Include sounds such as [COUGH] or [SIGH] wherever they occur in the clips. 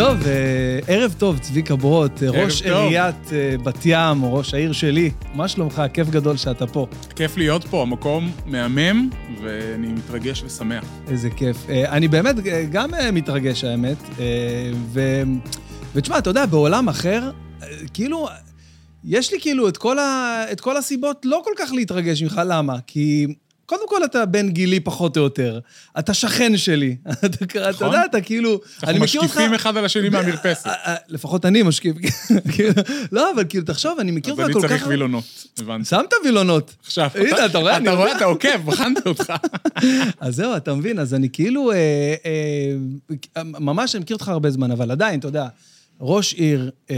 טוב, אה, ערב טוב, צביקה ברוט, אה, ראש טוב. עיריית אה, בת ים, או ראש העיר שלי. מה שלומך? כיף גדול שאתה פה. כיף להיות פה, המקום מהמם, ואני מתרגש ושמח. איזה כיף. אני באמת גם מתרגש, האמת. ו... ותשמע, אתה יודע, בעולם אחר, כאילו, יש לי כאילו את כל, ה... את כל הסיבות לא כל כך להתרגש ממך, למה? כי... קודם כל, אתה בן גילי פחות או יותר. אתה שכן שלי. אתה, [LAUGHS] אתה נכון. יודע, אתה כאילו... אני אנחנו משקיפים אחד על השני מהמרפסת. אה, אה, לפחות אני משקיף. [LAUGHS] כאילו, לא, אבל כאילו, תחשוב, אני מכיר אז אותך אני כל כך... צריך וילונות, הבנתי. שמת וילונות. עכשיו, הנה, אתה רואה, אני אתה רואה. אתה עוקב, בחנתי אותך. [LAUGHS] אז זהו, אתה מבין, אז אני כאילו... אה, ממש, אני מכיר אותך הרבה זמן, אבל עדיין, אתה יודע, ראש עיר, אה,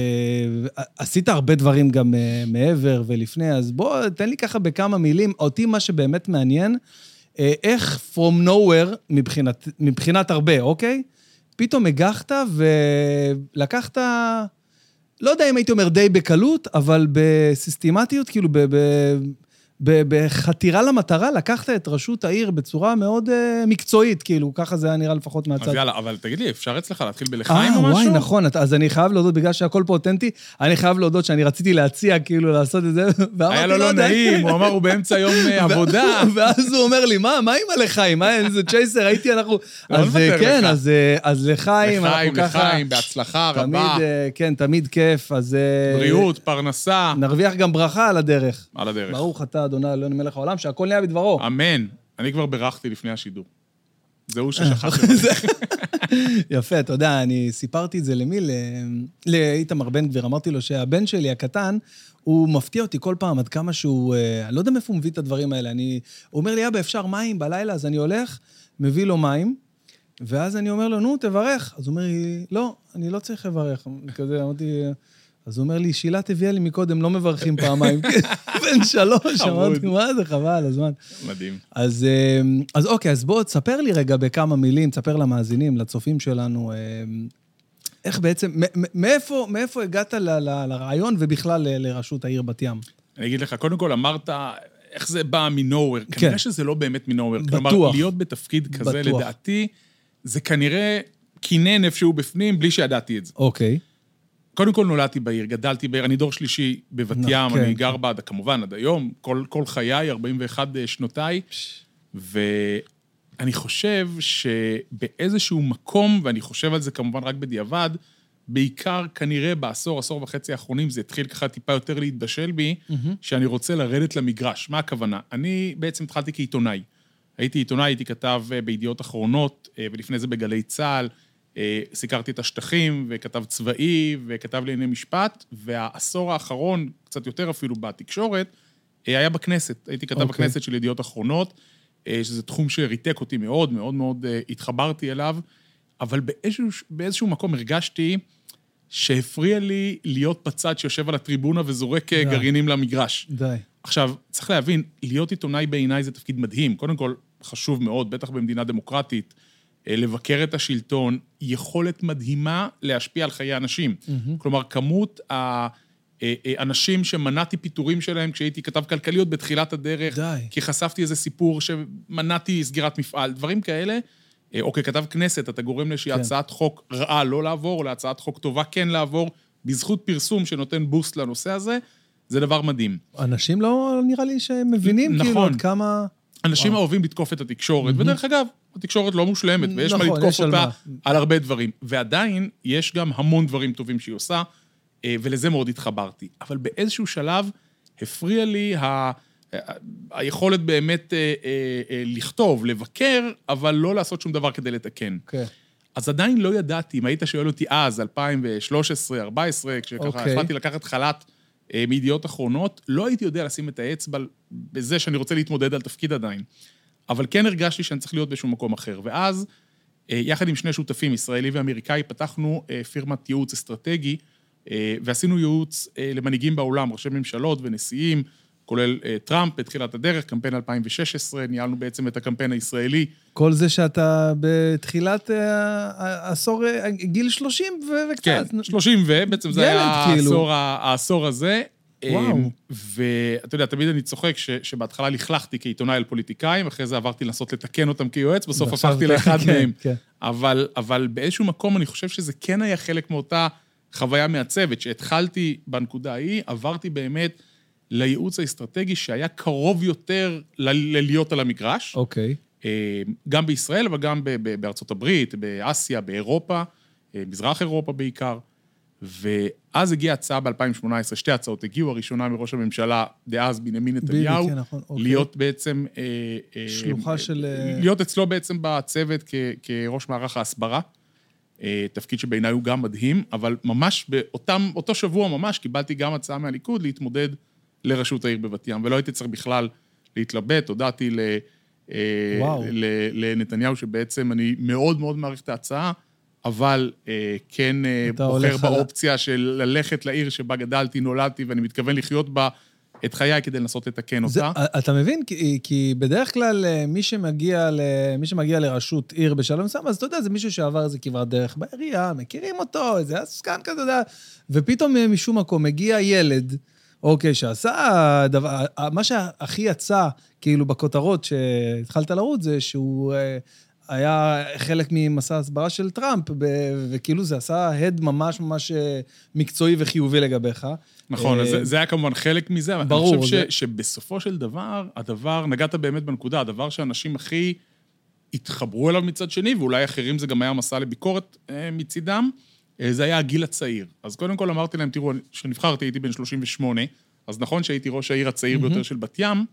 עשית הרבה דברים גם אה, מעבר ולפני, אז בוא, תן לי ככה בכמה מילים. אותי מה שבאמת מעניין, אה, איך From nowhere, מבחינת, מבחינת הרבה, אוקיי? פתאום הגחת ולקחת, לא יודע אם הייתי אומר די בקלות, אבל בסיסטמטיות, כאילו ב... ב בחתירה למטרה, לקחת את ראשות העיר בצורה מאוד uh, מקצועית, כאילו, ככה זה היה נראה לפחות מהצד. אז יאללה, אבל תגיד לי, אפשר אצלך להתחיל בלחיים אה, או משהו? וואי, נכון, אז אני חייב להודות, בגלל שהכל פה אותנטי, אני חייב להודות שאני רציתי להציע, כאילו, לעשות את זה, [LAUGHS] ואמרתי, היה לו לא יודע." נעים, הוא אמר, הוא באמצע יום אה, [LAUGHS] עבודה. [LAUGHS] ואז הוא אומר לי, מה, מה עם הלחיים? מה, איזה צ'ייסר, הייתי, אנחנו... לא אז אה, כן. אז, אה, אז לחיים, לחיים, אנחנו ככה... לחיים, בהצלחה תמיד, רבה, אה, כן, תמיד כיף, אז... אה, בריאות, פרנסה, נרוויח גם ברכה על הדרך. על הדרך. ברוך אתה, אדוני אלוהינו מלך העולם, שהכל נהיה בדברו. אמן. אני כבר בירכתי לפני השידור. [LAUGHS] זה הוא ששכח לברך. יפה, אתה יודע, אני סיפרתי את זה למי? לאיתמר בן גביר. אמרתי לו שהבן שלי הקטן, הוא מפתיע אותי כל פעם עד כמה שהוא... אה, אני לא יודע מאיפה הוא מביא את הדברים האלה. אני... הוא אומר לי, אבא, אפשר מים בלילה? אז אני הולך, מביא לו מים, ואז אני אומר לו, נו, תברך. אז הוא אומר לי, לא, אני לא צריך לברך. כזה, אמרתי... אז הוא אומר לי, שילת הביאה לי מקודם, לא מברכים פעמיים. [LAUGHS] בן שלוש, אמרתי. מה זה, חבל הזמן. מדהים. אז, אה, אז אוקיי, אז בוא, תספר לי רגע בכמה מילים, תספר למאזינים, לצופים שלנו, אה, איך בעצם, מאיפה, מאיפה הגעת ל- ל- לרעיון ובכלל ל- לראשות העיר בת ים? אני אגיד לך, קודם כל אמרת, איך זה בא מנוהוור. כן. כנראה שזה לא באמת מנוהוור. כלומר, בטוח. להיות בתפקיד כזה, בטוח. לדעתי, זה כנראה קינן איפשהו בפנים, בלי שידעתי את זה. אוקיי. קודם כל נולדתי בעיר, גדלתי בעיר, אני דור שלישי בבת ים, כן, אני גר בה, כמובן, עד היום, כל, כל חיי, 41 שנותיי, ואני חושב שבאיזשהו מקום, ואני חושב על זה כמובן רק בדיעבד, בעיקר כנראה בעשור, עשור וחצי האחרונים, זה התחיל ככה טיפה יותר להתבשל בי, שאני רוצה לרדת למגרש. מה הכוונה? אני בעצם התחלתי כעיתונאי. הייתי עיתונאי, הייתי כתב אה, בידיעות אחרונות, אה, ולפני זה בגלי צה"ל. אה, סיקרתי את השטחים, וכתב צבאי, וכתב לענייני משפט, והעשור האחרון, קצת יותר אפילו בתקשורת, אה, היה בכנסת. הייתי כתב אוקיי. בכנסת של ידיעות אחרונות, אה, שזה תחום שריתק אותי מאוד, מאוד מאוד התחברתי אליו, אבל באיזשהו, באיזשהו מקום הרגשתי שהפריע לי להיות בצד שיושב על הטריבונה וזורק די. גרעינים למגרש. די. עכשיו, צריך להבין, להיות עיתונאי בעיניי זה תפקיד מדהים. קודם כל, חשוב מאוד, בטח במדינה דמוקרטית, לבקר את השלטון, יכולת מדהימה להשפיע על חיי אנשים. כלומר, כמות האנשים שמנעתי פיטורים שלהם כשהייתי כתב כלכליות בתחילת הדרך, די. כי חשפתי איזה סיפור שמנעתי סגירת מפעל, דברים כאלה. אה, או ככתב כנסת, אתה גורם לאיזושהי כן. הצעת חוק רעה לא לעבור, או להצעת חוק טובה כן לעבור, בזכות פרסום שנותן בוסט לנושא הזה, זה דבר מדהים. אנשים לא נראה לי שהם מבינים, כאילו, נכון. עד כמה... אנשים אוהבים לתקוף את התקשורת, ודרך אגב, התקשורת לא מושלמת, ויש מה נכון, לתקוף יש על אותה מה. על הרבה דברים. ועדיין, יש גם המון דברים טובים שהיא עושה, אה, ולזה מאוד התחברתי. אבל באיזשהו שלב הפריע לי ה... ה- היכולת באמת אה, אה, אה, לכתוב, לבקר, אבל לא לעשות שום דבר כדי לתקן. כן. אז עדיין לא ידעתי, אם היית שואל אותי אז, 2013, 2014, כשככה אוקיי. החלטתי לקחת חל"ת אה, מידיעות אחרונות, לא הייתי יודע לשים את האצבע בזה שאני רוצה להתמודד על תפקיד עדיין. אבל כן הרגשתי שאני צריך להיות באיזשהו מקום אחר. ואז, אה, יחד עם שני שותפים, ישראלי ואמריקאי, פתחנו אה, פירמת ייעוץ אסטרטגי, אה, ועשינו ייעוץ למנהיגים בעולם, ראשי ממשלות ונשיאים, כולל טראמפ בתחילת הדרך, קמפיין 2016, ניהלנו בעצם את הקמפיין הישראלי. כל זה שאתה בתחילת העשור, גיל 30 ו- וקצת. כן, 30 ו, בעצם זה היה כאילו. העשור, העשור הזה. וואו. אמ, ואתה יודע, תמיד אני צוחק ש, שבהתחלה לכלכתי כעיתונאי על פוליטיקאים, אחרי זה עברתי לנסות לתקן אותם כיועץ, בסוף הפכתי לאחד כן, מהם. כן. אבל, אבל באיזשהו מקום אני חושב שזה כן היה חלק מאותה חוויה מעצבת, שהתחלתי בנקודה ההיא, עברתי באמת לייעוץ האסטרטגי שהיה קרוב יותר ללהיות על המגרש. אוקיי. אה, גם בישראל, אבל גם בארצות הברית, באסיה, באירופה, אה, מזרח אירופה בעיקר. ואז הגיעה הצעה ב-2018, שתי הצעות הגיעו, הראשונה מראש הממשלה דאז, בנימין נתניהו, כן, נכון, אוקיי. להיות בעצם... אה, אה, שלוחה של, אה, להיות אצלו בעצם בצוות כ- כראש מערך ההסברה. אה, תפקיד שבעיניי הוא גם מדהים, אבל ממש באותם, אותו שבוע ממש קיבלתי גם הצעה מהליכוד להתמודד לראשות העיר בבת ים, ולא הייתי צריך בכלל להתלבט, הודעתי ל... אה, וואו. ל- לנתניהו שבעצם אני מאוד מאוד מעריך את ההצעה, אבל אה, כן אה, בוחר באופציה של ללכת לעיר שבה גדלתי, נולדתי, ואני מתכוון לחיות בה את חיי כדי לנסות לתקן זה, אותה. אתה מבין? כי, כי בדרך כלל אה, מי שמגיע, ל, מי שמגיע לראשות עיר בשלום מסוים, אז אתה יודע, זה מישהו שעבר איזה כברת דרך בעירייה, מכירים אותו, איזה עסקן כזה, אתה יודע, ופתאום אה, משום מקום מגיע ילד, אוקיי, שעשה דבר, אה, מה שהכי יצא, כאילו, בכותרות שהתחלת לרוץ, זה שהוא אה, היה חלק ממסע הסברה של טראמפ, וכאילו זה עשה הד ממש ממש אה, מקצועי וחיובי לגביך. נכון, אז אה, זה, זה היה כמובן חלק מזה, אבל ברור, אני חושב זה- ש, שבסופו של דבר, הדבר, נגעת באמת בנקודה, הדבר שאנשים הכי התחברו אליו מצד שני, ואולי אחרים זה גם היה מסע לביקורת אה, מצידם, אה, זה היה הגיל הצעיר. אז קודם כל אמרתי להם, תראו, כשנבחרתי הייתי בן 38, אז נכון שהייתי ראש העיר הצעיר ביותר של בת ים,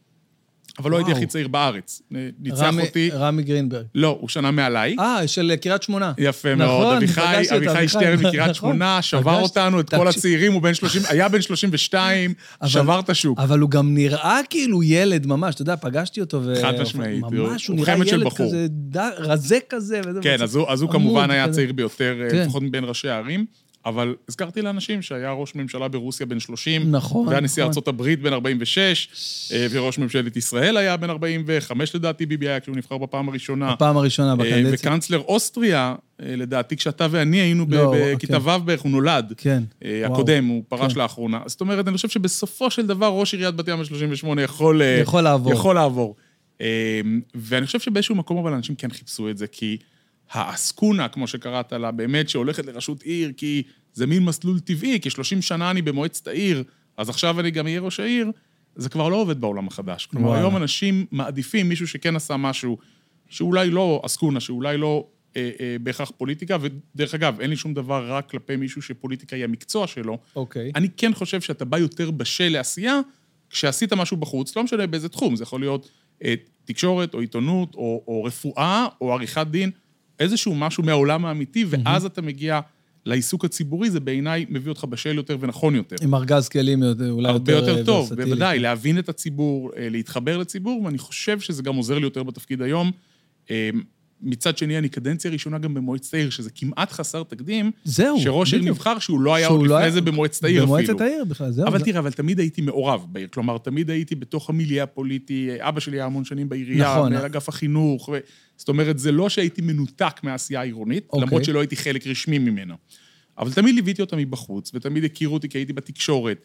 אבל לא הייתי. הכי צעיר בארץ. ניצח רמי- אותי, רמי גרינברג. לא, הוא שנה מעליי. אה, של קריית שמונה. יפה נכון, מאוד. אביחי, אביחי שטרן [LAUGHS] מקריית נכון. שמונה, שבר. אותנו, את כל תקשיב. הצעירים, הוא בן 30, היה בן 32, אבל- שבר את השוק. אבל הוא גם נראה כאילו ילד ממש, אתה יודע, פגשתי אותו ו... חד משמעית, ממש, הוא הוא נראה ילד. כזה ד- רזה כזה. כן, אז הוא, כמובן היה. הצעיר ביותר, כן. לפחות מבין ראשי הערים, אבל הזכרתי לאנשים שהיה ראש ממשלה ברוסיה בן 30, נכון, והיה נשיא נכון. הברית בן 46, אה, וראש ממשלת ישראל היה בן 45 לדעתי, ביבי היה כשהוא נבחר בפעם הראשונה. הפעם הראשונה אה, בקדנציה. וקנצלר אוסטריה, אה, לדעתי כשאתה ואני היינו לא, בכיתה כן. ו' בערך, הוא נולד. כן. אה, וואו. הקודם, הוא פרש כן. לאחרונה. זאת אומרת, אני חושב שבסופו של דבר ראש עיריית בת ים ב-38 יכול... יכול לעבור. יכול לעבור. אה, ואני חושב שבאיזשהו מקום אבל אנשים כן חיפשו את זה, כי העסקונה, כמו שקראת לה, באמת שהולכת לראשות עיר, כי זה מין מסלול טבעי, כי 30 שנה אני במועצת העיר, אז עכשיו אני גם אהיה ראש העיר, זה כבר לא עובד בעולם החדש. כלומר, וואלה. היום אנשים מעדיפים מישהו שכן עשה משהו, שאולי לא עסקונה, שאולי לא אה, אה, בהכרח פוליטיקה, ודרך אגב, אין לי שום דבר רע כלפי מישהו שפוליטיקה היא המקצוע שלו, אוקיי. אני כן חושב שאתה בא יותר בשל לעשייה, כשעשית משהו בחוץ, לא משנה באיזה תחום, זה יכול להיות אה, תקשורת, או עיתונות, או, או רפואה, או עריכת דין, איזשהו משהו מהעולם האמיתי, ואז אתה מגיע לעיסוק הציבורי, זה בעיניי מביא אותך בשל יותר ונכון יותר. עם ארגז כלים יותר- אולי הרבה יותר יותר טוב, ורסטילי. בוודאי, להבין את הציבור, אה, להתחבר לציבור, ואני חושב שזה גם עוזר לי יותר בתפקיד היום. מצד שני, אני קדנציה ראשונה גם במועצת העיר, שזה כמעט חסר תקדים, זהו, שראש עיר. נבחר שהוא לא היה שהוא עוד לא לפני היה- זה במועצת העיר אפילו. במועצת העיר בכלל, זהו. אבל זה- תראה, אבל תמיד הייתי מעורב בעיר. כלומר, תמיד הייתי בתוך המיליה הפוליטי, אבא שלי היה המון שנים בעירייה, נכון. מנהל אגף החינוך, ו... זאת אומרת, זה לא שהייתי מנותק מהעשייה העירונית, אוקיי. למרות שלא הייתי חלק רשמי ממנה. אבל תמיד ליוויתי אותה מבחוץ, ותמיד הכירו אותי כי הייתי בתקשורת.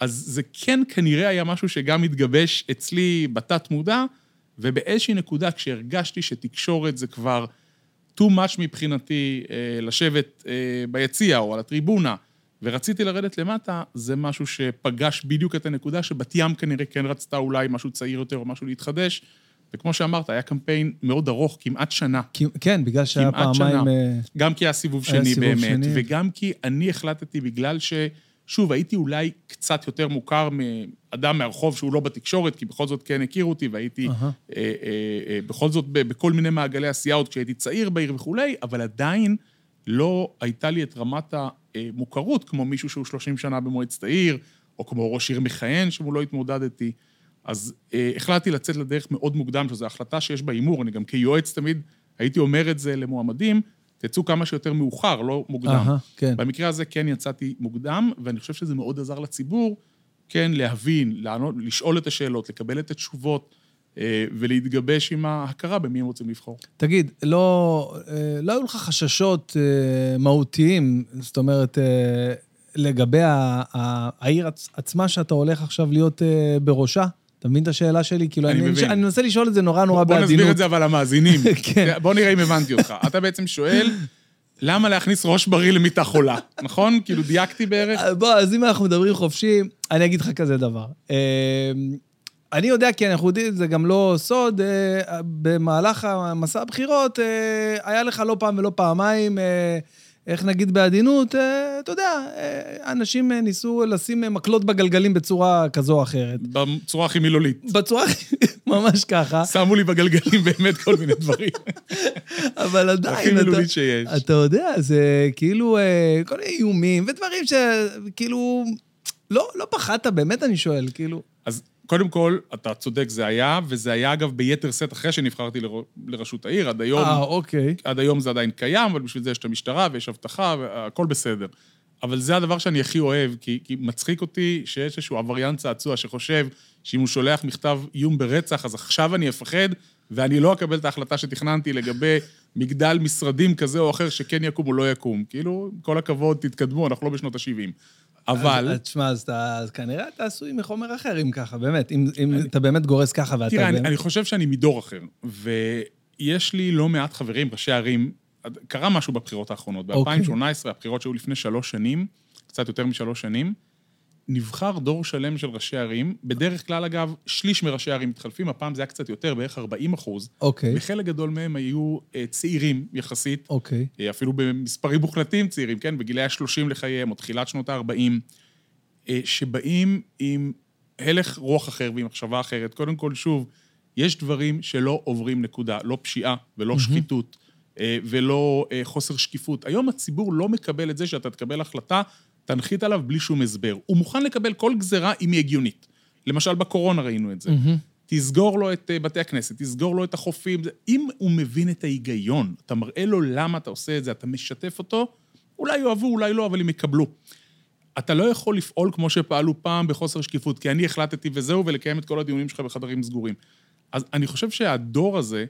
אז זה כן כנראה היה משהו שגם התגבש אצלי בתת-מודע, ובאיזושהי נקודה, כשהרגשתי שתקשורת זה כבר too much מבחינתי אה, לשבת אה, ביציע או על הטריבונה, ורציתי לרדת למטה, זה משהו שפגש בדיוק את הנקודה שבת ים כנראה כן רצתה אולי משהו צעיר יותר או משהו להתחדש, וכמו שאמרת, היה קמפיין מאוד ארוך, כמעט שנה. כן, בגלל שהיה פעמיים... שנה. אה, גם כי היה סיבוב היה שני סיבוב באמת, שני. וגם כי אני החלטתי בגלל ש... שוב, הייתי אולי קצת יותר מוכר מאדם מהרחוב שהוא לא בתקשורת, כי בכל זאת כן הכירו אותי, והייתי אהה. אה, אה, אה, בכל זאת בכל מיני מעגלי עשייה עוד כשהייתי צעיר בעיר וכולי, אבל עדיין לא הייתה לי את רמת המוכרות כמו מישהו שהוא 30 שנה במועצת העיר, או כמו ראש עיר מכהן שמולו התמודדתי. אז אה, החלטתי לצאת לדרך מאוד מוקדם, שזו החלטה שיש בה הימור, אני גם כיועץ תמיד הייתי אומר את זה למועמדים, תצאו כמה שיותר מאוחר, לא מוקדם. אהה, כן. במקרה הזה כן יצאתי מוקדם, ואני חושב שזה מאוד עזר לציבור, כן, להבין, לענות, לשאול את השאלות, לקבל את התשובות, אה, ולהתגבש עם ההכרה במי הם רוצים לבחור. תגיד, לא, אה, לא היו לך חששות אה, מהותיים, זאת אומרת, לגבי העיר עצ- עצמה שאתה הולך עכשיו להיות בראשה? אתה מבין את השאלה שלי? כאילו, אני אני, מבין. אני מנסה לשאול את זה נורא נורא בוא בעדינות. נסביר את זה אבל למאזינים. [LAUGHS] כן. בוא נראה אם הבנתי אותך. אתה בעצם שואל, למה להכניס ראש בריא למיטה חולה, נכון? כאילו דייקתי בערך? אה, בוא, אז אם אנחנו מדברים חופשי, אני אגיד לך כזה דבר. אה, אני יודע, כי אנחנו יודעים, זה גם לא סוד, אה, במהלך המסע הבחירות, היה לך לא פעם ולא פעמיים, איך נגיד בעדינות, אה, אתה יודע, אה, אנשים אה, ניסו לשים מקלות בגלגלים בצורה כזו או אחרת. בצורה הכי מילולית. בצורה הכי- [LAUGHS] ממש ככה, שמו לי בגלגלים [LAUGHS] באמת כל מיני דברים. אבל הכי עדיין, אתה, מילולית שיש. אתה יודע, זה כאילו כל מיני איומים ודברים שכאילו, לא, לא פחדת, באמת אני שואל, כאילו. אז קודם כל, אתה צודק, זה היה, וזה היה אגב ביתר שאת אחרי שנבחרתי לר- לראשות העיר. עד היום, אה, אוקיי. עד היום זה עדיין קיים, אבל בשביל זה יש את המשטרה ויש אבטחה, והכל בסדר. אבל זה הדבר שאני הכי אוהב, כי, כי מצחיק אותי שיש איזשהו עבריין צעצוע שחושב שאם הוא שולח מכתב איום ברצח, אז עכשיו אני אפחד, ואני לא אקבל את ההחלטה שתכננתי לגבי מגדל משרדים כזה או אחר שכן יקום או לא יקום. כאילו, כל הכבוד, תתקדמו, אנחנו לא בשנות ה-70. אבל... תשמע, אז, אתה, אז כנראה אתה עשוי מחומר אחר, אם ככה, באמת. אם, אם אתה באמת גורס ככה ואתה... תראה, אני, באמת... אני חושב שאני מדור אחר, ויש לי לא מעט חברים, ראשי ערים, קרה משהו בבחירות האחרונות. אוקיי. ב-2018, הבחירות שהיו לפני שלוש שנים, קצת יותר משלוש שנים, נבחר דור שלם של ראשי ערים. בדרך כלל, אגב, שליש מראשי הערים מתחלפים, הפעם זה היה קצת יותר, בערך 40 אחוז. אוקיי, בחלק גדול מהם היו אה, צעירים יחסית, אוקיי. אה, אפילו במספרים מוחלטים צעירים, כן? בגילי ה-30 לחייהם, או תחילת שנות ה-40, שבאים עם הלך רוח אחר ועם מחשבה אחרת. קודם כל, שוב, יש דברים שלא עוברים נקודה, לא פשיעה ולא שחיתות אה, ולא אה, חוסר שקיפות. היום הציבור לא מקבל את זה שאתה תקבל החלטה, תנחית עליו בלי שום הסבר. הוא מוכן לקבל כל גזרה אם היא הגיונית. למשל, בקורונה ראינו את זה. תסגור לו את אה, בתי הכנסת, תסגור לו את החופים. אם הוא מבין את ההיגיון, אתה מראה לו למה אתה עושה את זה, אתה משתף אותו, אולי יאהבו, אולי לא, אבל הם יקבלו. אתה לא יכול לפעול כמו שפעלו פעם בחוסר שקיפות, כי אני החלטתי וזהו, ולקיים את כל הדיונים שלך בחדרים סגורים. אז אני חושב שהדור הזה,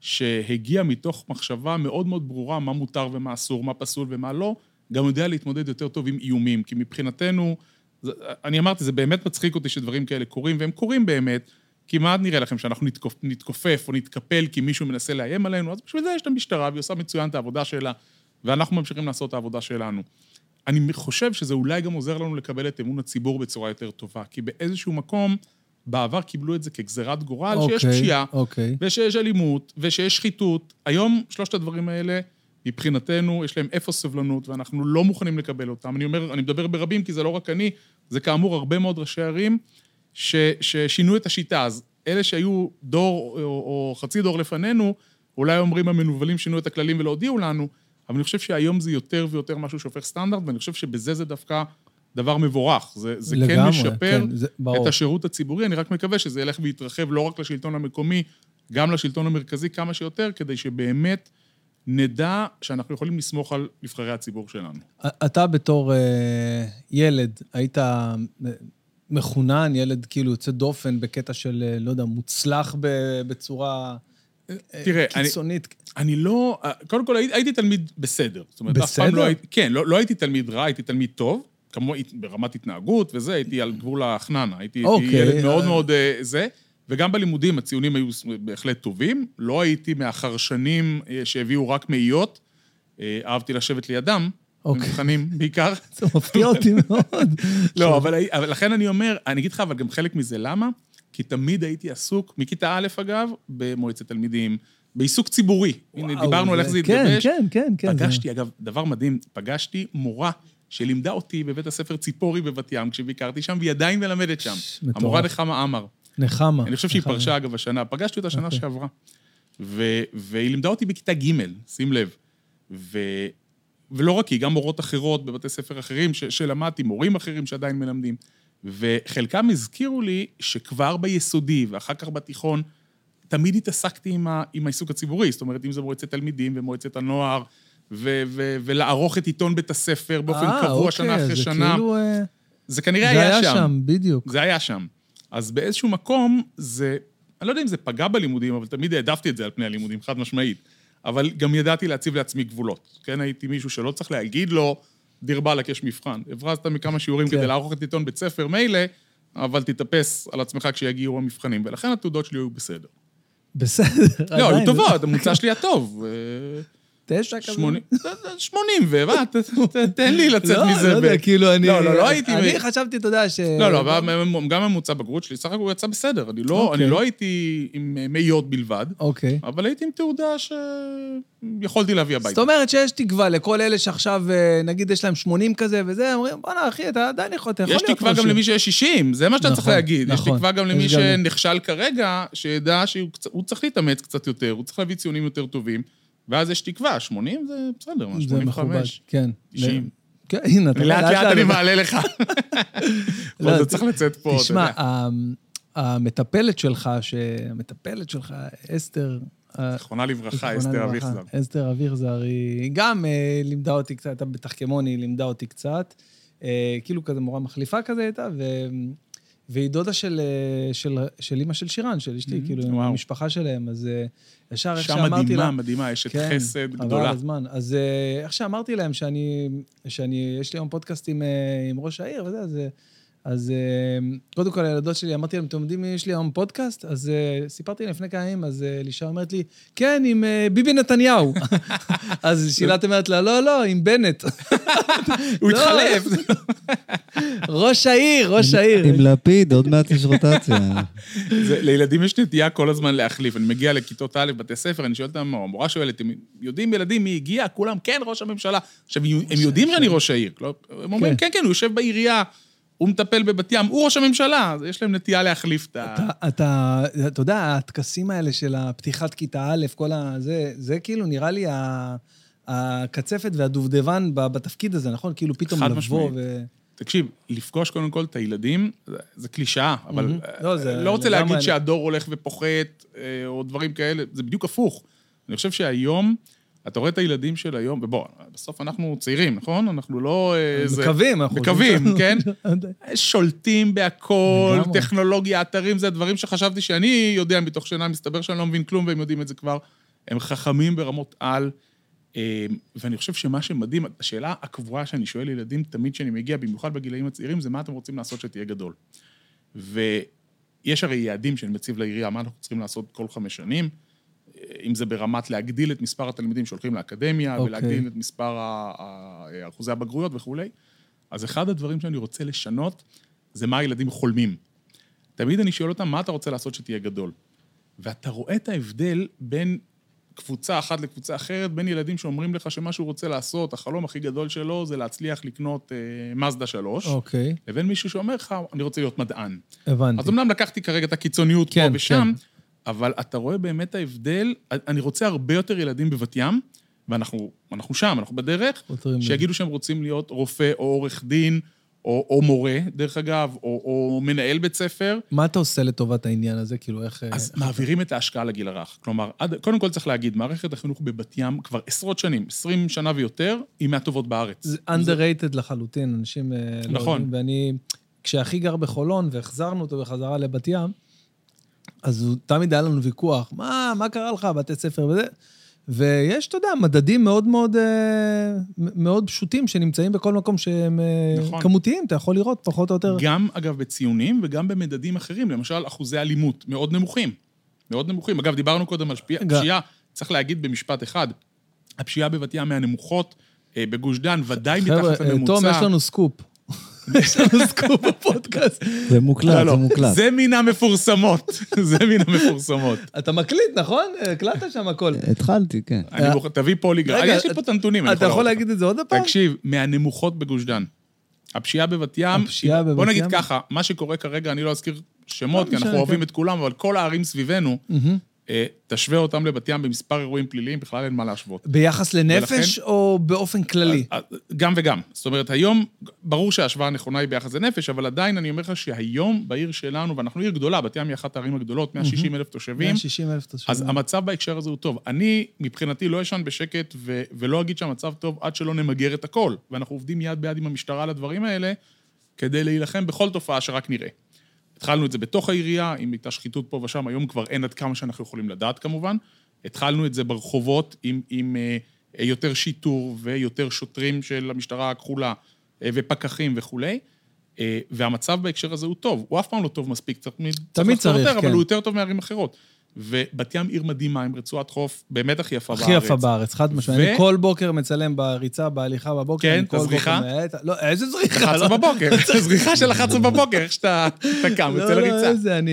שהגיע מתוך מחשבה מאוד מאוד ברורה מה מותר ומה אסור, מה פסול ומה לא, גם יודע להתמודד יותר טוב עם איומים. כי מבחינתנו, זה, אני אמרתי, זה באמת מצחיק אותי שדברים כאלה קורים, והם קורים באמת. כמעט נראה לכם שאנחנו נתכופ, נתכופף או נתקפל כי מישהו מנסה לאיים עלינו, אז בשביל זה יש את המשטרה, והיא עושה מצוין את העבודה שלה, ואנחנו ממשיכים לעשות את העבודה שלנו. אני חושב שזה אולי גם עוזר לנו לקבל את אמון הציבור בצורה יותר טובה, כי באיזשהו מקום, בעבר קיבלו את זה כגזירת גורל, שיש אוקיי, פשיעה, אוקיי. ושיש אלימות, ושיש שחיתות. היום, שלושת הדברים האלה, מבחינתנו, יש להם אפס סבלנות, ואנחנו לא מוכנים לקבל אותם. אני אומר, אני מדבר ברבים, כי זה לא רק אני, זה כאמור הרבה מאוד ראשי ערים ש, ששינו את השיטה. אז אלה שהיו דור או, או חצי דור לפנינו, אולי אומרים המנוולים שינו את הכללים ולא הודיעו לנו, אבל אני חושב שהיום זה יותר ויותר משהו שהופך סטנדרט, ואני חושב שבזה זה דווקא דבר מבורך. זה, זה כן לגמרי, משפר כן, זה- ברור. את השירות הציבורי, אני רק מקווה שזה ילך ויתרחב לא רק לשלטון המקומי, גם לשלטון המרכזי כמה שיותר, כדי שבאמת נדע שאנחנו יכולים לסמוך על נבחרי הציבור שלנו. אתה בתור אה, ילד, היית אה, מחונן, ילד כאילו יוצא דופן בקטע של, אה, לא יודע, מוצלח בצורה אה, תראה, אני- קיצונית. אני לא... קודם כל, הייתי, הייתי תלמיד בסדר. זאת אומרת, אף פעם בסדר? לא הייתי... כן, לא, לא הייתי תלמיד רע, הייתי תלמיד טוב. כמו ברמת התנהגות וזה, הייתי על גבול החננה. הייתי, הייתי אוקיי, ילד מאוד. מאוד זה. וגם בלימודים הציונים היו בהחלט טובים. לא הייתי מהחרשנים אה, שהביאו רק מאיות. אה, אהבתי לשבת לידם, אוקיי. במבחנים בעיקר. [LAUGHS] זה מפתיע אותי מאוד. לא, אבל, אבל לכן אני אומר, אני אגיד לך, אבל גם חלק מזה, למה? כי תמיד הייתי עסוק, מכיתה א', אגב, במועצת תלמידים, בעיסוק ציבורי. הנה, וואו, דיברנו על איך זה כן, התגבש. כן, כן, כן. פגשתי, אגב, דבר מדהים, פגשתי מורה שלימדה אותי בבית הספר ציפורי בבת ים, כשביקרתי שם, והיא עדיין מלמדת שם. המורה נחמה עמר. נחמה. אני חושב שהיא נחמה. פרשה, אגב, השנה. פגשתי אותה שנה אוקיי. שעברה. ו- והיא לימדה אותי בכיתה ג', שים לב. ו- ולא רק היא, גם מורות אחרות בבתי ספר אחרים ש- שלמדתי, מורים אחרים שעדיין מלמדים. וחלקם הזכירו לי שכבר ביסודי ואחר כך בתיכון, תמיד התעסקתי עם, ה- עם העיסוק הציבורי. זאת אומרת, אם זה מועצת תלמידים ומועצת הנוער, ו- ו- ולערוך את עיתון בית הספר באופן אה, קבוע אוקיי, שנה אחרי זה שנה. כאילו... אה, זה כנראה זה היה שם. בדיוק. זה היה שם. אז באיזשהו מקום, זה, אני לא יודע אם זה פגע בלימודים, אבל תמיד העדפתי את זה על פני הלימודים, חד משמעית. אבל גם ידעתי להציב לעצמי גבולות. כן, הייתי מישהו שלא צריך להגיד לו, דיר באלק, יש מבחן. הברזת מכמה שיעורים כן. כדי לערוך את עיתון בית ספר, מילא, אבל תתאפס על עצמך כשיגיעו המבחנים, ולכן התעודות שלי היו בסדר. בסדר, לא, היו טובות, הממוצע שלי היה טוב. תשע כזה. 80, 80 ו... מה, ת- ת- תן לי לצאת לא, מזה. לא יודע, ב- כאילו, אני... לא, לא, לא הייתי... אני חשבתי, אתה יודע, ש... לא, לא, גם ממוצע בגרות שלי, סך הכול יצא בסדר. אני לא, אוקיי. לא הייתי עם אה, מאיות בלבד, אוקיי. אבל הייתי עם תעודה שיכולתי להביא זאת הביתה. אומרת שיש תקווה לכל אלה שעכשיו, אה, נגיד, יש להם 80 כזה וזה, אומרים, בואנה, אחי, אתה עדיין יכול, אתה יכול יש להיות תקווה גם משהו." למי שיש 60, זה מה שאתה צריך נכון, להגיד. יש נכון. תקווה גם יש למי שנכשל כרגע, שידע שהוא צריך להתאמץ קצת יותר, הוא צריך להביא ציונים יותר טובים, ואז יש תקווה, 80 זה בסדר, מה, זה מכובד, 85. כן. 90. כן, הנה, אתה לאט לאט אני מעלה לך. [LAUGHS] לא, אבל זה צריך לצאת פה, אתה תשמע, יודע. ה- המטפלת שלך, המטפלת שלך, אסתר... ה- זיכרונה לברכה, אסתר אביכזר. אסתר אביכזר, היא גם אה, לימדה אותי קצת, הייתה בתחכמון, היא לימדה אותי קצת. אה, כאילו כזה מורה מחליפה כזה הייתה. והיא דודה של, אה, של, של אימא של שירן, של אשתי, Mhm, כאילו, וואו. המשפחה שלהם, אז אה, ישר איך אישה שאמרתי לה... מדהימה, מדהימה, אשת כן, חסד גדולה. על הזמן. אז אה, איך שאמרתי להם שאני, שאני, יש לי היום פודקאסט עם, עם ראש העיר וזה, אז, אז אה, קודם כל הילדות שלי, אמרתי להם, אתם יודעים יש לי היום פודקאסט? אז אה, סיפרתי להם לפני כמה ימים, אז אה, אלישע אומרת לי, כן, עם אה, ביבי נתניהו. [LAUGHS] אז שילת אומרת לה, לא, לא, עם בנט. [LAUGHS] הוא לא. התחלף. [LAUGHS] ראש העיר, ראש העיר. עם לפיד, עוד מעט יש רוטציה. זה- לילדים יש נטייה כל הזמן להחליף. אני מגיע לכיתות א', בתי ספר, אני שואל אותם, או המורה שואלת, הם יודעים ילדים מי הגיע? כולם, כן, ראש הממשלה. עכשיו, הם הם יודעים שאני ראש העיר. לא, הם אומרים, כן. כן, כן, הוא יושב בעירייה, הוא מטפל בבת ים, הוא ראש הממשלה. אז יש להם נטייה להחליף את ה... אתה, אתה, אתה יודע, הטקסים האלה של הפתיחת כיתה א', כל ה... זה, זה כאילו נראה לי ה- הקצפת והדובדבן בתפקיד הזה, נכון? כאילו פתאום לבוא משמעית. ו... תקשיב, לפגוש קודם כל את הילדים, זה- קלישאה, אבל מהמם. לא, זה לא רוצה להגיד אני- שהדור הולך ופוחת, אה, או דברים כאלה, זה בדיוק הפוך. אני חושב שהיום, אתה רואה את הילדים של היום, ובוא, בסוף אנחנו צעירים, נכון? אנחנו לא... אה, זה- מקווים, אנחנו... מקווים, כן? [LAUGHS] שולטים בהכל. טכנולוגיה, אתרים, זה דברים שחשבתי שאני יודע מתוך שינה, מסתבר שאני לא מבין כלום והם יודעים את זה כבר. הם חכמים ברמות על, אה, ואני חושב שמה שמדהים, השאלה הקבועה שאני שואל ילדים תמיד כשאני מגיע, במיוחד בגילאים הצעירים, זה מה אתם רוצים לעשות שתהיה גדול. ויש הרי יעדים שאני מציב לעירייה, מה אנחנו צריכים לעשות כל חמש שנים, אה, אם זה ברמת להגדיל את מספר התלמידים שהולכים לאקדמיה, אוקיי. ולהגדיל את מספר אחוזי הבגרויות וכולי. אז אחד הדברים שאני רוצה לשנות, זה מה הילדים חולמים. תמיד אני שואל אותם, מה אתה רוצה לעשות שתהיה גדול? ואתה רואה את ההבדל בין קבוצה אחת לקבוצה אחרת, בין ילדים שאומרים לך שמה שהוא רוצה לעשות, החלום הכי גדול שלו זה להצליח לקנות אה, מזדה 3, אוקיי, לבין מישהו שאומר לך, אני רוצה להיות מדען. הבנתי. אז אמנם לקחתי כרגע את הקיצוניות כן, פה ושם, כן. אבל אתה רואה באמת ההבדל, אני רוצה הרבה יותר ילדים בבת ים, ואנחנו אנחנו שם, אנחנו בדרך, שיגידו שהם רוצים להיות רופא או עורך דין, או, או מורה, דרך אגב, או, או מנהל בית ספר, מה אתה עושה לטובת העניין הזה? כאילו, איך... אז מעבירים את ההשקעה לגיל הרך. כלומר, עד, קודם כל צריך להגיד, מערכת החינוך בבת ים כבר עשרות שנים, 20 שנה ויותר, היא מהטובות בארץ. זה underrated לחלוטין, אנשים אה, לא נכון. יודעים. ואני, כשאחי גר בחולון והחזרנו אותו בחזרה לבת ים, אז הוא, תמיד היה לנו ויכוח, מה, מה קרה לך, בתי ספר וזה? ויש, אתה יודע, מדדים מאוד מאוד, אה, מאוד פשוטים שנמצאים בכל מקום שהם אה, נכון. כמותיים, אתה יכול לראות פחות או יותר. גם, אגב, בציונים וגם במדדים אחרים, למשל, אחוזי אלימות מאוד נמוכים. מאוד נמוכים. אגב, דיברנו קודם על שפיע- ג- פשיעה, צריך להגיד במשפט אחד, הפשיעה בבת ים מהנמוכות אה, בגוש דן, ודאי חבר'ה, מתחת לממוצע. תום, יש לנו סקופ. יש לנו סקופ בפודקאסט. זה מוקלט, לא, זה לא, מוקלט. זה מן המפורסמות. [LAUGHS] זה מן המפורסמות. אתה מקליט, נכון? הקלטת שם הכל. התחלתי, כן. אני מוכן, תביא פוליגרף. יש לי פה את הנתונים. אתה יכול. להגיד את זה עוד פעם? תקשיב, מהנמוכות בגוש דן. הפשיעה בבת ים, הפשיעה בבת בוא נגיד ים? ככה, מה שקורה כרגע, אני לא אזכיר שמות, לא כי אנחנו אוהבים כן. את כולם, אבל כל הערים סביבנו. אה, תשווה אותם לבת ים במספר אירועים פליליים, בכלל אין מה להשוות. ביחס לנפש ולכן- או באופן כללי? אה, גם וגם. זאת אומרת, היום, ברור שההשוואה הנכונה היא ביחס לנפש, אבל עדיין אני אומר לך שהיום בעיר שלנו, ואנחנו עיר גדולה, בת ים היא אחת הערים הגדולות, 160 אלף תושבים, 160 אלף תושבים. אז המצב בהקשר הזה הוא טוב. אני, מבחינתי, לא אשן בשקט, ו- ולא אגיד שהמצב טוב עד שלא נמגר את הכל. ואנחנו עובדים יד ביד עם המשטרה על הדברים האלה, כדי להילחם בכל תופעה שרק נראה. התחלנו את זה בתוך העירייה, אם הייתה שחיתות פה ושם, היום כבר אין עד כמה שאנחנו יכולים לדעת כמובן. התחלנו את זה ברחובות עם, עם אה, יותר שיטור ויותר שוטרים של המשטרה הכחולה אה, ופקחים וכולי. אה, והמצב בהקשר הזה הוא טוב. הוא אף פעם לא טוב מספיק, צריך צריך תמיד לחזור צריך, יותר, כן. אבל הוא יותר טוב מערים אחרות. ובת ים עיר מדהימה, עם רצועת חוף באמת הכי יפה בארץ. הכי יפה בארץ, חד משמעית. ו- אני כל בוקר מצלם בריצה, בהליכה בבוקר. כן, את הזריחה? בוקר לא, איזה זריחה? 11 לא- בבוקר, זריחה של 11 בבוקר, איך שאתה אתה קם, לא, יוצא לא, לריצה. איזה, אני...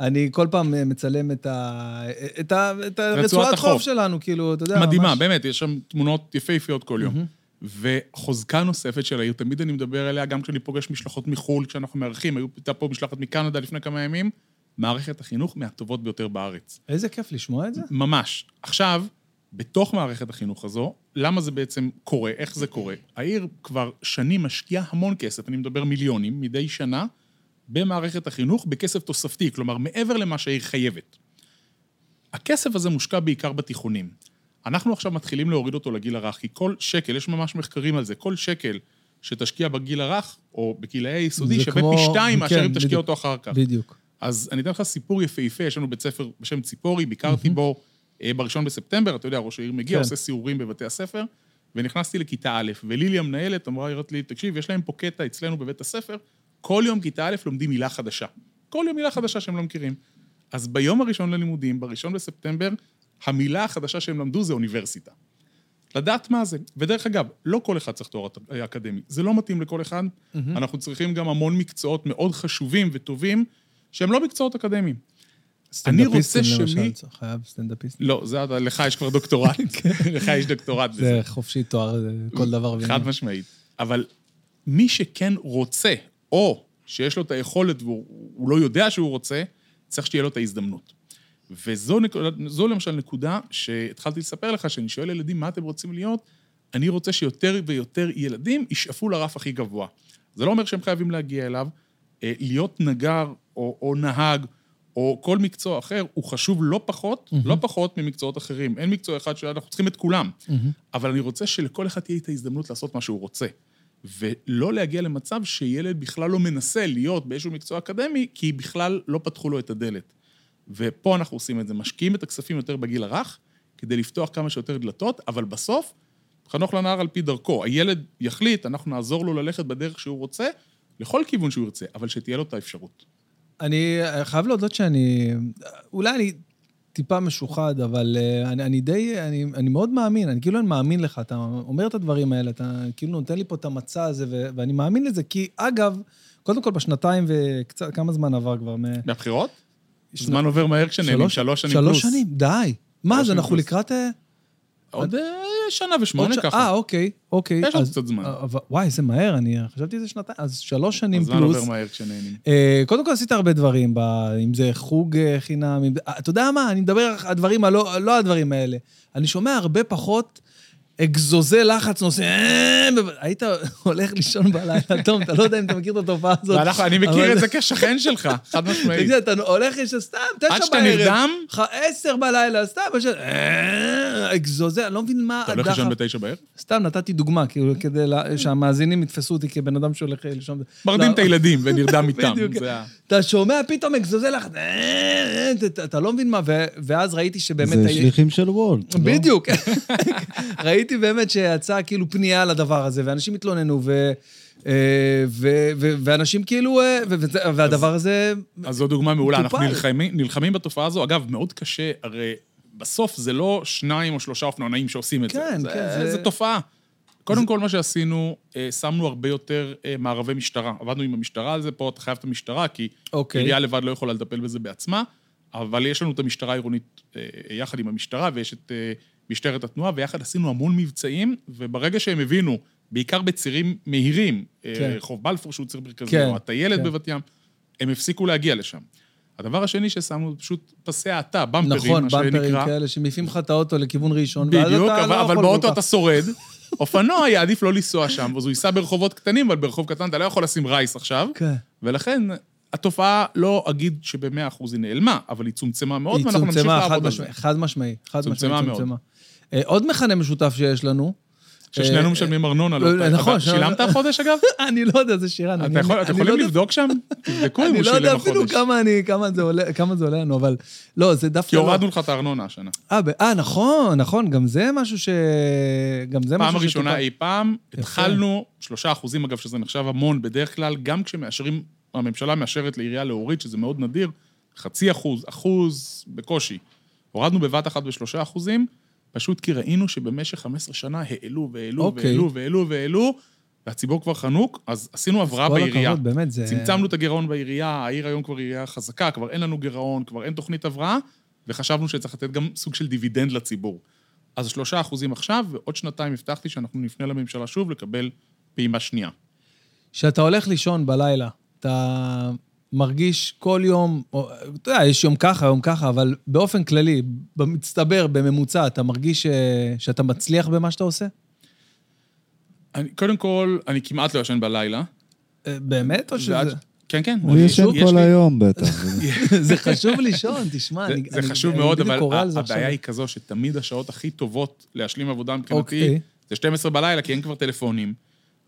אני כל פעם מצלם את ה... את ה... את רצועת הרצועת החוף. חוף שלנו, כאילו, אתה יודע, מדהימה, ממש- באמת, יש שם תמונות יפהפיות כל יום. וחוזקה נוספת של העיר, תמיד אני מדבר עליה, גם כשאני פוגש משלחות מחו"ל, כשאנחנו מארחים, הייתה פה משלחת מקנדה לפני כמה ימים, מערכת החינוך מהטובות ביותר בארץ. איזה כיף לשמוע את זה. ממש. עכשיו, בתוך מערכת החינוך הזו, למה זה בעצם קורה, איך זה קורה? העיר כבר שנים משקיעה המון כסף, אני מדבר מיליונים, מדי שנה, במערכת החינוך בכסף תוספתי, כלומר, מעבר למה שהעיר חייבת. הכסף הזה מושקע בעיקר בתיכונים. אנחנו עכשיו מתחילים להוריד אותו לגיל הרך, כי כל שקל, יש ממש מחקרים על זה, כל שקל שתשקיע בגיל הרך, או בגילאי היסודי, שווה פי שתיים מאשר כן, אם תשקיע בדיוק. אותו אחר כך. בדיוק. אז אני אתן לך סיפור יפהפה, יש לנו בית ספר בשם ציפורי, ביקרתי בו אה, בראשון בספטמבר, אתה יודע, ראש העיר מגיע, כן. עושה סיורים בבתי הספר, ונכנסתי לכיתה א', ולילי המנהלת אמרה, הראית לי, תקשיב, יש להם פה קטע אצלנו בבית הספר, כל יום כיתה א' לומדים מילה חדשה. כל יום מילה חדשה שהם לא מכירים. אז ביום הראשון ללימודים, בראשון בספטמבר, המילה החדשה שהם למדו זה אוניברסיטה. לדעת מה זה. ודרך אגב, לא כל אחד צריך תואר אקדמי. זה לא מתאים לכל אחד. אנחנו צריכים גם המון מקצועות מאוד חשובים וטובים, שהם לא מקצועות אקדמיים. אני רוצה סטנדאפיסטים, שמי... למשל, חייב סטנדאפיסט. לא, זה, לך יש כבר דוקטורט. [LAUGHS] [LAUGHS] לך יש דוקטורט בזה. זה חופשי תואר, כל דבר. חד. משמעית. אבל מי שכן רוצה, או שיש לו את היכולת והוא הוא לא יודע שהוא רוצה, צריך שתהיה לו את ההזדמנות. וזו נקודה, למשל נקודה שהתחלתי לספר לך, שאני שואל ילדים, מה אתם רוצים להיות? אני רוצה שיותר ויותר ילדים ישאפו לרף הכי גבוה. זה לא אומר שהם חייבים להגיע אליו. אה, להיות נגר או, או נהג, או כל מקצוע אחר, הוא חשוב לא פחות, לא פחות ממקצועות אחרים. אין מקצוע אחד שאנחנו צריכים את כולם. אבל אני רוצה שלכל אחד תהיה את ההזדמנות לעשות מה שהוא רוצה. ולא להגיע למצב שילד בכלל לא מנסה להיות באיזשהו מקצוע אקדמי, כי בכלל לא פתחו לו את הדלת. ופה אנחנו עושים את זה, משקיעים את הכספים יותר בגיל הרך, כדי לפתוח כמה שיותר דלתות, אבל בסוף, חנוך לנער על פי דרכו. הילד יחליט, אנחנו נעזור לו ללכת בדרך שהוא רוצה, לכל כיוון שהוא ירצה, אבל שתהיה לו את האפשרות. אני חייב להודות שאני... אולי אני טיפה משוחד, אבל אה, אני, אני די... אני, אני מאוד מאמין, אני כאילו אני מאמין לך. אתה אומר את הדברים האלה, אתה כאילו נותן לי פה את המצע הזה, ו, ואני מאמין לזה, כי אגב, קודם כל בשנתיים וקצת, כמה זמן עבר כבר? מ... מהבחירות? שנה- זמן עובר מהר כשנהנים, שלוש שנים פלוס. שלוש שנים, די. מה, שלוש אז אנחנו פלוס. לקראת... עוד אה, שנה ושמונה ככה. אה, אוקיי, אוקיי. יש עוד קצת זמן. אה, וואי, איזה מהר, אני חשבתי זה שנתיים. אז שלוש שנים הזמן פלוס. עובר מהר כשנהנים. אה, קודם כל עשית הרבה דברים, אם זה חוג חינם, אתה יודע מה, אני מדבר על הדברים, לא הדברים האלה. אני שומע הרבה פחות אגזוזי לחץ נושא... אה, היית הולך לישון בלילה, [LAUGHS] תום, אתה לא יודע אם אתה מכיר את התופעה הזאת. אני מכיר את זה כשכן שלך, חד משמעית. תגיד, אתה הולך יש סתם, תשע בערב. עד שאתה נרדם? עשר בלילה, סתם, יש... אה, אגזוזי, אני לא מבין מה אתה הולך לישון בתשע בערב? סתם נתתי דוגמה, כאילו, כדי שהמאזינים יתפסו אותי כבן אדם שהולך לישון. מרדים לא. את הילדים ונרדם [LAUGHS] איתם. בדיוק. זה ה- אתה שומע פתאום אגזוזי אה, אה, אתה- לא מבין מה, ואז ראיתי שבאמת... זה שליחים של וולט. לא? בדיוק. [LAUGHS] ראיתי באמת שיצאה כאילו פנייה לדבר הזה, ואנשים התלוננו, ו... אה, ו- ו- ואנשים כאילו, אה, ו- והדבר הזה... אז זו דוגמה מעולה, אנחנו. נלחמים, נלחמים בתופעה הזו. אגב, מאוד קשה, הרי בסוף זה לא שניים או שלושה אופנוענים שעושים את כן, זה. כן, זה, זה- זה תופעה. קודם כל, מה שעשינו, אה, שמנו הרבה יותר מערבי משטרה. עבדנו עם המשטרה על זה, פה אתה חייב את המשטרה, כי אוקיי. עירייה לבד לא יכולה לטפל בזה בעצמה, אבל יש לנו את המשטרה העירונית יחד עם המשטרה, ויש את משטרת התנועה, ויחד עשינו המון מבצעים, וברגע שהם הבינו, בעיקר בצירים מהירים, אה, כן. רחוב בלפור שהוא ציר מרכזי, כן, או הטיילת כן. בבת ים, הם הפסיקו להגיע לשם. הדבר השני ששמנו, פשוט פסי האטה, במפרים, נכון, מה במפרים שנקרא. כאלה שמעיפים לך את האוטו לכיוון ראשון, ואז בדיוק, אתה אבל, לא אבל באוטו אתה. שורד. [LAUGHS] אופנוע יעדיף לא לנסוע שם, אז הוא ייסע ברחובות קטנים, אבל ברחוב קטן אתה לא יכול לשים רייס עכשיו. כן. ולכן, התופעה, לא אגיד שבמאה אחוז היא נעלמה, אבל היא צומצמה מאוד, היא ואנחנו נמשיך צומצמה, לעבוד על זה. משמעי, חד משמעי, חד צומצמה משמעי, מאוד. צומצמה. אה, עוד מכנה משותף שיש לנו, ששנינו משלמים ארנונה. לא, לא, נכון, שילמת החודש, אגב? [LAUGHS] אני לא יודע, זה שירן. אתם לא יכולים יודע- לבדוק שם? תבדקו אם הוא לא יודע שילם אפילו החודש. אני- כמה זה עולה- כמה זה עולה לנו, אבל... לא, זה דווקא... כי לא. הורדנו לך את הארנונה השנה. אה, אה, נכון, נכון, גם זה משהו ש... גם זה משהו פעם הראשונה שטופל. אי פעם. התחלנו, שלושה אחוזים אגב, שזה נחשב המון בדרך כלל, גם כשמאשרים, הממשלה מאשרת לעירייה להוריד, שזה מאוד נדיר, חצי אחוז, אחוז בקושי. הורדנו בבת אחת בשלושה אחוזים, פשוט כי ראינו שבמשך 15 שנה העלו והעלו אוקיי. והעלו והעלו והעלו, והציבור כבר חנוק, אז עשינו הבראה בעירייה. הכבוד, באמת, זה... צמצמנו את הגירעון בעירייה, העיר היום כבר עירייה חזקה, כבר אין לנו גירעון, כבר אין תוכנית הבראה, וחשבנו שצריך לתת גם סוג של דיבידנד לציבור. אז שלושה אחוזים עכשיו, ועוד שנתיים הבטחתי שאנחנו נפנה לממשלה שוב לקבל פעימה שנייה. כשאתה הולך לישון בלילה, אתה מרגיש כל יום, או, אתה יודע, יש יום ככה, יום ככה, אבל באופן כללי, במצטבר, בממוצע, אתה מרגיש ש... שאתה מצליח במה שאתה עושה? אני, קודם כל, אני כמעט לא ישן בלילה. אה, באמת, או שזה... ועד- כן, כן. הוא ישן יש כל לי- היום בטח. [LAUGHS] זה חשוב לישון, תשמע, זה, אני... זה אני- חשוב אני מאוד, אבל הבעיה עכשיו. היא כזו שתמיד השעות הכי טובות להשלים עבודה מבחינתי, אוקיי. זה 12 בלילה, כי אין כבר טלפונים.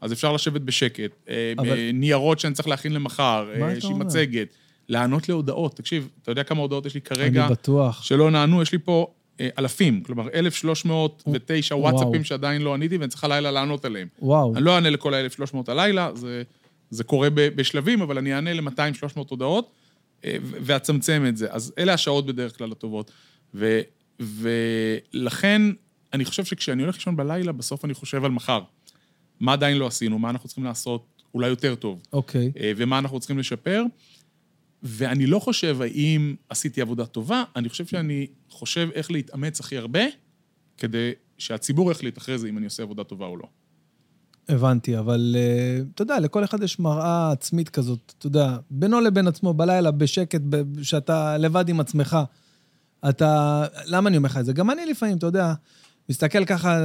אז אפשר לשבת בשקט. אה, אבל- אה, ניירות שאני צריך להכין למחר, אה, איזושהי אומר? מצגת, לענות להודעות. תקשיב, אתה יודע כמה הודעות יש לי כרגע אני בטוח. שלא נענו? יש לי פה אה, אלפים, כלומר 1,309 וואו. וואטסאפים שעדיין לא עניתי, ואני צריך הלילה לענות עליהם. וואו. אני לא אענה לכל ה-1,300 הלילה, זה, זה קורה ב, בשלבים, אבל אני אענה ל-200-300 הודעות, אה, ו- ואצמצם את זה. אז אלה השעות בדרך כלל הטובות. ו, ולכן, אני חושב שכשאני הולך לישון בלילה, בסוף אני חושב על מחר. מה עדיין לא עשינו, מה אנחנו צריכים לעשות אולי יותר טוב, אוקיי. אה, ומה אנחנו צריכים לשפר. ואני לא חושב האם עשיתי עבודה טובה, אני חושב שאני חושב איך להתאמץ הכי הרבה, כדי שהציבור יחליט אחרי זה אם אני עושה עבודה טובה או לא. הבנתי, אבל אה, אתה יודע, לכל אחד יש מראה עצמית כזאת, אתה יודע, בינו לבין עצמו, בלילה, בשקט, שאתה לבד עם עצמך. אתה... למה אני אומר לך את זה? גם אני לפעמים, אתה יודע, מסתכל ככה,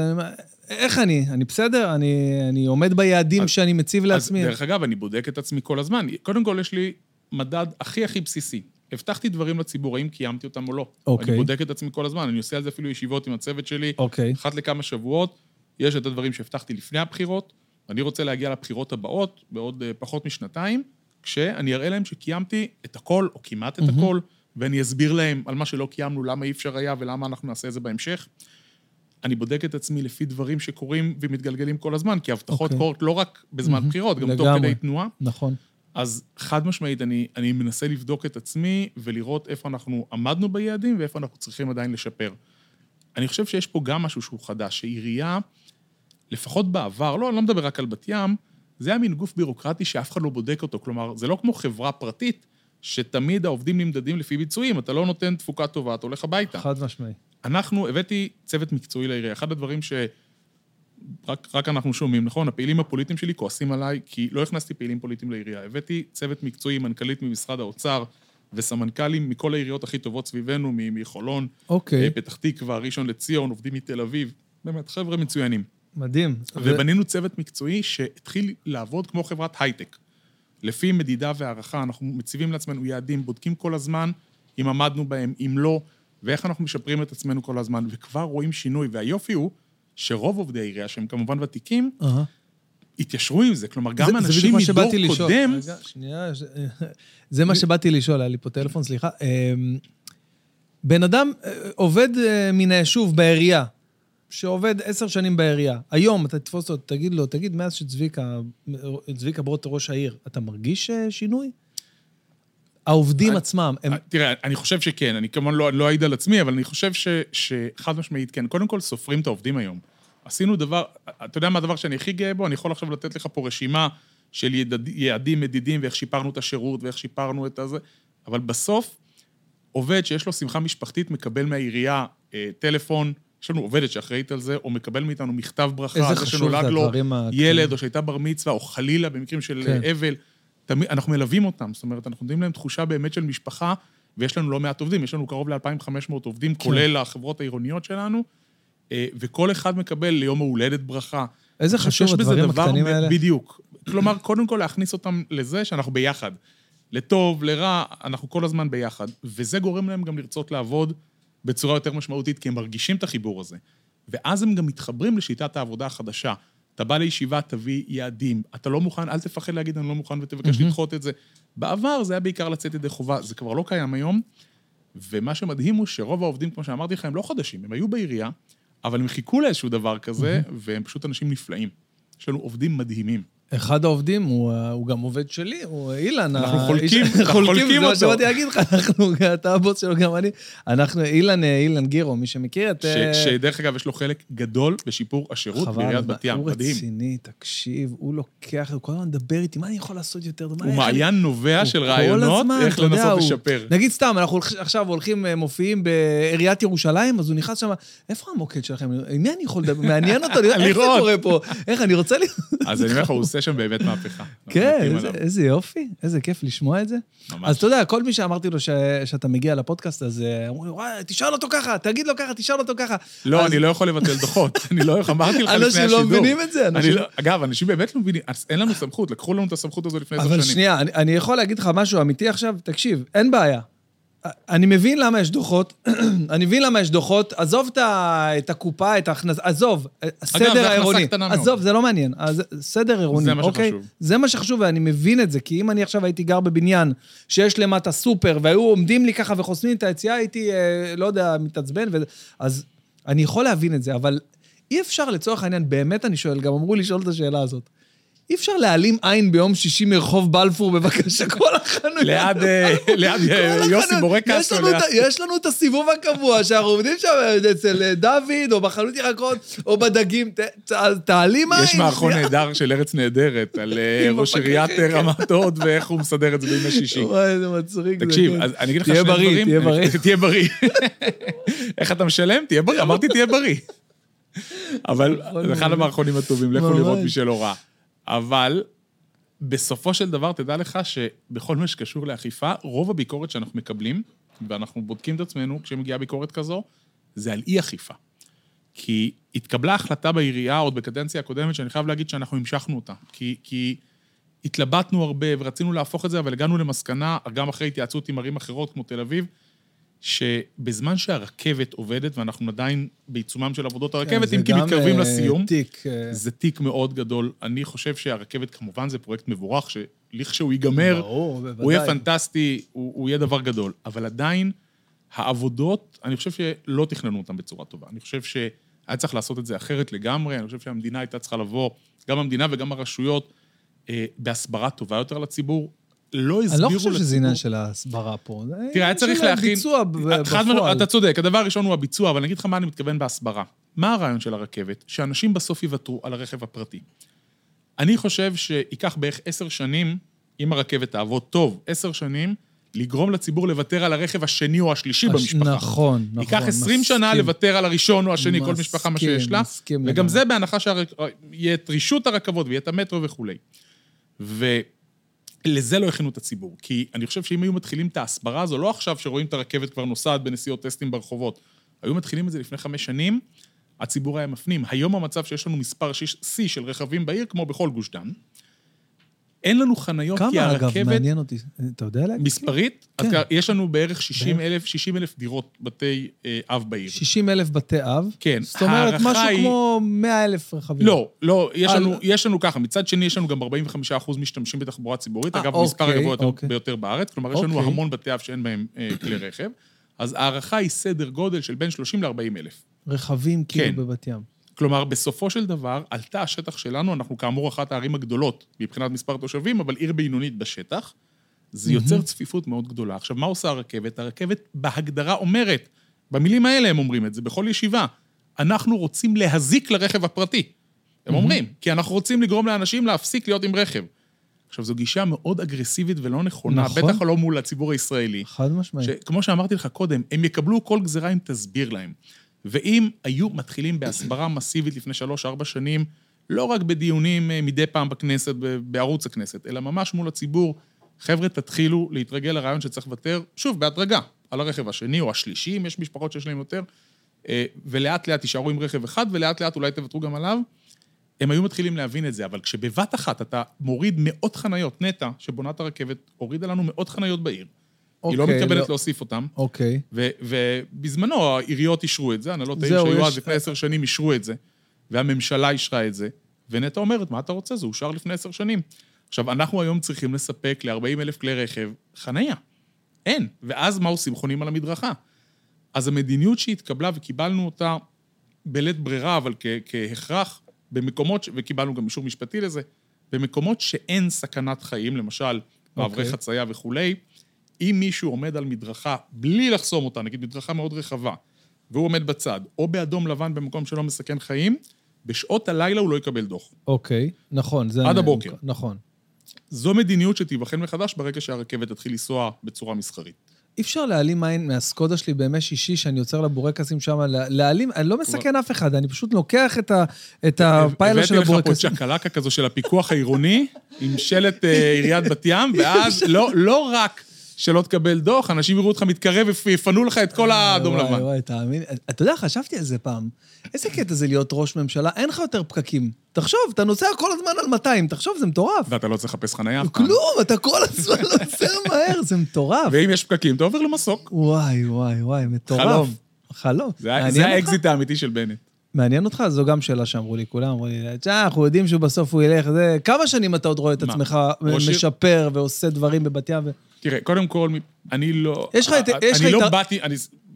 איך אני? אני בסדר? אני, אני עומד ביעדים אז- שאני מציב לעצמי? אז דרך אגב, אני בודק את עצמי כל הזמן. קודם כל, יש לי מדד הכי הכי בסיסי. הבטחתי דברים לציבור, האם קיימתי אותם או לא. אוקיי. אני בודק את עצמי כל הזמן, אני עושה על זה אפילו ישיבות עם הצוות שלי. אוקיי. אחת לכמה שבועות, יש את הדברים שהבטחתי לפני הבחירות, אני רוצה להגיע לבחירות הבאות, בעוד אה, פחות משנתיים, כשאני אראה להם שקיימתי את הכל, או כמעט את הכל, ואני אסביר להם על מה שלא קיימנו, למה אי אפשר היה ולמה אנחנו נעשה את זה בהמשך. אני בודק את עצמי לפי דברים שקורים ומתגלגלים כל הזמן, כי הבטחות אוקיי. קורות לא רק בזמן בחירות, גם תוך לגמרי. כדי תנועה. נכון. אז חד משמעית, אני, אני מנסה לבדוק את עצמי ולראות איפה אנחנו עמדנו ביעדים ואיפה אנחנו צריכים עדיין לשפר. אני חושב שיש פה גם משהו שהוא חדש, שעירייה, לפחות בעבר, לא, אני לא מדבר רק על בת ים, זה היה מין גוף בירוקרטי שאף אחד לא בודק אותו. כלומר, זה לא כמו חברה פרטית, שתמיד העובדים נמדדים לפי ביצועים, אתה לא נותן תפוקה טובה, אתה הולך הביתה. חד משמעי. אנחנו, הבאתי צוות מקצועי לעירייה. אחד הדברים ש... רק, רק אנחנו שומעים, נכון? הפעילים הפוליטיים שלי כועסים עליי, כי לא הכנסתי פעילים פוליטיים לעירייה. הבאתי צוות מקצועי, מנכ"לית ממשרד האוצר וסמנכ"לים מכל העיריות הכי טובות סביבנו, מחולון, אוקיי, אה, פתח תקווה, ראשון לציון, עובדים מתל אביב. באמת, חבר'ה מצוינים. מדהים. ו- ובנינו צוות מקצועי שהתחיל לעבוד כמו חברת הייטק. לפי מדידה והערכה, אנחנו מציבים לעצמנו יעדים, בודקים כל הזמן אם עמדנו בהם, אם לא, ואיך אנחנו משפרים את עצמנו כל הזמן, וכבר רואים שינוי. והיופי הוא שרוב עובדי העירייה, שהם כמובן ותיקים. התיישרו עם זה. כלומר, גם זה- זה אנשים מה מדור. קודם... רגע, שנייה. ש- [LAUGHS] זה מה שבאתי לשאול, היה לי פה טלפון, סליחה. אמ, בן אדם אה, עובד אה, מן היישוב בעירייה, שעובד עשר שנים בעירייה. היום אתה תתפוס אותו, תגיד לו, תגיד, מאז שצביקה, צביקה ברוט ראש העיר, אתה מרגיש אה, שינוי? העובדים אני- עצמם, הם... תראה, אני חושב שכן, אני כמובן לא, לא אעיד על עצמי, אבל אני חושב ש, שחד משמעית כן. קודם כל, סופרים את העובדים היום. עשינו דבר, אתה יודע מה הדבר שאני הכי גאה בו? אני יכול עכשיו לתת לך פה רשימה של ידד, יעדים מדידים ואיך שיפרנו את השירות ואיך שיפרנו את הזה, אבל בסוף, עובד שיש לו שמחה משפחתית מקבל מהעירייה אה, טלפון, יש לנו עובדת שאחראית על זה, או מקבל מאיתנו מכתב ברכה, איזה חשוב זה לו. ילד, או שהייתה בר מצווה, או חלילה במקרים של כן. כן. אבל. תמיד, אנחנו מלווים אותם, זאת אומרת, אנחנו נותנים להם תחושה באמת של משפחה, ויש לנו לא מעט עובדים, יש לנו קרוב ל-2,500 עובדים, כן. כולל החברות העירוניות שלנו, אה, וכל אחד מקבל ליום ההולדת ברכה. איזה חשוב הדברים דבר הקטנים האלה. בדיוק. כלומר, קודם כל להכניס אותם לזה שאנחנו ביחד. לטוב, לרע, אנחנו כל הזמן ביחד. וזה גורם להם גם לרצות לעבוד בצורה יותר משמעותית, כי הם מרגישים את החיבור הזה. ואז הם גם מתחברים לשיטת העבודה החדשה. אתה בא לישיבה, תביא יעדים. אתה לא מוכן, אל תפחד להגיד, אני לא מוכן, ותבקש לדחות את זה. בעבר זה היה בעיקר לצאת ידי חובה, זה כבר לא קיים היום. ומה שמדהים הוא שרוב העובדים, כמו שאמרתי לך, הם לא חדשים, הם היו בעירייה, אבל הם חיכו לאיזשהו דבר כזה, והם פשוט אנשים נפלאים. יש לנו עובדים מדהימים. אחד העובדים הוא, אה, הוא גם עובד שלי, הוא אילן. אנחנו חולקים- אנחנו חולקים זה מה אותו. שבאתי להגיד לך, אנחנו, אתה הבוס שלו, גם אני. אנחנו, אילן, אה, אילן גירו, מי שמכיר את... אה, ש- שדרך אגב, יש לו חלק גדול בשיפור השירות בעיריית בת ים, הוא מדהים. רציני, תקשיב, הוא לוקח, הוא כל הזמן מדבר איתי, מה אני יכול לעשות יותר? הוא מעיין נובע הוא של רעיונות, איך לנסות הוא- לשפר. נגיד סתם, אנחנו עכשיו הולכים, אה, מופיעים בעיריית ירושלים, אז הוא נכנס שם, איפה המוקד שלכם? עם מי אני יכול לדבר? מעניין אותו, איך זה. קורה פה. איך, אני רוצה לראות. אז אני אומר לך, הוא עושה שם באמת מהפכה. [LAUGHS] כן, איזה-. איזה יופי, איזה כיף לשמוע את זה. ממש. אז אתה יודע, כל מי שאמרתי לו ש- שאתה מגיע לפודקאסט, אז אה, אמרו לי, וואי, תשאל אותו ככה, תגיד לו ככה, תשאל אותו ככה. לא, אז אני לא יכול לבטל דוחות. [LAUGHS] אני לא יכול, אמרתי לך לפני אנשים השידור. לא מבינים את זה, אנשים- לא- אגב, אנשים באמת לא מבינים, אז אין לנו סמכות, לקחו לנו את הסמכות הזו לפני עשר אבל שנים. שנייה, אני, אני יכול להגיד לך משהו אמיתי עכשיו? תקשיב, אין בעיה. אני מבין למה יש דוחות, [CLEARS THROAT] אני מבין למה יש דוחות, עזוב את, הקופה, את ההכנסה, עזוב, זו הסדר הכנסה העירוני. קטנה מאוד. עזוב, זה לא מעניין. אז סדר עירוני, זה מה אוקיי? שחשוב. זה מה שחשוב, ואני מבין את זה, כי אם אני עכשיו הייתי גר בבניין שיש למטה סופר, והיו עומדים לי ככה וחוסמים את היציאה, הייתי, אה, לא יודע, מתעצבן. אז אני יכול להבין את זה, אבל אי אפשר לצורך העניין, באמת אני שואל, גם אמרו לי לשאול את השאלה הזאת. אי אפשר להעלים עין ביום שישי מרחוב בלפור, בבקשה, [LAUGHS] כל החנויות. ליד אה, ליד אה, יוסי. בורקס, יש לנו, את, הסיבוב הקבוע, שאנחנו עובדים שם אצל אה, דוד, או בחנות ירקות, או בדגים. תעלים עין. יש מערכון. [LAUGHS] נהדר של ארץ נהדרת, על ראש עיריית. רמת הוד ואיך הוא מסדר את זה בימי שישי. [LAUGHS] וואי, איזה מצחיק. זה, תקשיב, כן. אני אגיד לך שני דברים. תהיה בריא. תהיה בריא. איך אתה משלם? תהיה בריא. אמרתי תהיה בריא. אבל זה אחד המערכונים הטובים, לכו. לראות מי שלא ראה. אבל בסופו של דבר, תדע לך שבכל מה שקשור לאכיפה, רוב הביקורת שאנחנו מקבלים, ואנחנו בודקים את עצמנו כשמגיעה ביקורת כזו, זה על אי-אכיפה. כי התקבלה החלטה בעירייה עוד בקדנציה הקודמת, שאני חייב להגיד שאנחנו המשכנו אותה. כי, כי התלבטנו הרבה ורצינו להפוך את זה, אבל הגענו למסקנה, גם אחרי התייעצות עם ערים אחרות כמו תל אביב, שבזמן שהרכבת עובדת, ואנחנו עדיין בעיצומם של עבודות הרכבת, כן, אם כי מתקרבים אה, לסיום, תיק. אה, זה תיק מאוד גדול. אני חושב שהרכבת, כמובן, זה פרויקט מבורך, שלכשהוא ייגמר, ברור, בוודאי. הוא יהיה פנטסטי, הוא, הוא יהיה דבר גדול. אבל עדיין, העבודות, אני חושב שלא תכננו אותן בצורה טובה. אני חושב שהיה צריך לעשות את זה אחרת לגמרי, אני חושב שהמדינה הייתה צריכה לבוא, גם המדינה וגם הרשויות, אה, בהסברה טובה יותר לציבור. לא הסבירו אני לא לציבור... חושב שזה עניין של ההסברה פה. זה תראה, היה צריך להכין... הביצוע ב- חד משמעית, בפועל. אתה צודק, הדבר הראשון הוא הביצוע, אבל אני אגיד לך מה אני מתכוון בהסברה. מה הרעיון של הרכבת? שאנשים בסוף יוותרו על הרכב הפרטי. אני חושב שייקח בערך עשר שנים, אם הרכבת תעבוד טוב, עשר שנים, לגרום לציבור לוותר על הרכב השני או השלישי הש- במשפחה. נכון, נכון. ייקח 20 שנה מסכים. לוותר על הראשון או השני, כל משפחה מה מסכים, שיש לה. מסכים וגם לגמרי. זה בהנחה שיהיה את רישות הרכבות ויהיה את המטרו וכולי. ולזה לא הכינו את הציבור. כי אני חושב שאם היו מתחילים את ההסברה הזו, לא עכשיו שרואים את הרכבת כבר נוסעת בנסיעות טסטים ברחובות, היו מתחילים את זה לפני חמש שנים, הציבור היה מפנים. היום המצב שיש לנו מספר שיא של רכבים בעיר, כמו בכל גוש דן. אין לנו חניות, כי כמה, אגב, הרכבת... מעניין אותי. אתה יודע להגיד? מספרית, כן. אז יש לנו בערך 60 אלף, 60 אלף דירות בתי אה, אב בעיר. 60 אלף בתי אב. כן, זאת אומרת, משהו היא- כמו 100 אלף רכבים. לא, לא, יש על- לנו, יש לנו ככה, מצד שני יש לנו גם 45% משתמשים בתחבורה ציבורית, אה, אגב, אוקיי, הגבוה יותר- אוקיי. ביותר בארץ, כלומר, יש לנו אוקיי. המון בתי אב שאין בהם אה, כלי רכב, אז ההערכה היא סדר גודל של בין 30 ל-40 אלף. רכבים כן. כאילו בבת ים. כלומר, בסופו של דבר, עלתה השטח שלנו, אנחנו כאמור אחת הערים הגדולות מבחינת מספר תושבים, אבל עיר בינונית בשטח. זה יוצר צפיפות מאוד גדולה. עכשיו, מה עושה הרכבת? הרכבת בהגדרה אומרת, במילים האלה הם אומרים את זה, בכל ישיבה, אנחנו רוצים להזיק לרכב הפרטי. הם אומרים, כי אנחנו רוצים לגרום לאנשים להפסיק להיות עם רכב. עכשיו, זו גישה מאוד אגרסיבית ולא נכונה, נכון. בטח לא מול הציבור הישראלי. חד משמעית. שכמו שאמרתי לך קודם, הם יקבלו כל גזירה אם תסביר להם. ואם היו מתחילים בהסברה מסיבית לפני שלוש-ארבע שנים, לא רק בדיונים אה, מדי פעם בכנסת, בערוץ הכנסת, אלא ממש מול הציבור, חבר'ה, תתחילו להתרגל לרעיון שצריך לוותר, שוב, בהדרגה, על הרכב השני או השלישי, אם יש משפחות שיש להם יותר, אה, ולאט לאט תישארו עם רכב אחד, ולאט לאט אולי תוותרו גם עליו. הם היו מתחילים להבין את זה, אבל כשבבת אחת אתה מוריד מאות חניות, נטע, שבונה את הרכבת, הורידה לנו מאות חניות בעיר, היא לא אוקיי, מתכוונת לא. להוסיף אותם. אוקיי. ובזמנו העיריות אישרו את זה, הנהלות העיר שהיו אז לפני עשר שנים אישרו את זה, והממשלה אישרה את זה, ונטע אומרת, מה אתה רוצה? זה אושר לפני עשר שנים. עכשיו, אנחנו היום צריכים לספק ל-40 אלף כלי רכב חנייה. אין. ואז מה עושים? חונים על המדרכה. אז המדיניות שהתקבלה, וקיבלנו אותה בלית ברירה, אבל כ- כהכרח, במקומות, ש- וקיבלנו גם אישור משפטי לזה, במקומות שאין סכנת חיים, למשל, מעברי אוקיי. חצייה וכולי, אם מישהו עומד על מדרכה בלי לחסום אותה, נגיד מדרכה מאוד רחבה, והוא עומד בצד, או באדום לבן במקום שלא מסכן חיים, בשעות הלילה הוא לא יקבל דוח. אוקיי, נכון. זה... עד הבוקר. נכון. זו מדיניות שתיבחן מחדש ברגע שהרכבת תתחיל לנסוע בצורה מסחרית. אי אפשר להעלים עין מהסקודה שלי בימי שישי, שאני עוצר לבורקסים שם, לה- להעלים, אני לא מסכן אף אחד, אני פשוט לוקח את, ה, את הפיילוט של הבאתי לך פה הבורקסים. צ'קלקה כזו של הפיקוח העירוני, עם שלט אה, עיריית בת ים, [LAUGHS] ואז לא, לא רק שלא תקבל דוח, אנשים יראו אותך מתקרב ויפנו לך את כל האדום וואי, לבן. וואי, תאמין. אתה יודע, חשבתי על זה פעם. איזה קטע זה להיות ראש ממשלה, אין לך יותר פקקים. תחשוב, אתה נוסע כל הזמן על 200, תחשוב, זה מטורף. ואתה לא צריך לחפש חניה אף פעם. כלום, אתה כל הזמן [LAUGHS] נוסע מהר, זה מטורף. ואם יש פקקים, אתה עובר למסוק. וואי, וואי, וואי, מטורף. חלום. חלום. זה? האקזיט האמיתי של בנט. מעניין אותך? זו גם שאלה שאמרו לי, כולם אמרו לי, תשמע, אנחנו יודעים שבסוף הוא ילך, זה... כמה שנים אתה עוד רואה את מה? עצמך? משפר ועושה דברים בבת ים? ו... תראה, קודם כל, אני לא... יש לך את- אני לא באתי.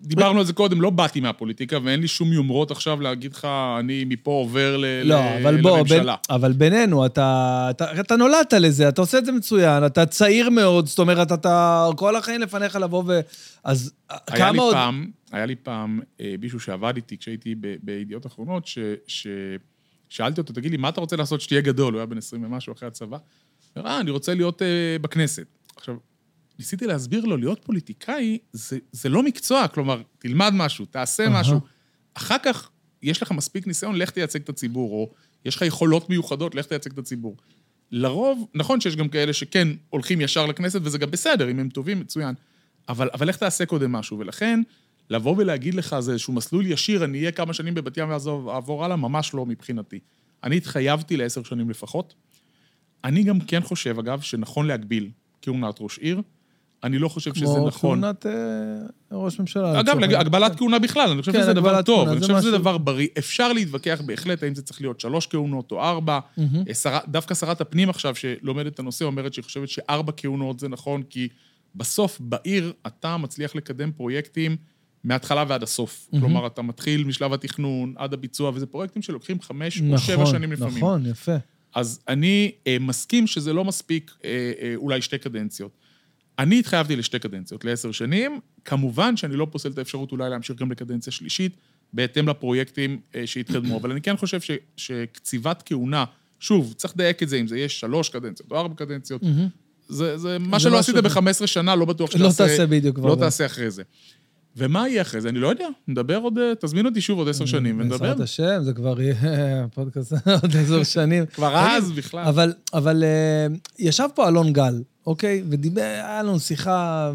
דיברנו על זה קודם, לא באתי מהפוליטיקה, ואין לי שום יומרות עכשיו להגיד לך, אני מפה עובר ל... לא, אבל בוא, בין, לממשלה. אבל בינינו, אתה, אתה, אתה נולדת לזה, אתה עושה את זה מצוין, אתה צעיר מאוד, זאת אומרת, אתה כל החיים לפניך לבוא ו... אז היה כמה עוד... פעם, היה לי פעם אה, מישהו שעבד איתי כשהייתי ב- בידיעות אחרונות, ש- ש- שאלתי אותו, תגיד לי, מה אתה רוצה לעשות שתהיה גדול? הוא היה בן 20 ומשהו אחרי הצבא. הוא אומר, אה, אני רוצה להיות אה, בכנסת. עכשיו, ניסיתי להסביר לו, להיות פוליטיקאי זה, זה לא מקצוע, כלומר, תלמד משהו, תעשה אהה. משהו. אחר כך, יש לך מספיק ניסיון, לך תייצג את הציבור, או יש לך יכולות מיוחדות, לך תייצג את הציבור. לרוב, נכון שיש גם כאלה שכן הולכים ישר לכנסת, וזה גם בסדר, אם הם טובים, מצוין. אבל, אבל לך תעשה קודם משהו, ולכן, לבוא ולהגיד לך, זה איזשהו מסלול ישיר, אני אהיה כמה שנים בבת ים ואז אעבור הלאה, ממש לא מבחינתי. אני התחייבתי לעשר שנים לפחות. אני גם כן חושב, אגב, שנכון להגביל כהונת ראש עיר. אני לא חושב שזה כמו נכון. כהונת אה, ראש ממשלה. אגב. הגבלת כהונה בכלל, אני חושב כן, שזה דבר טוב, אני חושב שזה דבר בריא. אפשר להתווכח בהחלט האם זה צריך להיות שלוש כהונות או ארבע. אה, דווקא שרת הפנים עכשיו, שלומדת את הנושא, אומרת שהיא חושבת שארבע כהונות זה נכון, כי בסוף, בעיר, אתה מצליח לקדם פרויקטים מההתחלה ועד הסוף. כלומר, אתה מתחיל משלב התכנון עד הביצוע, וזה פרויקטים שלוקחים חמש או שבע נכון, שנים לפעמים. נכון, יפה. אז אני אה, מסכים שזה לא מספיק אולי שתי קדנציות. אני התחייבתי לשתי קדנציות, לעשר שנים. כמובן שאני לא פוסל את האפשרות אולי להמשיך גם לקדנציה שלישית, בהתאם לפרויקטים אה, שהתקדמו. אבל אני כן חושב ש, שקציבת כהונה, שוב, צריך לדייק את זה, אם זה יהיה שלוש קדנציות או ארבע קדנציות. זה, זה מה זה שלא עשית אחר. ב-15 שנה, לא בטוח לא שתעשה... תעשה בדיוק כבר לא. תעשה אחרי זה. ומה יהיה אחרי זה? אני לא יודע, נדבר עוד... אה, תזמין אותי שוב עוד עשר שנים ונדבר. בעזרת השם, זה כבר יהיה [LAUGHS] פודקאסט [LAUGHS] עוד עשר שנים. כבר אז בכלל. אבל, אבל אה, ישב פה אלון גל, אוקיי? ודיבר, היה לנו שיחה...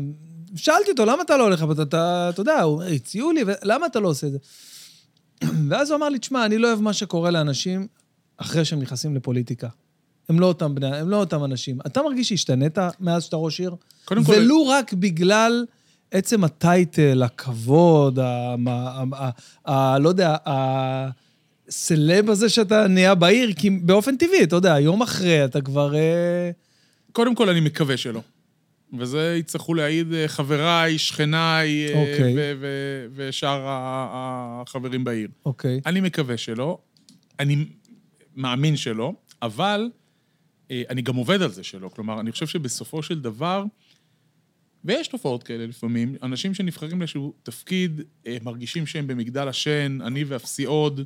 שאלתי אותו, למה אתה לא הולך? אתה, אתה, אתה יודע, הציעו לי, למה אתה לא עושה את זה? [CLEARS THROAT] ואז הוא אמר לי, תשמע, אני לא אוהב מה שקורה לאנשים אחרי שהם נכנסים לפוליטיקה. הם לא אותם בני, הם לא אותם אנשים. אתה מרגיש שהשתנית מאז שאתה ראש עיר? קודם כל- ולו רק בגלל עצם הטייטל, הכבוד, ה... ה, ה, ה לא יודע, הסלב הזה שאתה נהיה בעיר, כי באופן טבעי, אתה יודע, יום אחרי אתה כבר... אה, קודם כל, אני מקווה שלא. וזה יצטרכו להעיד אה, חבריי, שכניי, אה, אוקיי. ו- ו- ושאר החברים בעיר. אוקיי. אני מקווה שלא, אני מאמין שלא, אבל אני גם עובד על זה שלא. כלומר, אני חושב שבסופו של דבר, ויש תופעות כאלה לפעמים, אנשים שנבחרים לאיזשהו תפקיד, אה, מרגישים שהם במגדל השן, אני ואפסי עוד,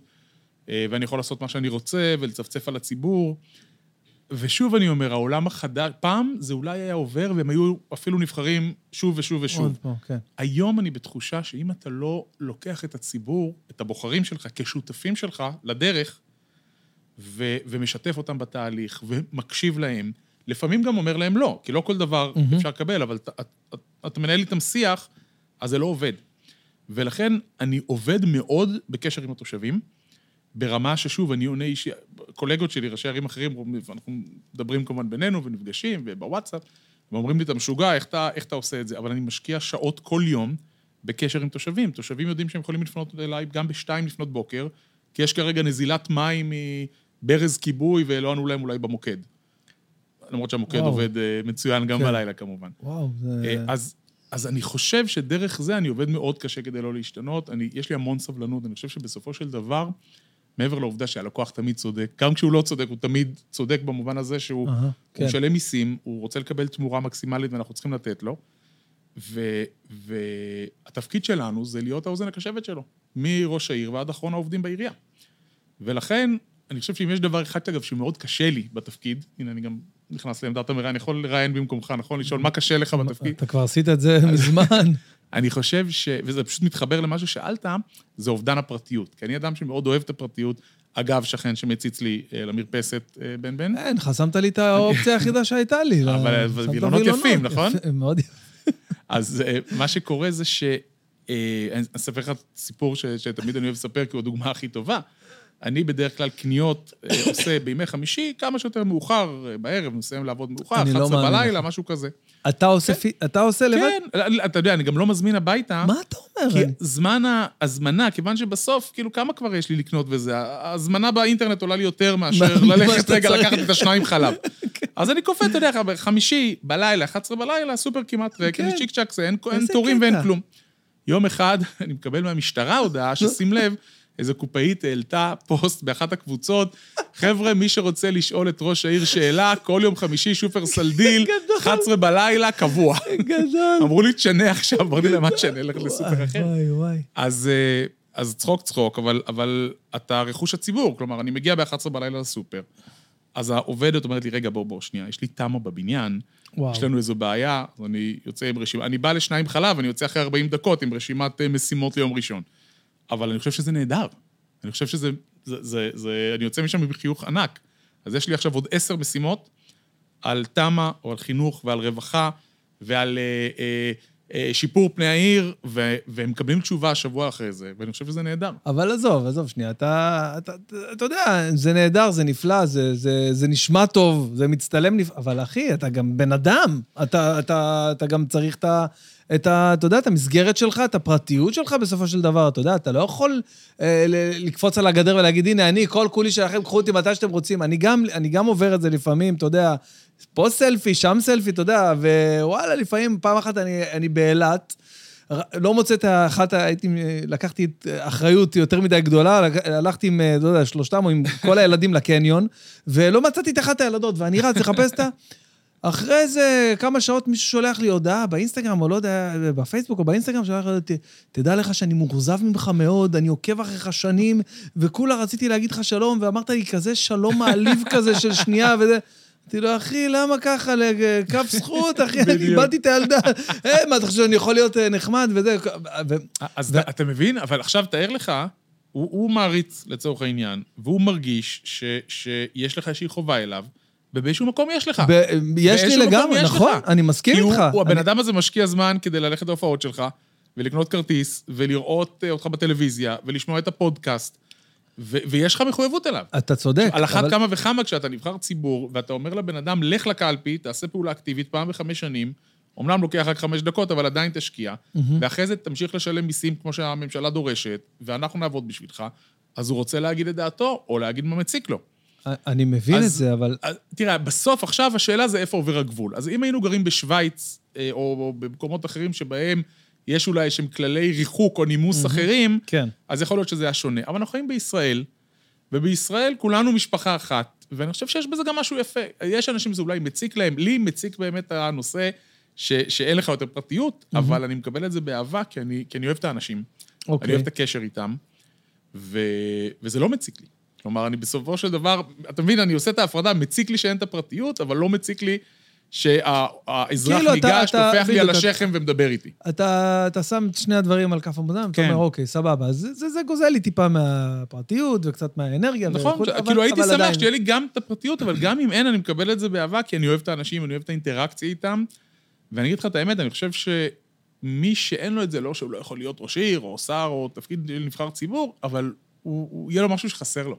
אה, ואני יכול לעשות מה שאני רוצה ולצפצף על הציבור. ושוב אני אומר, העולם החדש, פעם זה אולי היה עובר והם היו אפילו נבחרים שוב ושוב ושוב. עוד פה, כן. היום אני בתחושה שאם אתה לא לוקח את הציבור, את הבוחרים שלך, כשותפים שלך לדרך, ו- ומשתף אותם בתהליך, ומקשיב להם, לפעמים גם אומר להם לא, כי לא כל דבר מהמם. אפשר לקבל, אבל אתה, אתה, אתה מנהל איתם שיח, אז זה לא עובד. ולכן אני עובד מאוד בקשר עם התושבים, ברמה ששוב, אני עונה אישי, קולגות שלי, ראשי ערים אחרים, אנחנו מדברים כמובן בינינו ונפגשים ובוואטסאפ, ואומרים לי, אתה משוגע, איך אתה, איך אתה עושה את זה? אבל אני משקיע שעות כל יום בקשר עם תושבים. תושבים יודעים שהם יכולים לפנות אליי גם בשתיים לפנות בוקר, כי יש כרגע נזילת מים מברז כיבוי ולא ענו להם אולי במוקד. למרות שהמוקד וואו. עובד אה, מצוין גם כן. בלילה כמובן. וואו, זה... אה, אז, אז אני חושב שדרך זה אני עובד מאוד קשה כדי לא להשתנות. אני, יש לי המון סבלנות, אני חושב שבסופו של דבר, מעבר לעובדה שהלקוח תמיד צודק, גם כשהוא לא צודק, הוא תמיד צודק במובן הזה שהוא כן. משלם מיסים, הוא רוצה לקבל תמורה מקסימלית ואנחנו צריכים לתת לו. ו- והתפקיד שלנו זה להיות האוזן הקשבת שלו, מראש העיר ועד אחרון העובדים בעירייה. ולכן, אני חושב שאם יש דבר אחד, אגב, שמאוד קשה לי בתפקיד, הנה, אני גם נכנס לעמדת המראה, אני יכול לראיין במקומך, נכון? לשאול מה קשה לך בתפקיד? אתה כבר עשית את זה מזמן. [LAUGHS] אני חושב ש... וזה פשוט מתחבר למה ששאלת, זה אובדן הפרטיות. כי אני אדם שמאוד אוהב את הפרטיות. אגב, שכן שמציץ לי אה, למרפסת אה, בן בן. אין, חסמת לי את האופציה היחידה שהייתה לי. אבל- וילונות יפים, נכון? מאוד יפה. [LAUGHS] אז אה, מה שקורה זה ש... אני אספר לך סיפור שתמיד אני אוהב לספר, כי הוא הדוגמה הכי טובה. אני בדרך כלל קניות אה, [COUGHS] עושה בימי חמישי, כמה שיותר מאוחר אה, בערב, מסיים לעבוד מאוחר, אני לא 11 מאמין בלילה. משהו כזה. אתה עושה פי- אתה עושה לבד? כן, אתה יודע, אני גם לא מזמין הביתה. מה אתה אומר? כי זמן ההזמנה, כיוון שבסוף, כאילו, כמה כבר יש לי לקנות וזה? ההזמנה באינטרנט עולה לי יותר מאשר ללכת רגע. לקחת את השניים חלב. [LAUGHS] אז אני קופץ, אתה יודע, בחמישי, בלילה, 11 בלילה, הסופר כמעט ריק, כן. אני צ'יק צ'אק, זה, אין תורים. ואין כלום. יום אחד, [LAUGHS] אני מקבל מהמשטרה הודעה, ששים [LAUGHS] לב, איזו קופאית העלתה פוסט באחת הקבוצות, חבר'ה, מי שרוצה לשאול את ראש העיר שאלה, כל יום חמישי שופרסל דיל, [LAUGHS] 11 בלילה, קבוע. גדול. אמרו לי, תשנה עכשיו, אמרתי להם, מה תשנה, לך לסופר אחר. וואי, וואי. אז, אה, אז צחוק צחוק, אבל, אבל אתה רכוש הציבור. כלומר, אני מגיע ב-11 בלילה לסופר, אז העובדת אומרת לי, רגע, בוא, בוא, שנייה, יש לי תמה בבניין, וואו. יש לנו איזו בעיה, אז אני יוצא עם רשימה, אני בא לשניים חלב, אני יוצא אחרי 40 דקות עם רשימת אה, משימות ליום ראשון. אבל אני חושב שזה נהדר. אני חושב שזה, זה, זה, זה, אני יוצא משם עם חיוך ענק. אז יש לי עכשיו עוד עשר משימות על תמה, או על חינוך, ועל רווחה, ועל אה, אה, שיפור פני העיר, ו, והם מקבלים תשובה שבוע אחרי זה, ואני חושב שזה נהדר. אבל עזוב, עזוב שנייה, אתה, אתה, אתה, אתה יודע, זה נהדר, זה נפלא, זה, זה, זה נשמע טוב, זה מצטלם נפלא, אבל אחי, אתה גם בן אדם, אתה, אתה, אתה גם צריך את ה... את ה... אתה יודע, את המסגרת שלך, את הפרטיות שלך בסופו של דבר, אתה יודע, אתה לא יכול אה, לקפוץ על הגדר ולהגיד, הנה, אני, כל כולי שלכם, קחו אותי מתי שאתם רוצים. אני גם, אני גם עובר את זה לפעמים, אתה יודע, פה סלפי, שם סלפי, אתה יודע, ווואלה, לפעמים, פעם אחת אני, אני באילת, לא מוצא את האחת, ה- הייתי, לקחתי את אחריות יותר מדי גדולה, הלכתי עם, לא יודע, שלושתם או עם כל הילדים לקניון, ולא מצאתי את אחת הילדות, ואני רץ לחפש אותה. אחרי איזה כמה שעות מישהו שולח לי הודעה באינסטגרם, או לא יודע, בפייסבוק או באינסטגרם, שולח לי, "ת- תדע לך שאני מאוכזב ממך מאוד, אני עוקב אחריך שנים, וכולה רציתי להגיד לך שלום, ואמרת לי כזה שלום מעליב כזה של שנייה, וזה... אמרתי לו, אחי, למה ככה? לכף זכות, אחי, אני. איבדתי את הילדה. אה, מה, אתה חושב שאני יכול להיות אה, נחמד וזה? אז אתה, מבין? אבל עכשיו תאר לך, הוא, מעריץ לצורך העניין, והוא מרגיש שיש לך איזושהי חובה אליו, ובאיזשהו מקום יש לך. ב- יש לי לגמרי, יש נכון, לך. אני מסכים כי הוא, איתך. הוא, הבן אני- אדם הזה משקיע זמן כדי ללכת להופעות שלך, ולקנות כרטיס, ולראות אה, אותך בטלוויזיה, ולשמוע את הפודקאסט, ו- ויש לך מחויבות אליו. אתה צודק. על אחת אבל- כמה וכמה כשאתה נבחר ציבור, ואתה אומר לבן אדם, לך לקלפי, תעשה פעולה אקטיבית פעם בחמש שנים, אמנם לוקח רק חמש דקות, אבל עדיין תשקיע, ואחרי זה תמשיך לשלם מיסים כמו שהממשלה דורשת, ואנחנו נעבוד בשבילך, אז הוא רוצה להגיד את דעתו, או להגיד מה מציק לו. אני מבין אז- את זה, אבל... אז תראה, בסוף עכשיו השאלה זה איפה עובר הגבול. אז אם היינו גרים בשוויץ, אה, או, או במקומות אחרים שבהם יש אולי איזשהם כללי ריחוק או נימוס אחרים, כן. אז יכול להיות שזה היה שונה. אבל אנחנו חיים בישראל, ובישראל כולנו משפחה אחת, ואני חושב שיש בזה גם משהו יפה. יש אנשים שזה אולי מציק להם, לי מציק באמת הנושא ש, שאין לך יותר פרטיות, אבל אני מקבל את זה באהבה, כי אני, כי אני אוהב את האנשים. אוקיי. אני אוהב את הקשר איתם, ו... וזה לא מציק לי. כלומר, אני בסופו של דבר, אתה מבין, אני עושה את ההפרדה, מציק לי שאין את הפרטיות, אבל לא מציק לי שהאזרח כאילו, ניגש, טופח לי על השכם ומדבר איתי. אתה, אתה שם את שני הדברים על כף המאזניים, כן. אומר, אוקיי, סבבה. אז זה, זה, זה גוזל לי טיפה מהפרטיות וקצת מהאנרגיה. נכון, וכו', ש- אבל- כאילו הייתי אבל שמח. שתהיה לי גם את הפרטיות, אבל גם אם אין, אני מקבל את זה באהבה, כי אני אוהב את האנשים, אני אוהב את האינטראקציה איתם. ואני אגיד לך את האמת, אני חושב שמי שאין לו את זה, לא שהוא לא יכול להיות ראש עיר, או שר, או תפקיד נבחר ציבור, אבל הוא, הוא, יהיה לו משהו שחסר לו.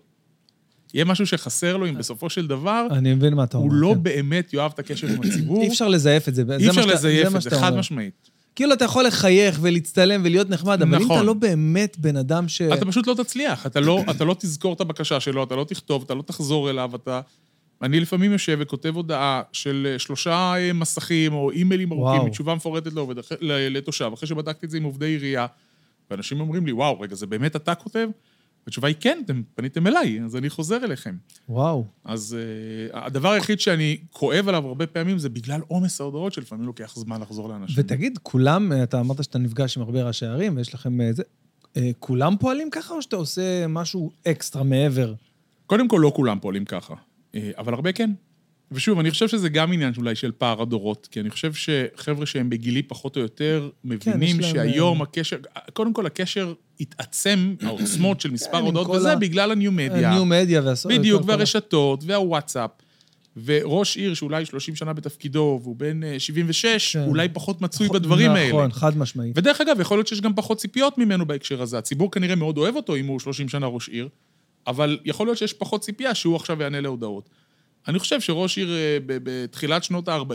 יהיה משהו שחסר לו אם בסופו של דבר, אני מבין מה אתה אומר. הוא לא כן. באמת יאהב את הקשר עם הציבור. אי אפשר לזייף את זה. אי אפשר לזייף את זה, חד. משמעית. כאילו, אתה יכול לחייך ולהצטלם ולהיות נחמד, אבל אם נכון. אתה לא באמת בן אדם ש... אתה פשוט לא תצליח, אתה לא, אתה לא תזכור את הבקשה שלו, אתה לא תכתוב, אתה לא תחזור אליו, אתה... אני לפעמים יושב וכותב הודעה של אה, שלושה אה, מסכים או אימיילים ארוכים, וואו. מתשובה מפורטת לעובד, לתושב, אחרי שבדקתי את זה עם עובדי עירייה, ואנשים אומרים לי, וואו, רגע, זה באמת אתה כותב? התשובה היא כן, אתם פניתם אליי, אז אני חוזר אליכם. וואו. אז uh, הדבר היחיד שאני כואב עליו הרבה פעמים זה בגלל עומס ההודעות שלפעמים לוקח זמן לחזור לאנשים. ותגיד, כולם, אתה אמרת שאתה נפגש עם הרבה ראשי ערים, ויש לכם אה, זה... אה, כולם פועלים ככה, או שאתה עושה משהו אקסטרה מעבר? קודם כל, לא כולם פועלים ככה, אה, אבל הרבה כן. ושוב, אני חושב שזה גם עניין אולי של פער הדורות, כי אני חושב שחבר'ה שהם בגילי פחות או יותר, מבינים יש להם, שהיום אה, הקשר, קודם כל הקשר התעצם, העוצמות של מספר כן, הודעות, וזה בגלל הניו-מדיה. הניו מדיה והסוף. בדיוק, והרשתות, והוואטסאפ. וראש עיר שאולי 30 שנה בתפקידו, והוא בן אה, 76, כן. אולי פחות מצוי בדברים האלה. נכון, חד משמעית. ודרך אגב, יכול להיות שיש גם פחות ציפיות ממנו בהקשר הזה. הציבור כנראה מאוד אוהב אותו אם הוא 30 שנה ראש עיר, אבל יכול להיות שיש פחות ציפייה שהוא עכשיו יענה להודעות. אני חושב שראש עיר אה, בתחילת שנות ה-40,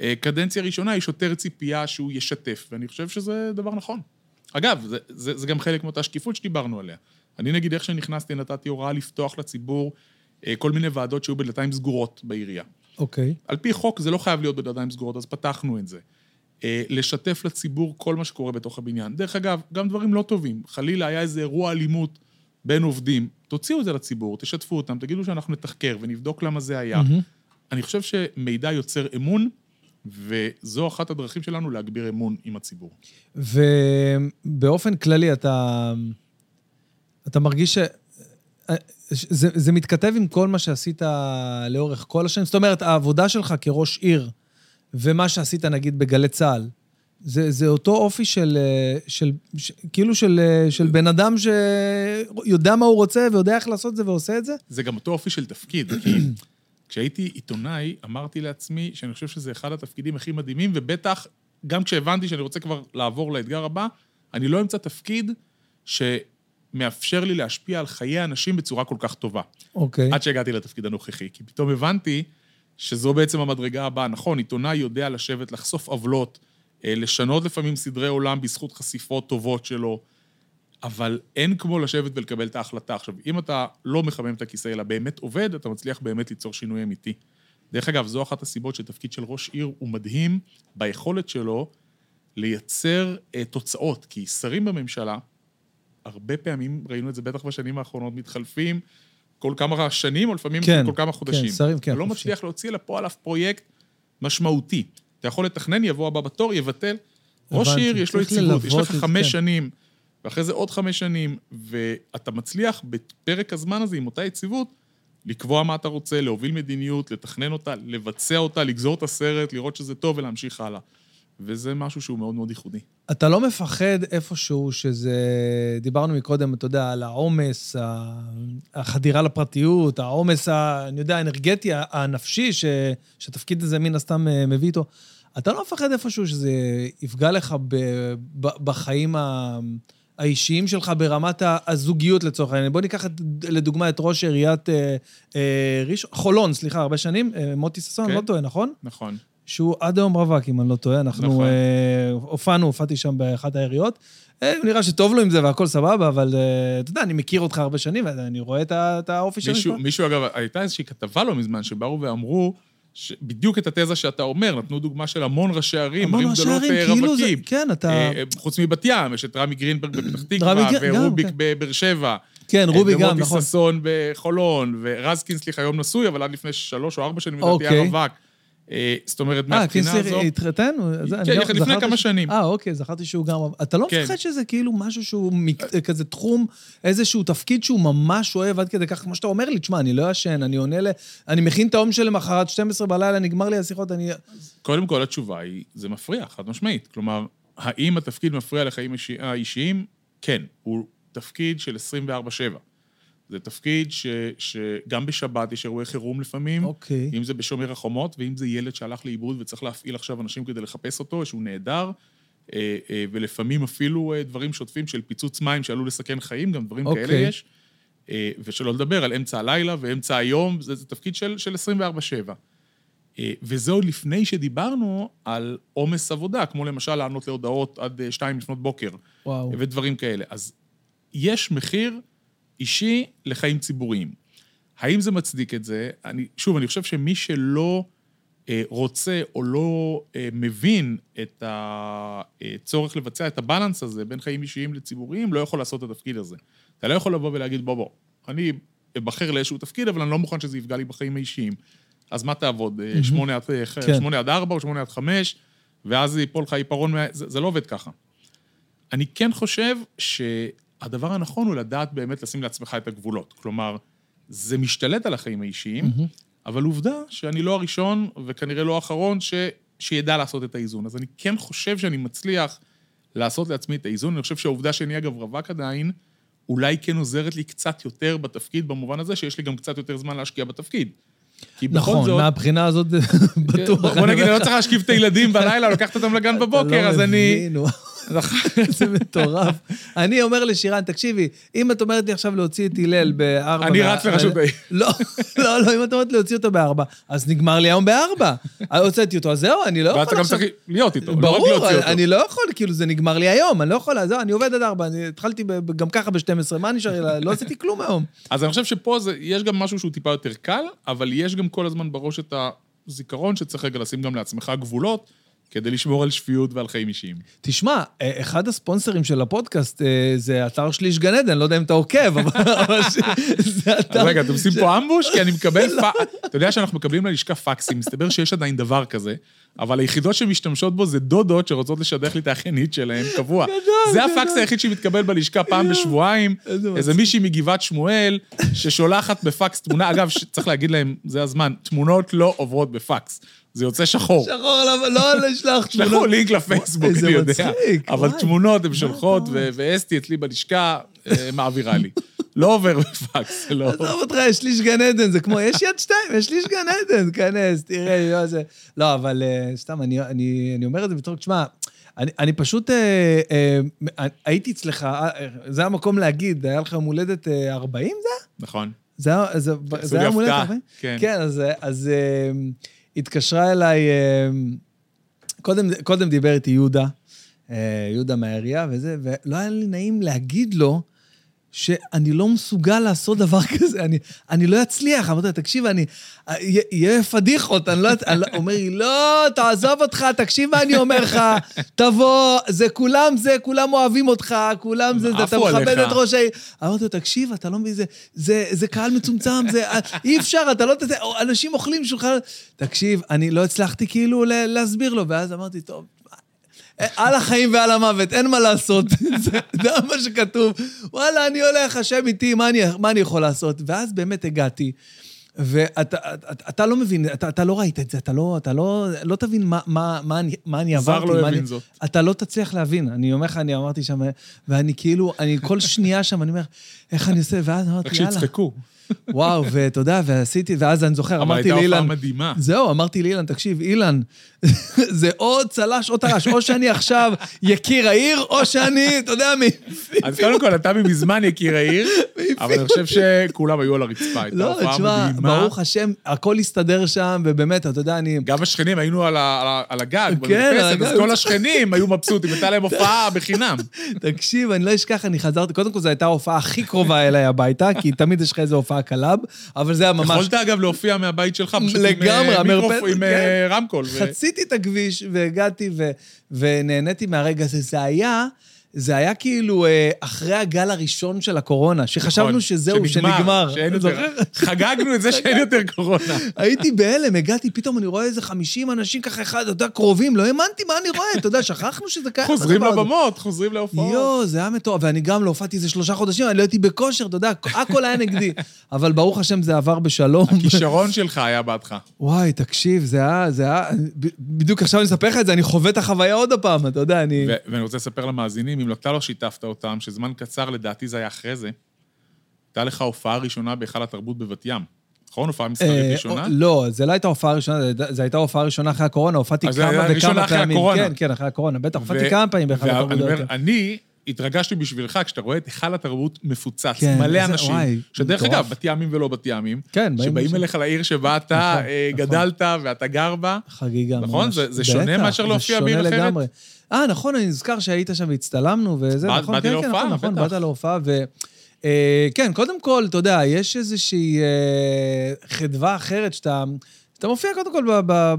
אה, קדנציה ראשונה, יש יותר ציפייה שהוא ישתף, ואני חושב שזה דבר נכון. אגב, זה, זה, זה גם חלק מאותה שקיפות שדיברנו עליה. אני נגיד, איך שנכנסתי, נתתי הוראה לפתוח לציבור אה, כל מיני ועדות שהיו בדלתיים סגורות בעירייה. אוקיי. על פי חוק זה לא חייב להיות בדלתיים סגורות, אז פתחנו את זה. אה, לשתף לציבור כל מה שקורה בתוך הבניין. דרך אגב, גם דברים לא טובים. חלילה היה איזה אירוע אלימות בין עובדים, תוציאו את זה לציבור, תשתפו אותם, תגידו שאנחנו נתחקר ונבדוק למה זה היה. מהמם. אני חושב שמידע יוצר אמון, וזו אחת הדרכים שלנו להגביר אמון עם הציבור. ובאופן כללי, אתה, אתה מרגיש ש... זה, זה מתכתב עם כל מה שעשית לאורך כל השנים? זאת אומרת, העבודה שלך כראש עיר ומה שעשית, נגיד, בגלי צה"ל, זה, זה אותו אופי של, של, של כאילו של, של בן אדם שיודע מה הוא רוצה ויודע איך לעשות את זה ועושה את זה? זה גם אותו אופי של תפקיד, כי כשהייתי עיתונאי, אמרתי לעצמי שאני חושב שזה אחד התפקידים הכי מדהימים, ובטח, גם כשהבנתי שאני רוצה כבר לעבור לאתגר הבא, אני לא אמצא תפקיד שמאפשר לי להשפיע על חיי אנשים בצורה כל כך טובה. אוקיי. עד שהגעתי לתפקיד הנוכחי, כי פתאום הבנתי שזו בעצם המדרגה הבאה. נכון, עיתונאי יודע לשבת, לחשוף עוולות, אה, לשנות לפעמים סדרי עולם בזכות חשיפות טובות שלו, אבל אין כמו לשבת ולקבל את ההחלטה. עכשיו, אם אתה לא מחמם את הכיסא, אלא באמת עובד, אתה מצליח באמת ליצור שינוי אמיתי. דרך אגב, זו אחת הסיבות שתפקיד של ראש עיר הוא מדהים ביכולת שלו לייצר אה, תוצאות, כי שרים בממשלה, הרבה פעמים, ראינו את זה בטח בשנים האחרונות, מתחלפים כל כמה שנים, או לפעמים כן, כל כמה חודשים. כן, שרים, כן, לא חופשי. מצליח להוציא לפועל אף פרויקט משמעותי. אתה יכול לתכנן, יבוא הבא בתור, יבטל. ראש. עיר, יש לו יציבות, יש לך חמש כן. שנים, ואחרי זה עוד חמש שנים, ואתה מצליח בפרק הזמן הזה, עם אותה יציבות, לקבוע מה אתה רוצה, להוביל מדיניות, לתכנן אותה, לבצע אותה, לגזור את הסרט, לראות שזה טוב ולהמשיך הלאה. וזה משהו שהוא מאוד מאוד ייחודי. אתה לא מפחד איפשהו שזה... דיברנו מקודם, אתה יודע, על העומס, החדירה לפרטיות, העומס, ה- אני יודע, האנרגטי, הנפשי, ש... שהתפקיד הזה מן הסתם אה, מביא איתו. אתה לא מפחד איפשהו שזה יפגע לך ב... ב... בחיים ה... האישיים שלך ברמת הזוגיות לצורך העניין. בוא ניקח את, לדוגמה את ראש עיריית אה, אה, ראשון, חולון, סליחה, הרבה שנים, אה, מוטי ששון, כן. לא טועה, נכון? נכון. שהוא עד היום רווק, אם אני לא טועה. אנחנו נכון. אה, הופענו, הופעתי שם באחת העיריות. אה, נראה שטוב לו עם זה והכל סבבה, אבל אה, אתה יודע, אני מכיר אותך הרבה שנים, ואני רואה את את האופי שלך. מישהו, מישהו, אגב, הייתה איזושהי כתבה לא מזמן, שבאו ואמרו, ש- בדיוק את התזה שאתה אומר, נתנו דוגמה של המון ראשי ערים, המון ערים ראשי גדולות ערים, אה, כאילו זה- רווקים. כן, אתה... אה, חוץ מבת ים, יש את רמי גרינברג בפתח [CLEARS THROAT] תקווה, ורוביק כן. בבאר שבע. כן, אה, רובי גם, ומוטי נכון. ששון בחולון, ורז קינסליך היום נשוי, אבל עד לפני שלוש או ארבע שנים, לדעתי. היה רווק. אה, זאת אומרת, אה, מהבחינה הזו... קינסלר התחתן? זה- אני כן, גם- לפני זכרתי כמה שנים. אה, אוקיי, זכרתי שהוא גם... אתה לא כן. מפחד שזה כאילו משהו שהוא כזה תחום, איזשהו תפקיד שהוא ממש אוהב עד כדי כך, כמו שאתה אומר לי, תשמע, אני לא ישן, אני עונה ל... אני מכין את שלי למחרת, 12 בלילה, נגמר לי השיחות, אני... קודם כל, התשובה היא, זה מפריע, חד משמעית. כלומר, האם התפקיד מפריע לחיים האישי- האישיים? כן. הוא תפקיד של 24-7. זה תפקיד ש, שגם בשבת יש אירועי חירום לפעמים, אוקיי. אם זה בשומר החומות, ואם זה ילד שהלך לאיבוד וצריך להפעיל עכשיו אנשים כדי לחפש אותו, שהוא נעדר, אה, אה, ולפעמים אפילו אה, דברים שוטפים של פיצוץ מים שעלול לסכן חיים, גם דברים אוקיי. כאלה יש. ושלא לדבר על אמצע הלילה ואמצע היום, זה, זה תפקיד של, של 24-7. אה, וזה עוד לפני שדיברנו על עומס עבודה, כמו למשל לענות להודעות עד שתיים לפנות בוקר, וואו. ודברים כאלה. אז יש מחיר אישי לחיים ציבוריים. האם זה מצדיק את זה? אני, שוב, אני חושב שמי שלא אה, רוצה או לא אה, מבין את הצורך לבצע את הבלנס הזה בין חיים אישיים לציבוריים, לא יכול לעשות את התפקיד הזה. אתה לא יכול לבוא ולהגיד, בוא, בוא, אני אבחר לאיזשהו תפקיד, אבל אני לא מוכן שזה יפגע לי בחיים האישיים. אז מה תעבוד? אה, שמונה עד, אה, כן. שמונה עד ארבע או שמונה עד חמש, ואז ייפול לך עיפרון, זה, זה לא עובד ככה. אני כן חושב שהדבר הנכון הוא לדעת באמת לשים לעצמך את הגבולות. כלומר, זה משתלט על החיים האישיים, אבל עובדה שאני לא הראשון, וכנראה לא האחרון, ש... שידע לעשות את האיזון. אז אני כן חושב שאני מצליח לעשות לעצמי את האיזון. אני חושב שהעובדה שאני אגב רווק עדיין, אולי כן עוזרת לי קצת יותר בתפקיד, במובן הזה שיש לי גם קצת יותר זמן להשקיע בתפקיד. נכון, זאת... מהבחינה הזאת בטוח. בוא בוא נגיד, אני לא צריך להשכיב את הילדים בלילה, לקחת אותם לגן בבוקר, אז אני... [LAUGHS] זה מטורף. אני אומר לשירן, תקשיבי, אם את אומרת לי עכשיו להוציא את הלל בארבע... אני רץ לרשות העיר. לא, לא, לא, אם את אומרת להוציא אותו בארבע, אז נגמר לי היום בארבע. [LAUGHS] הוצאתי אותו, אז זהו, אני לא יכול ואתה גם עכשיו... צריך להיות איתו, לא רק ברור, להוציא אותו. אני לא יכול, כאילו, זה נגמר לי היום, אני לא יכול, זהו, אני עובד עד ארבע, אני התחלתי גם ככה ב-12, מה נשאר לי? לא עשיתי כלום היום. [LAUGHS] אז אני חושב שפה יש גם משהו שהוא טיפה יותר קל, אבל יש גם כל הזמן בראש את הזיכרון שצריך רגע לשים גם לעצמך גבולות, כדי לשמור על שפיות ועל חיים אישיים. תשמע, אה, אחד הספונסרים של הפודקאסט אה, זה אתר שליש גן עדן, לא יודע אם אתה עוקב, אבל [LAUGHS] זה אתר... רגע, אתם עושים פה אמבוש? כי אני מקבל פ... אתה יודע שאנחנו מקבלים ללשכה פקסים, מסתבר שיש עדיין דבר כזה, אבל היחידות שמשתמשות בו זה דודות שרוצות לשדך לי את האחיינית שלהם קבוע. זה הפקס היחיד שמתקבל בלשכה פעם בשבועיים. איזה. מישהי מגבעת שמואל, ששולחת בפקס תמונה, אגב, צריך להגיד להם, זה הזמן, תמונות לא עוברות בפקס. זה יוצא שחור. שחור לא לשלוח [LAUGHS] שלחו תמונות. לינק לפייסבוק, איזה אני יודע. מצחיק, אבל. תמונות הן שולחות, ו- ואסתי אצלי בלשכה אה, מעבירה לי. [LAUGHS] לא עובר בפקס, לא... עזוב אותך, יש שליש גן עדן, זה כמו, יש יד שתיים, יש שליש גן עדן, כנס, תראה, לא זה. לא, אבל אה, סתם, אני- אני אני אומר את זה בתור, תשמע, אני אני פשוט אה, אה, הייתי אצלך, זה המקום להגיד, היה לך יום הולדת אה, 40 זה? היה? נכון. זה היה- לי היה יום הולדת הפתעה, 40? כן. כן, אז, אז אה, התקשרה אליי, אה, קודם, קודם דיבר איתי יהודה, אה, יהודה מהעירייה וזה, ולא היה לי נעים להגיד לו שאני לא מסוגל לעשות דבר כזה, אני, אני לא אצליח. אמרתי לו, תקשיב, אני... יה- יהיה פדיחות, אני לא... אני לא אומר לי, לא, תעזוב אותך, תקשיב מה אני אומר לך, תבוא, זה כולם זה, כולם אוהבים אותך, כולם זה, אתה מכבד. את ראש העיר. אמרתי לו, תקשיב, אתה לא מבין, זה, זה, זה קהל מצומצם, זה... אי אפשר, אתה לא. אנשים אוכלים שולחן... תקשיב, אני לא הצלחתי כאילו להסביר לו, ואז אמרתי, טוב, על החיים ועל המוות, אין מה לעשות. [LAUGHS] זה, מה שכתוב. וואלה, אני הולך, השם איתי, מה אני, מה אני יכול לעשות? ואז באמת הגעתי. ואתה אתה, אתה לא מבין, אתה, אתה לא ראית את זה, אתה לא, אתה לא, לא תבין מה, מה, מה, אני, מה אני זר עברתי. לא מה הבין אני, זאת. אתה לא תצליח להבין. אני אומר לך, אני אמרתי שם, ואני כאילו, אני כל שנייה שם, אני אומר, איך אני עושה? ואז אמרתי, רק יאללה. שיצחקו. וואו, ואתה יודע, ועשיתי, ואז אני זוכר, אבל אמרתי הייתה הופעה לאילן, מדהימה. זהו, אמרתי לאילן, תקשיב, אילן, [LAUGHS] זה או צל"ש או טר"ש, או שאני עכשיו יקיר העיר, או שאני, אתה יודע, מי... אז קודם כל, אתה מזמן יקיר העיר, אבל אני חושב שכולם היו על הרצפה. הייתה לא, הופעה תשמע, מדהימה. ברוך השם, הכל הסתדר שם, ובאמת, אתה יודע, אני... גם השכנים, היינו על הגג, כן, במרפסת, אז. כל השכנים היו מבסוטים, הייתה להם הופעה [LAUGHS] בחינם. תקשיב, אני לא אשכח, אני חזרתי, קודם כל זו הייתה ההופעה הכי קרובה אליי הביתה, כי תמיד יש לך איזו הופעה קלאב, אבל זה היה ממש... יכולת אגב להופיע מהבית שלך, פשוט עם, לגמרי, אה, המרפסת, מיקרופון, עם כן. אה, רמקול. ו- חציתי את הכביש והגעתי ו- ונהניתי מהרגע הזה. זה היה, זה היה כאילו אה, אחרי הגל הראשון של הקורונה, שחשבנו נכון, שזהו, שנגמר. שאין יותר? חגגנו את זה שאין יותר קורונה. הייתי בהלם, הגעתי, פתאום אני רואה איזה 50 אנשים ככה אחד, אתה יודע, קרובים, לא האמנתי מה אני רואה, אתה יודע, שכחנו שזה קיים. חוזרים. לבמות, חוזרים להופעות. יואו, זה היה מטורף, ואני גם לא הופעתי איזה שלושה חודשים, אני לא הייתי בכושר, אתה יודע, הכל היה נגדי. [LAUGHS] אבל ברוך השם זה עבר בשלום. הכישרון שלך היה בעדך. וואי, תקשיב, זה היה, זה היה, בדיוק עכשיו אני אספר לך את זה, אני חווה את החוויה עוד הפעם, אתה יודע, אני... ואני רוצה לספר למאזינים, אם אתה לא שיתפת אותם, שזמן קצר, לדעתי זה היה אחרי זה, הייתה לך הופעה ראשונה בהיכל התרבות בבת ים. נכון? הופעה מסחרית אה, ראשונה? לא, זה לא הייתה הופעה ראשונה, זה- זו הייתה הופעה ראשונה אחרי הקורונה, הופעתי כמה וכמה אחרי פעמים. הקורונה. כן, כן, אחרי הקורונה, בטח, הופעתי כמה פעמים באחד וה- הקורונה. אני התרגשתי בשבילך כשאתה רואה את היכל התרבות מפוצץ, כן, מלא אנשים, וואי, שדרך. אגב, בת ימים ולא בת ימים, כן, באים שבאים. אליך לעיר שבה אתה נכון, אה, נכון. גדלת ואתה גר בה. חגיגה ממש. נכון? זה- זה שונה מאשר להופיע בעיר אחרת? אה, נכון, אני נזכר שהיית שם והצטלמנו וזה, בא- נכון, באתי כן, כן, נכון, נכון. באת להופעה, ו... אה, כן, קודם כל, אתה יודע, יש איזושהי אה, חדווה אחרת שאתה... אתה מופיע קודם כל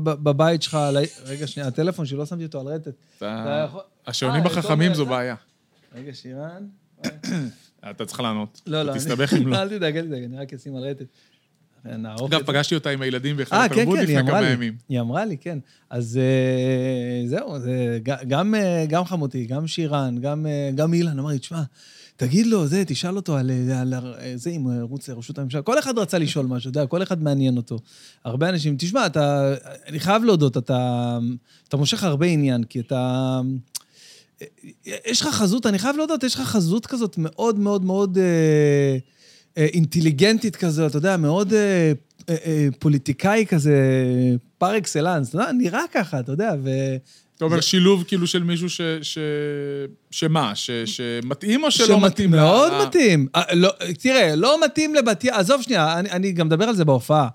בבית שלך, רגע, שנייה, הטלפון שלי, לא שמתי אותו על רטט. השעונים אה, החכמים תומר, זו בעיה. רגע, שירן. [COUGHS] אתה צריך לענות. לא, לא. תסתבך אם לא. [LAUGHS] אל תדאג, אל תדאג, אני רק אשים על רטט. נערוך אגב. פגשתי אותה עם הילדים בהיכל אה, כן, התרבות כן, היא לפני כמה לי. ימים. היא אמרה לי, כן. אז אה, זהו, זה ג- גם, אה, גם חמותי, גם שירן, גם, גם אילן, אמר לי, תשמע, תגיד לו, זה, תשאל אותו על, על אה, זה, אם הוא ירוץ לראשות הממשלה. כל אחד רצה לשאול משהו, אתה יודע, כל אחד מעניין אותו. הרבה אנשים, תשמע, אתה, אני חייב להודות, אתה, אתה מושך הרבה עניין, כי אתה... יש לך חזות, אני חייב להודות, יש לך חזות כזאת מאוד מאוד מאוד אה, אינטליגנטית כזאת, אתה יודע, מאוד אה, אה, אה, פוליטיקאי כזה, פר אקסלנס, אתה יודע, נראה ככה, אתה יודע, ו... אתה אומר שילוב כאילו של מישהו ש... ש... שמה? ש... שמתאים או שלא שמת- מתאים? מאוד ל- מתאים. אה, לא, תראה, לא מתאים לבת ים, עזוב שנייה, אני, אני גם מדבר על זה בהופעה.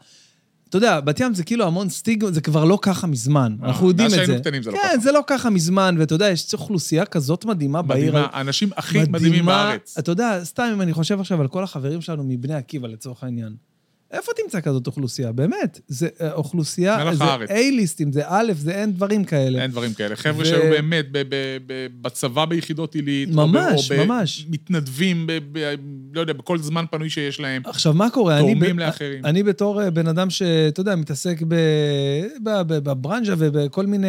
אתה יודע, בת ים זה כאילו המון סטיגמה, זה כבר לא ככה מזמן, אה, אנחנו יודעים את מאז זה. שהיינו קטנים זה לא כן, ככה. זה לא ככה מזמן, ואתה יודע, יש אוכלוסייה כזאת מדהימה בעיר. מדהימה, האנשים הכי מדהימים בארץ. אתה יודע, סתם אם אני חושב עכשיו על כל החברים שלנו מבני עקיבא, לצורך העניין. איפה תמצא כזאת אוכלוסייה? באמת. זה אה, אוכלוסייה, מלח זה הארץ. A-ליסטים, זה א', זה אין דברים כאלה. אין דברים כאלה. חבר'ה ו- שהיו באמת ב- ב- ב- בצבא ביחידות עילית. או ב- ממש, או ממש. מתנדבים, ב- ב- לא יודע, בכל זמן פנוי שיש להם. עכשיו, מה קורה? תורמים ב- לאחרים. אני בתור אה, בן אדם שאתה יודע, מתעסק ב- ב- ב- בברנז'ה ובכל מיני...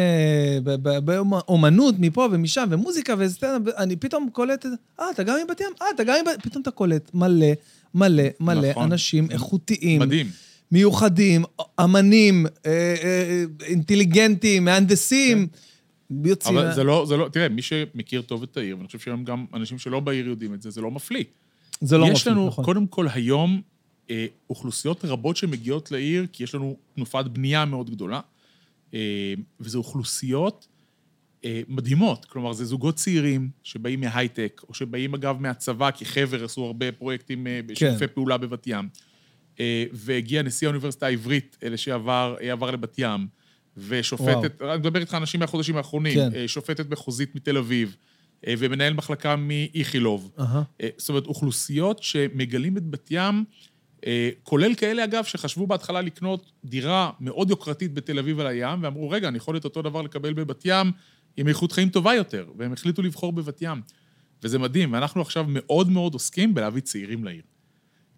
ב- ב- באומנות מפה ומשם, ומוזיקה וסטנדאפ, אני פתאום קולט את זה. אה, אתה גם מבית ים? אה, אתה גם מבית... פתאום אתה קולט מלא, מלא, מלא נכון. אנשים איכותיים. מדהים. מיוחדים, אמנים, אה, אה, אינטליגנטים, מהנדסים. יוצאים... אבל זה לא, זה לא, תראה, מי שמכיר טוב את העיר, ואני חושב שהיום גם אנשים שלא בעיר יודעים את זה, זה לא מפליא. זה לא יש מפליא, לנו, נכון. קודם כל, היום אה, אוכלוסיות רבות שמגיעות לעיר, כי יש לנו תנופת בנייה מאוד גדולה, אה, וזה אוכלוסיות אה, מדהימות. כלומר, זה זוגות צעירים שבאים מהייטק, או שבאים, אגב, מהצבא, כי חבר עשו הרבה פרויקטים אה, בשיתופי כן. פעולה בבת ים. אה, והגיע נשיא האוניברסיטה העברית אה, לשעבר, אה, עבר לבת ים, ושופטת, אני מדבר איתך אנשים מהחודשים האחרונים, כן. אה, שופטת מחוזית מתל אביב, אה, ומנהל מחלקה מאיכילוב. אה, זאת אומרת, אוכלוסיות שמגלים את בת ים, אה, כולל כאלה, אגב, שחשבו בהתחלה לקנות דירה מאוד יוקרתית בתל אביב על הים, ואמרו, רגע, אני יכול את אותו דבר לקבל בבת ים עם איכות חיים טובה יותר, והם החליטו לבחור בבת ים. וזה מדהים, ואנחנו עכשיו מאוד מאוד עוסקים בלהביא צעירים לעיר.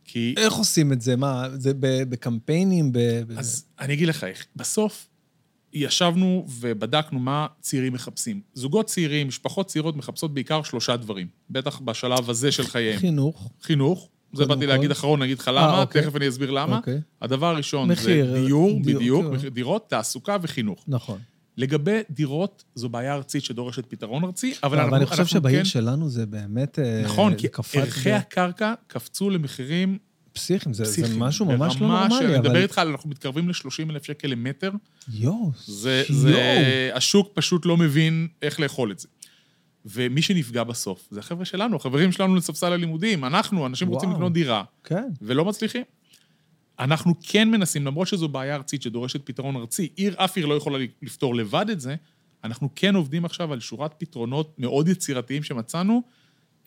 כי... איך עושים את זה? מה, זה בקמפיינים? ב- אז אני אגיד לך איך. בסוף ישבנו ובדקנו מה צעירים מחפשים. זוגות צעירים, משפחות צעירות מחפשות בעיקר שלושה דברים, בטח בשלב הזה של חייהם. חינוך. חינוך, זה באתי. להגיד אחרון, אני אגיד לך למה, אוקיי. תכף אני אסביר למה. אוקיי. הדבר הראשון מחיר, זה דיור, דיור, בדיוק, כן. מחיר דירות, תעסוקה וחינוך. נכון. לגבי דירות, זו בעיה ארצית שדורשת פתרון ארצי, אבל אבל אנחנו... אני חושב שבעיר כן- שלנו זה באמת... אה, נכון, זה כי ערכי ב- הקרקע קפצו למחירים פסיכיים, זה- זה פסיכיים. משהו ממש לא נורמלי, שאני מדבר אבל... איתך, אנחנו מתקרבים ל-30 אלף שקל למטר. יואו, זה, יואו. זה, השוק פשוט לא מבין איך לאכול את זה. ומי שנפגע בסוף, זה החבר'ה שלנו, החברים שלנו לספסל הלימודים. אנחנו, אנשים רוצים וואו. לקנות דירה, כן. ולא מצליחים. אנחנו כן מנסים, למרות שזו בעיה ארצית שדורשת פתרון ארצי, עיר, אף עיר לא יכולה לפתור לבד את זה, אנחנו כן עובדים עכשיו על שורת פתרונות מאוד יצירתיים שמצאנו.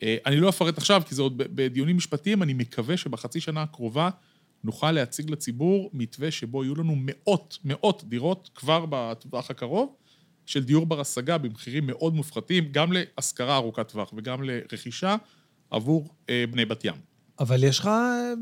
אה, אני לא אפרט עכשיו, כי זה עוד בדיונים משפטיים, אני מקווה שבחצי שנה הקרובה נוכל להציג לציבור מתווה שבו יהיו לנו מאות, מאות דירות כבר בטווח הקרוב, של דיור בר השגה במחירים מאוד מופחתים, גם להשכרה ארוכת טווח וגם לרכישה עבור אה, בני בת ים. אבל יש לך, אה,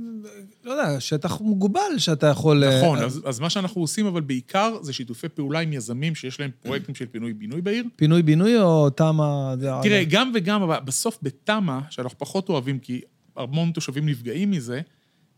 לא יודע, שטח מוגבל שאתה יכול... אה, נכון, אה, אז, אז מה שאנחנו עושים, אבל בעיקר, זה שיתופי פעולה עם יזמים שיש להם פרויקטים של פינוי-בינוי בעיר. פינוי-בינוי או תמ"א? תראה, גם וגם, אבל בסוף בתמ"א, שאנחנו פחות אוהבים, כי המון תושבים נפגעים מזה,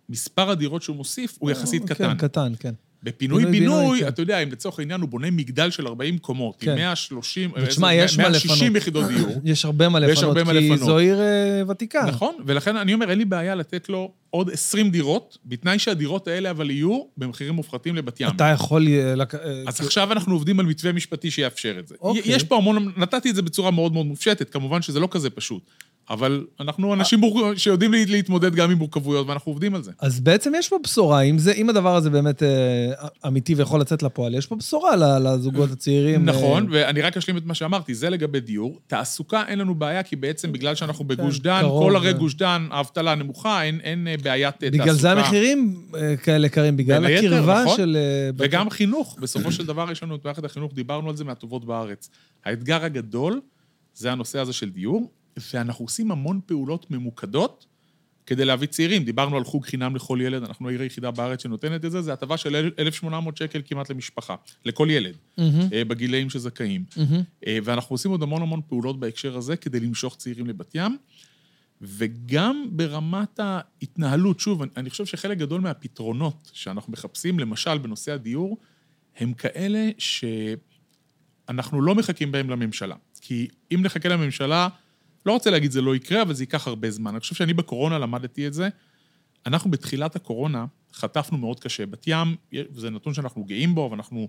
מספר הדירות שהוא מוסיף הוא יחסית כן, קטן. קטן, כן. פינוי-בינוי, בפינוי-בינוי, כן. אתה יודע, אם לצורך העניין הוא בונה מגדל של 40 קומות, כן. עם 130, ותשמע, יש מה 160 לפנות. יחידות דיור. [LAUGHS] יש הרבה מה לפנות, כי. זו עיר אה, ותיקה. נכון, ולכן אני אומר, אין לי בעיה לתת לו עוד 20 דירות, בתנאי שהדירות האלה אבל יהיו במחירים מופחתים לבת ים. אתה יכול... אה, אה, אז עכשיו אנחנו עובדים על מתווה משפטי שיאפשר את זה. אוקיי. יש פה המון, נתתי את זה בצורה מאוד מאוד מופשטת, כמובן שזה לא כזה פשוט. אבל אנחנו אנשים מור... שיודעים לה- להתמודד גם עם מורכבויות, ואנחנו עובדים על זה. אז בעצם יש פה בשורה, אם, זה, אם הדבר הזה באמת אה, אמיתי ויכול לצאת לפועל, יש פה בשורה לזוגות הצעירים. נכון, אה, ואני רק אשלים את מה שאמרתי, זה לגבי דיור. תעסוקה אין לנו בעיה, כי בעצם בגלל שאנחנו בגוש דן, קרוב, כל ערי אה. גוש דן, האבטלה נמוכה, אין, אין אה, בעיית אה, תעסוקה. בגלל זה המחירים אה, כאלה יקרים, בגלל הקרבה נכון. של... אה, וגם חינוך, בסופו של דבר יש לנו את מערכת החינוך, דיברנו על זה מהטובות בארץ. האתגר הגדול זה הנושא הזה של דיור, ואנחנו עושים המון פעולות ממוקדות כדי להביא צעירים. דיברנו על חוג חינם לכל ילד, אנחנו העיר היחידה בארץ שנותנת את זה, זה הטבה של 1,800 שקל כמעט למשפחה, לכל ילד, אה, בגילאים שזכאים. אה, ואנחנו עושים עוד המון המון פעולות בהקשר הזה כדי למשוך צעירים לבת ים, וגם ברמת ההתנהלות, שוב, אני- אני חושב שחלק גדול מהפתרונות שאנחנו מחפשים, למשל בנושא הדיור, הם כאלה שאנחנו לא מחכים בהם לממשלה. כי אם נחכה לממשלה, לא רוצה להגיד זה לא יקרה, אבל זה ייקח הרבה זמן. אני חושב שאני בקורונה למדתי את זה. אנחנו בתחילת הקורונה חטפנו מאוד קשה. בת ים, זה נתון שאנחנו גאים בו, ואנחנו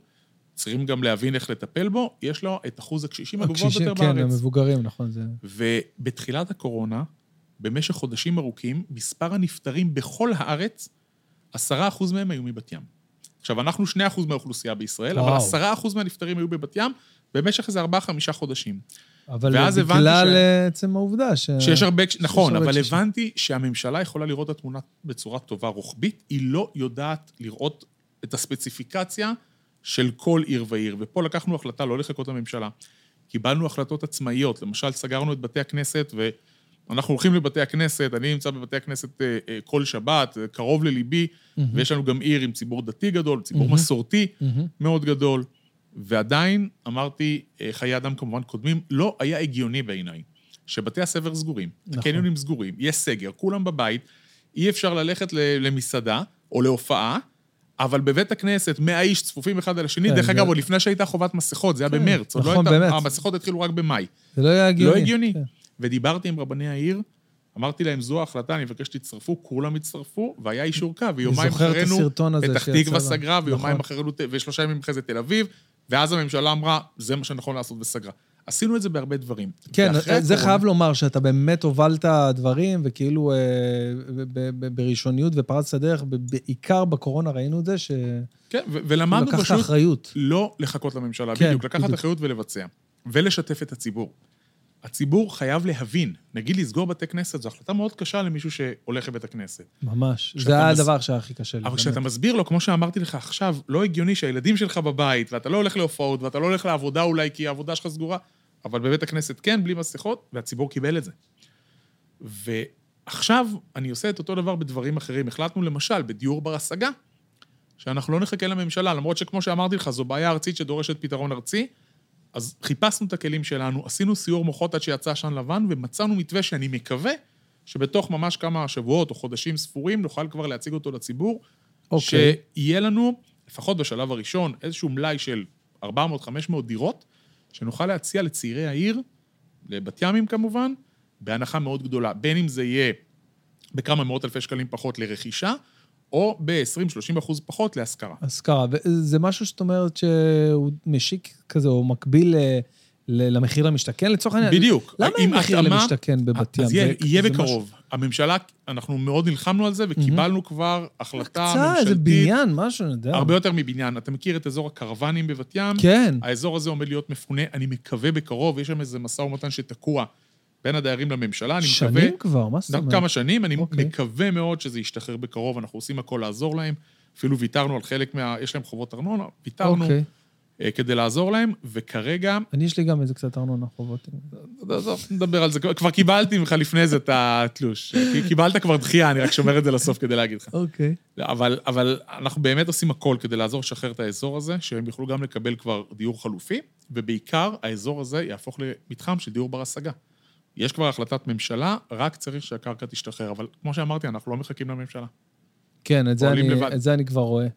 צריכים גם להבין איך לטפל בו, יש לו את אחוז הקשישים הגבוה ביותר כן, בארץ. המבוגרים, נכון, זה... ובתחילת הקורונה, במשך חודשים ארוכים, מספר הנפטרים בכל הארץ, עשרה אחוז מהם היו מבת ים. עכשיו, אנחנו שני אחוז מהאוכלוסייה בישראל, אבל וואו. עשרה אחוז מהנפטרים היו בבת ים במשך איזה ארבעה-חמישה חודשים. אבל בגלל ש- אה, עצם העובדה ש... שיש הרבה, נכון, הרבה אבל. הבנתי שהממשלה יכולה לראות את התמונה בצורה טובה רוחבית, היא לא יודעת לראות את הספציפיקציה של כל עיר ועיר, ופה לקחנו החלטה לא לחכות לממשלה. קיבלנו החלטות עצמאיות, למשל סגרנו את בתי הכנסת, ואנחנו הולכים לבתי הכנסת, אני נמצא בבתי הכנסת אה, אה, כל שבת, קרוב לליבי, ויש לנו גם עיר עם ציבור דתי גדול, ציבור מהמם. מסורתי מהמם. מאוד גדול, ועדיין, אמרתי, אה, חיי אדם כמובן קודמים, לא היה הגיוני בעיניי שבתי הספר סגורים, נכון. הקניונים סגורים, יש סגר, כולם בבית, אי אפשר ללכת למסעדה או להופעה, אבל בבית הכנסת, 100 איש צפופים אחד על השני, כן, דרך זה- אגב, עוד לפני שהייתה חובת מסכות, זה היה כן, במרץ, עוד לא נכון, הייתה, באמת. המסכות התחילו רק במאי. זה לא היה הגיוני. לא הגיוני. כן. ודיברתי עם רבני העיר, אמרתי להם, זו ההחלטה, אני מבקש שתצטרפו, כולם הצטרפו, והיה אישור קו, ויומיים אחרינו, פתח תקווה. סגרה, ויומיים נכון. אחרינו, ושלושה ימים אחרי זה תל אביב, ואז הממשלה אמרה, זה מה שנכון לעשות וסגרה. עשינו את זה בהרבה דברים. כן, זה הקורונה- חייב לומר שאתה באמת הובלת דברים, וכאילו אה, ב- ב- בראשוניות ופרצת דרך, בעיקר בקורונה ראינו את זה, כן, ו- ולמדנו פשוט אחריות. לא לחכות לממשלה, כן, בדיוק, לקחת בדיוק. אחריות ולבצע. ולשתף את הציבור. הציבור חייב להבין, נגיד לסגור בתי כנסת, זו החלטה מאוד קשה למישהו שהולך לבית הכנסת. ממש. זה מס- הדבר שהיה הכי קשה לי. אבל. כשאתה מסביר לו, כמו שאמרתי לך עכשיו, לא הגיוני שהילדים שלך בבית, ואתה לא הולך להופעות, ואתה לא הולך לעבודה אולי כי העבודה שלך סגורה, אבל בבית הכנסת כן, בלי מסכות, והציבור קיבל את זה. ועכשיו אני עושה את אותו דבר בדברים אחרים. החלטנו למשל, בדיור בר-השגה, שאנחנו לא נחכה לממשלה, למרות שכמו שאמרתי לך, זו בעיה ארצית שדורשת פתרון ארצי, אז חיפשנו את הכלים שלנו, עשינו סיור מוחות עד שיצא עשן לבן, ומצאנו מתווה שאני מקווה שבתוך ממש כמה שבועות או חודשים ספורים נוכל כבר להציג אותו לציבור, אוקיי. שיהיה לנו, לפחות בשלב הראשון, איזשהו מלאי של 400-500 דירות, שנוכל להציע לצעירי העיר, לבת ימים כמובן, בהנחה מאוד גדולה, בין אם זה יהיה בכמה מאות אלפי שקלים פחות לרכישה, או ב-20-30 אחוז פחות להשכרה. השכרה. וזה משהו שאת אומרת שהוא משיק כזה, או מקביל ל- למחיר למשתכן, לצורך העניין. בדיוק. למה אין מחיר התאמה- למשתכן בבת ים? אז יהיה, זה- יהיה זה בקרוב. הממשלה, אנחנו מאוד נלחמנו על זה, וקיבלנו כבר החלטה משהו- הקצה, איזה ממשלתית. בניין, משהו, אני יודע. הרבה יותר מבניין. אתה מכיר את אזור הקרוונים בבת ים? כן. האזור הזה עומד להיות מפונה, אני מקווה בקרוב, יש שם איזה משא ומתן שתקוע בין הדיירים לממשלה, אני מקווה... שנים כבר, מה זאת אומרת? כמה שנים, אני אוקיי. מקווה מאוד שזה ישתחרר בקרוב, אנחנו עושים הכל לעזור להם. אפילו ויתרנו על חלק מה... יש להם חובות ארנונה, ויתרנו אוקיי. אה, כדי לעזור להם, וכרגע, אני, יש לי גם איזה קצת ארנונה חובות. עזוב, נדבר על זה, כבר קיבלתי ממך לפני זה את התלוש. קיבלת כבר דחייה, אני רק שומר את זה לסוף כדי להגיד לך. אוקיי. אבל, אבל אנחנו באמת עושים הכל כדי לעזור לשחרר את האזור הזה, שהם יוכלו גם לקבל כבר דיור חלופי, ובעיקר האזור הזה יהפוך למתחם של דיור בר-השגה. יש כבר החלטת ממשלה, רק צריך שהקרקע תשתחרר, אבל כמו שאמרתי, אנחנו לא מחכים לממשלה. כן, את זה, אני, לבד. את זה אני כבר רואה.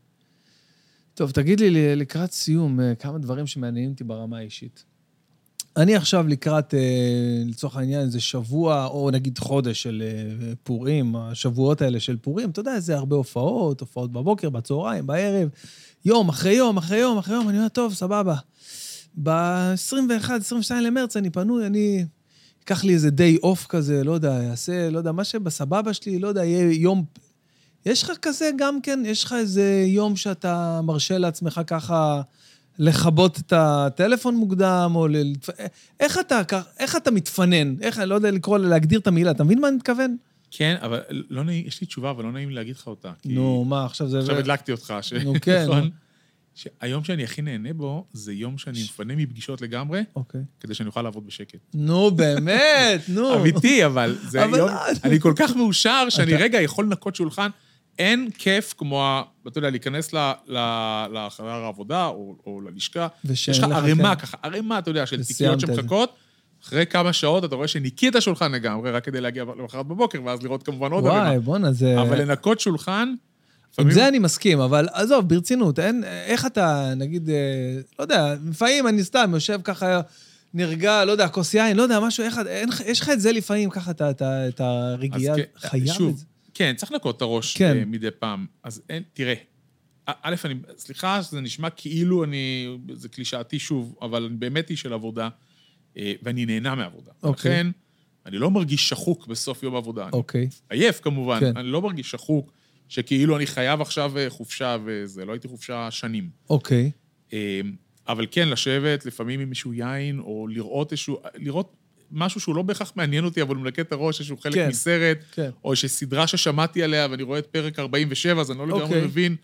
טוב, תגיד לי לקראת סיום, אה, כמה דברים שמעניינים אותי ברמה האישית. אני עכשיו לקראת, אה, לצורך העניין, איזה שבוע, או נגיד חודש של אה, פורים, השבועות האלה של פורים, אתה יודע, זה הרבה הופעות, הופעות בבוקר, בצהריים, בערב, יום אחרי יום, אחרי יום, אחרי יום, אני אומר, טוב, סבבה. ב-21, 22 למרץ אני פנוי, אני אקח לי איזה דיי אוף כזה, לא יודע, אעשה, לא יודע, מה שבסבבה שלי, לא יודע, יהיה יום... יש לך כזה גם כן, יש לך איזה יום שאתה מרשה לעצמך ככה לכבות את הטלפון מוקדם, או ל... איך אתה, איך אתה מתפנן? איך, אני לא יודע לקרוא, להגדיר את המילה, אתה מבין מה אני מתכוון? כן, אבל לא נעים, יש לי תשובה, אבל לא נעים להגיד לך אותה. נו, מה, עכשיו זה... עכשיו הדלקתי אותך. ש- נו, כן, נכון? שהיום שאני הכי נהנה בו, זה יום שאני מפנה מפגישות לגמרי, אוקיי. כדי שאני אוכל לעבוד בשקט. נו, באמת, נו. אמיתי, אבל זה אבל יום... לא. אני כל כך מאושר שאני רגע יכול לנקות שולחן. אין כיף כמו, ה- אתה יודע, להיכנס לחדר העבודה או או ללשכה. יש לך ערימה כן. ככה, ערימה, אתה יודע, של תיקיות את. שמחכות. אחרי כמה שעות אתה רואה שניקית השולחן לגמרי, רק כדי להגיע למחרת בבוקר, ואז לראות כמובן עוד ערימה. וואי, בואנה, זה... אבל לנקות שולחן, עם. זה אני מסכים, אבל עזוב, ברצינות, אין, איך אתה, נגיד, אה, לא יודע, לפעמים אני סתם יושב ככה, נרגע, לא יודע, כוס יין, לא יודע, משהו, איך, אין, יש לך את זה לפעמים, ככה, את הרגיעה, כן, חייב את זה. כן, צריך לנקות את הראש כן. כן. מדי פעם. אז אין, תראה, א- א', אני, סליחה שזה נשמע כאילו אני, זה קלישאתי שוב, אבל אני באמת איש של עבודה, אה, ואני נהנה מעבודה. אוקיי. לכן, אני לא מרגיש שחוק בסוף יום עבודה. אוקיי, עייף כמובן, כן. אני לא מרגיש שחוק, שכאילו אני חייב עכשיו אה, חופשה וזה, לא הייתי חופשה שנים. אוקיי. אה, אבל כן, לשבת לפעמים עם איזשהו יין, או לראות איזשהו, לראות משהו שהוא לא בהכרח מעניין אותי, אבל הוא מנקה את הראש, איזשהו חלק כן. מסרט, כן. או איזושהי סדרה ששמעתי עליה, ואני רואה את פרק 47, אז אני לא לגמרי אוקיי. מבין,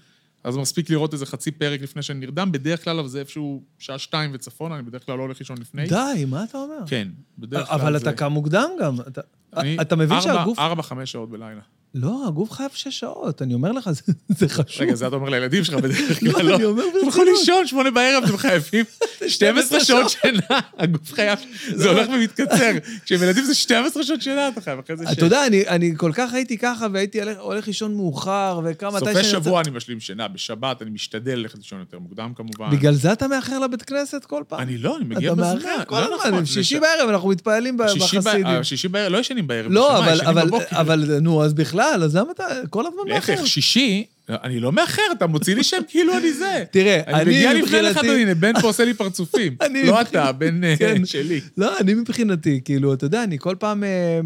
אז מספיק לראות איזה חצי פרק לפני שאני נרדם. בדרך כלל, אבל זה איפשהו שעה שתיים וצפונה, אני בדרך כלל לא הולך לישון לפני. די, מה אתה אומר? כן, בדרך כלל אבל זה... אתה קם מוקדם גם. אתה- אני- אתה מבין ארבע- שהגוף... ארבע, חמש שעות בלילה. לא, הגוף חייב שש שעות, אני אומר לך, [LAUGHS] זה- זה חשוב. רגע, זה אתה אומר לילדים שלך בדרך כלל, לא, לא? אני אומר תלכו ברצינות. לישון, שמונה בערב, אתם חייבים [LAUGHS] 12 שעות שינה, הגוף חייב, לא. [LAUGHS] זה הולך ומתקצר. כשהם ילדים זה 12 שעות שינה, אתה חייב, אחרי זה שש. אתה יודע, אני- אני כל כך הייתי ככה, והייתי הולך- לישון מאוחר, וכמה... מתי סופי שאני שבוע אני משלים שינה, בשבת אני משתדל ללכת לישון יותר מוקדם כמובן. בגלל זה אתה מאחר לבית כנסת כל פעם? אני לא, אני מגיע אתה בזמן. מאחר כל לא הזמן, נכון, שישי בערב אנחנו מתפעלים בחסידים. שישי בערב, לא ישנים בערב, לא, בשמה, אבל, ישנים אבל, בבוקר. אבל, נו, אז בכלל, אז למה אתה כל הזמן מאחר? להפך, שישי, אני לא מאחר, אתה מוציא לי שם כאילו אני זה. [LAUGHS] תראה, אני אני מגיע לפני לך, מבחינתי- הנה, בן פה עושה לי פרצופים. [LAUGHS] לא אתה, אה, [LAUGHS] כן. שלי. לא, אני מבחינתי, כאילו, אתה יודע, אני כל פעם... אה,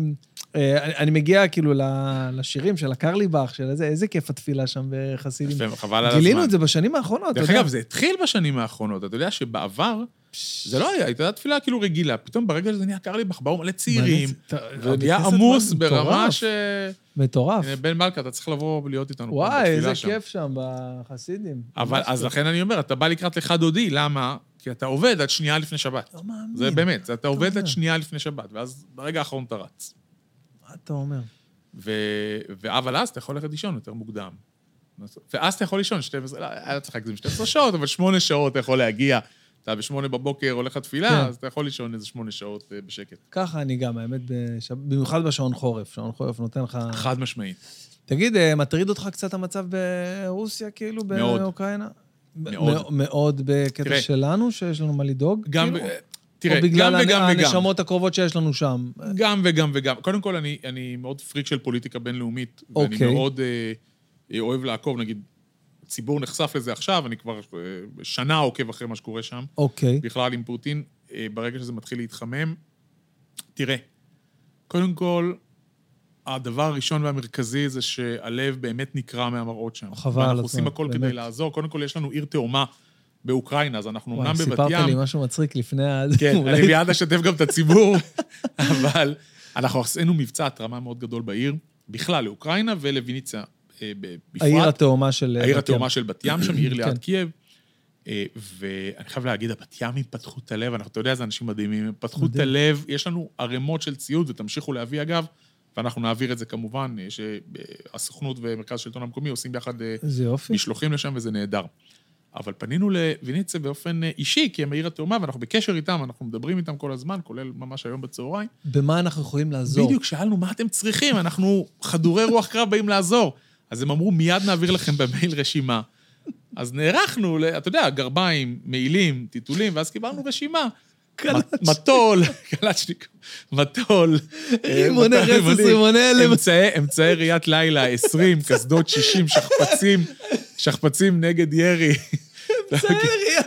אה, אני- מגיע כאילו לשירים של הקרליבך, של איזה, איזה כיף התפילה שם בחסידים. חבל על הזמן. גילינו את זה בשנים האחרונות, אתה דרך יודע. אגב, זה התחיל בשנים האחרונות. אתה יודע שבעבר, זה לא היה, הייתה תפילה כאילו רגילה. פתאום ברגע שזה נהיה קר לי, באו מלא צעירים, ונהיה עמוס ברמה ש... מטורף. הנה, בן מלכה, אתה צריך לבוא ולהיות איתנו פה וואי, איזה. כיף שם בחסידים. אבל אז. לכן אני אומר, אתה בא לקראת לך דודי, למה? כי אתה עובד עד שנייה לפני שבת. לא מאמין. זה באמת, אתה עובד? עד שנייה לפני שבת, ואז ברגע האחרון אתה רץ. מה אתה אומר? ו... אבל אז אתה יכול ללכת לישון יותר מוקדם. ואז אתה יכול לישון 12, לא, היה צריך להגזים 12 שעות, אבל 8 שעות אתה יכול להגיע. אתה בשמונה בבוקר הולך לתפילה, כן. אז אתה יכול לישון איזה 8 שעות אה, בשקט. ככה אני גם, האמת, בשב- במיוחד בשעון חורף. שעון חורף נותן לך... חד משמעית. תגיד, אה, מטריד אותך קצת המצב ברוסיה, כאילו. באוקראינה? מאוד. מאוד בקטע תראה. שלנו, שיש לנו מה לדאוג? גם, כאילו? אה, תראה, או בגלל גם וגם וגם. הנשמות הקרובות שיש לנו שם? גם וגם וגם. קודם כל, אני, אני מאוד פריק של פוליטיקה בינלאומית, ואני אוקיי. מאוד אה, אה, אוהב לעקוב, נגיד, הציבור נחשף לזה עכשיו, אני כבר אה, שנה עוקב אחרי מה שקורה שם, אוקיי. בכלל עם פוטין, אה, ברגע שזה מתחיל להתחמם. תראה, קודם כל, הדבר הראשון והמרכזי זה שהלב באמת נקרע מהמראות שם. חבל על ואנחנו הזמן, עושים הכל באמת. כדי לעזור. קודם כל, יש לנו עיר תאומה באוקראינה, אז אנחנו וואי, אמנם בבת סיפרת לי ים, משהו מצחיק לפני ה... כן, אני [LAUGHS] מיד אשתף גם את הציבור, [LAUGHS] אבל אנחנו עשינו מבצע התרמה מאוד גדול בעיר, בכלל לאוקראינה ולוויניציה בפרט. העיר התאומה של... העיר בת ים. התאומה של בת ים שם, עיר ליד כן. קייב. אה, ואני חייב להגיד, הבת ימים פתחו את הלב, אנחנו, אתה יודע, זה אנשים מדהימים, הם פתחו את. הלב, יש לנו ערימות של ציוד, ותמשיכו להביא אגב, ואנחנו נעביר את זה כמובן, יש, אה, הסוכנות ומרכז השלטון המקומי עושים ביחד אה. משלוחים לשם וזה נהדר. אבל פנינו לוויניציה באופן אה, אישי, כי הם העיר התאומה, ואנחנו בקשר איתם, אנחנו מדברים איתם כל הזמן, כולל ממש היום בצהריים. במה אנחנו יכולים לעזור? בדיוק, שאלנו, מה אתם צריכים? אנחנו חדורי רוח קרב באים לעזור. אז הם אמרו, מיד נעביר לכם במייל רשימה. אז נערכנו, ל- אתה יודע, גרביים, מעילים, טיטולים, ואז קיבלנו רשימה. מטול, [LAUGHS] קלצ'ניק, מטול. אה, רימוני מטול, רסס, רימוני הלם. אמצעי- אמצעי ראיית לילה, 20, קסדות 60, שכפ"צים, שכפ"צים נגד ירי.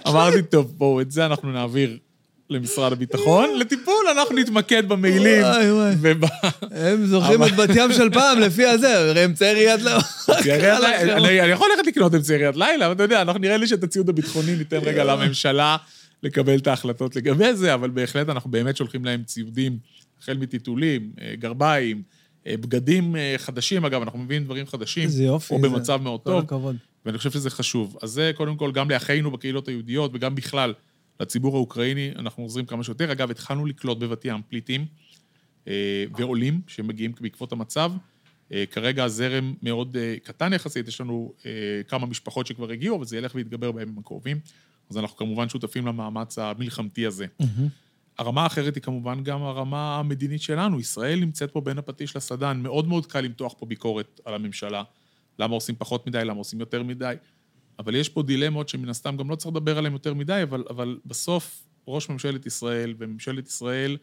אמרתי, טוב, בואו, את זה אנחנו נעביר למשרד הביטחון, לטיפול, אנחנו נתמקד במעילים. וואי, וואי. וב... הם זוכרים את בת ים של פעם, לפי הזה, הרי אמצעי ראיית לילה, אני יכול ללכת לקנות אמצעי ראיית לילה, אבל אתה יודע, אנחנו נראה לי שאת הציוד הביטחוני ניתן רגע לממשלה לקבל את ההחלטות לגבי זה, אבל בהחלט אנחנו באמת שולחים להם ציודים, החל מטיטולים, אה, גרביים, אה, בגדים אה, חדשים, אגב, אנחנו מביאים דברים חדשים, איזה יופי. או במצב מאוד טוב. ואני חושב שזה חשוב. אז זה קודם כל גם לאחינו בקהילות היהודיות, וגם בכלל לציבור האוקראיני, אנחנו עוזרים כמה שיותר. אגב, התחלנו לקלוט בבת ים פליטים אה, ועולים שמגיעים בעקבות המצב. אה, כרגע הזרם מאוד אה, קטן יחסית, יש לנו אה, כמה משפחות שכבר הגיעו, אבל זה ילך ויתגבר בימים הקרובים. אז אנחנו כמובן שותפים למאמץ המלחמתי הזה. הרמה האחרת היא כמובן גם הרמה המדינית שלנו. ישראל נמצאת פה בין הפטיש לסדן. מאוד מאוד קל למתוח פה ביקורת על הממשלה. למה עושים פחות מדי, למה עושים יותר מדי. אבל יש פה דילמות שמן הסתם גם לא צריך לדבר עליהן יותר מדי, אבל, אבל בסוף ראש ממשלת ישראל וממשלת ישראל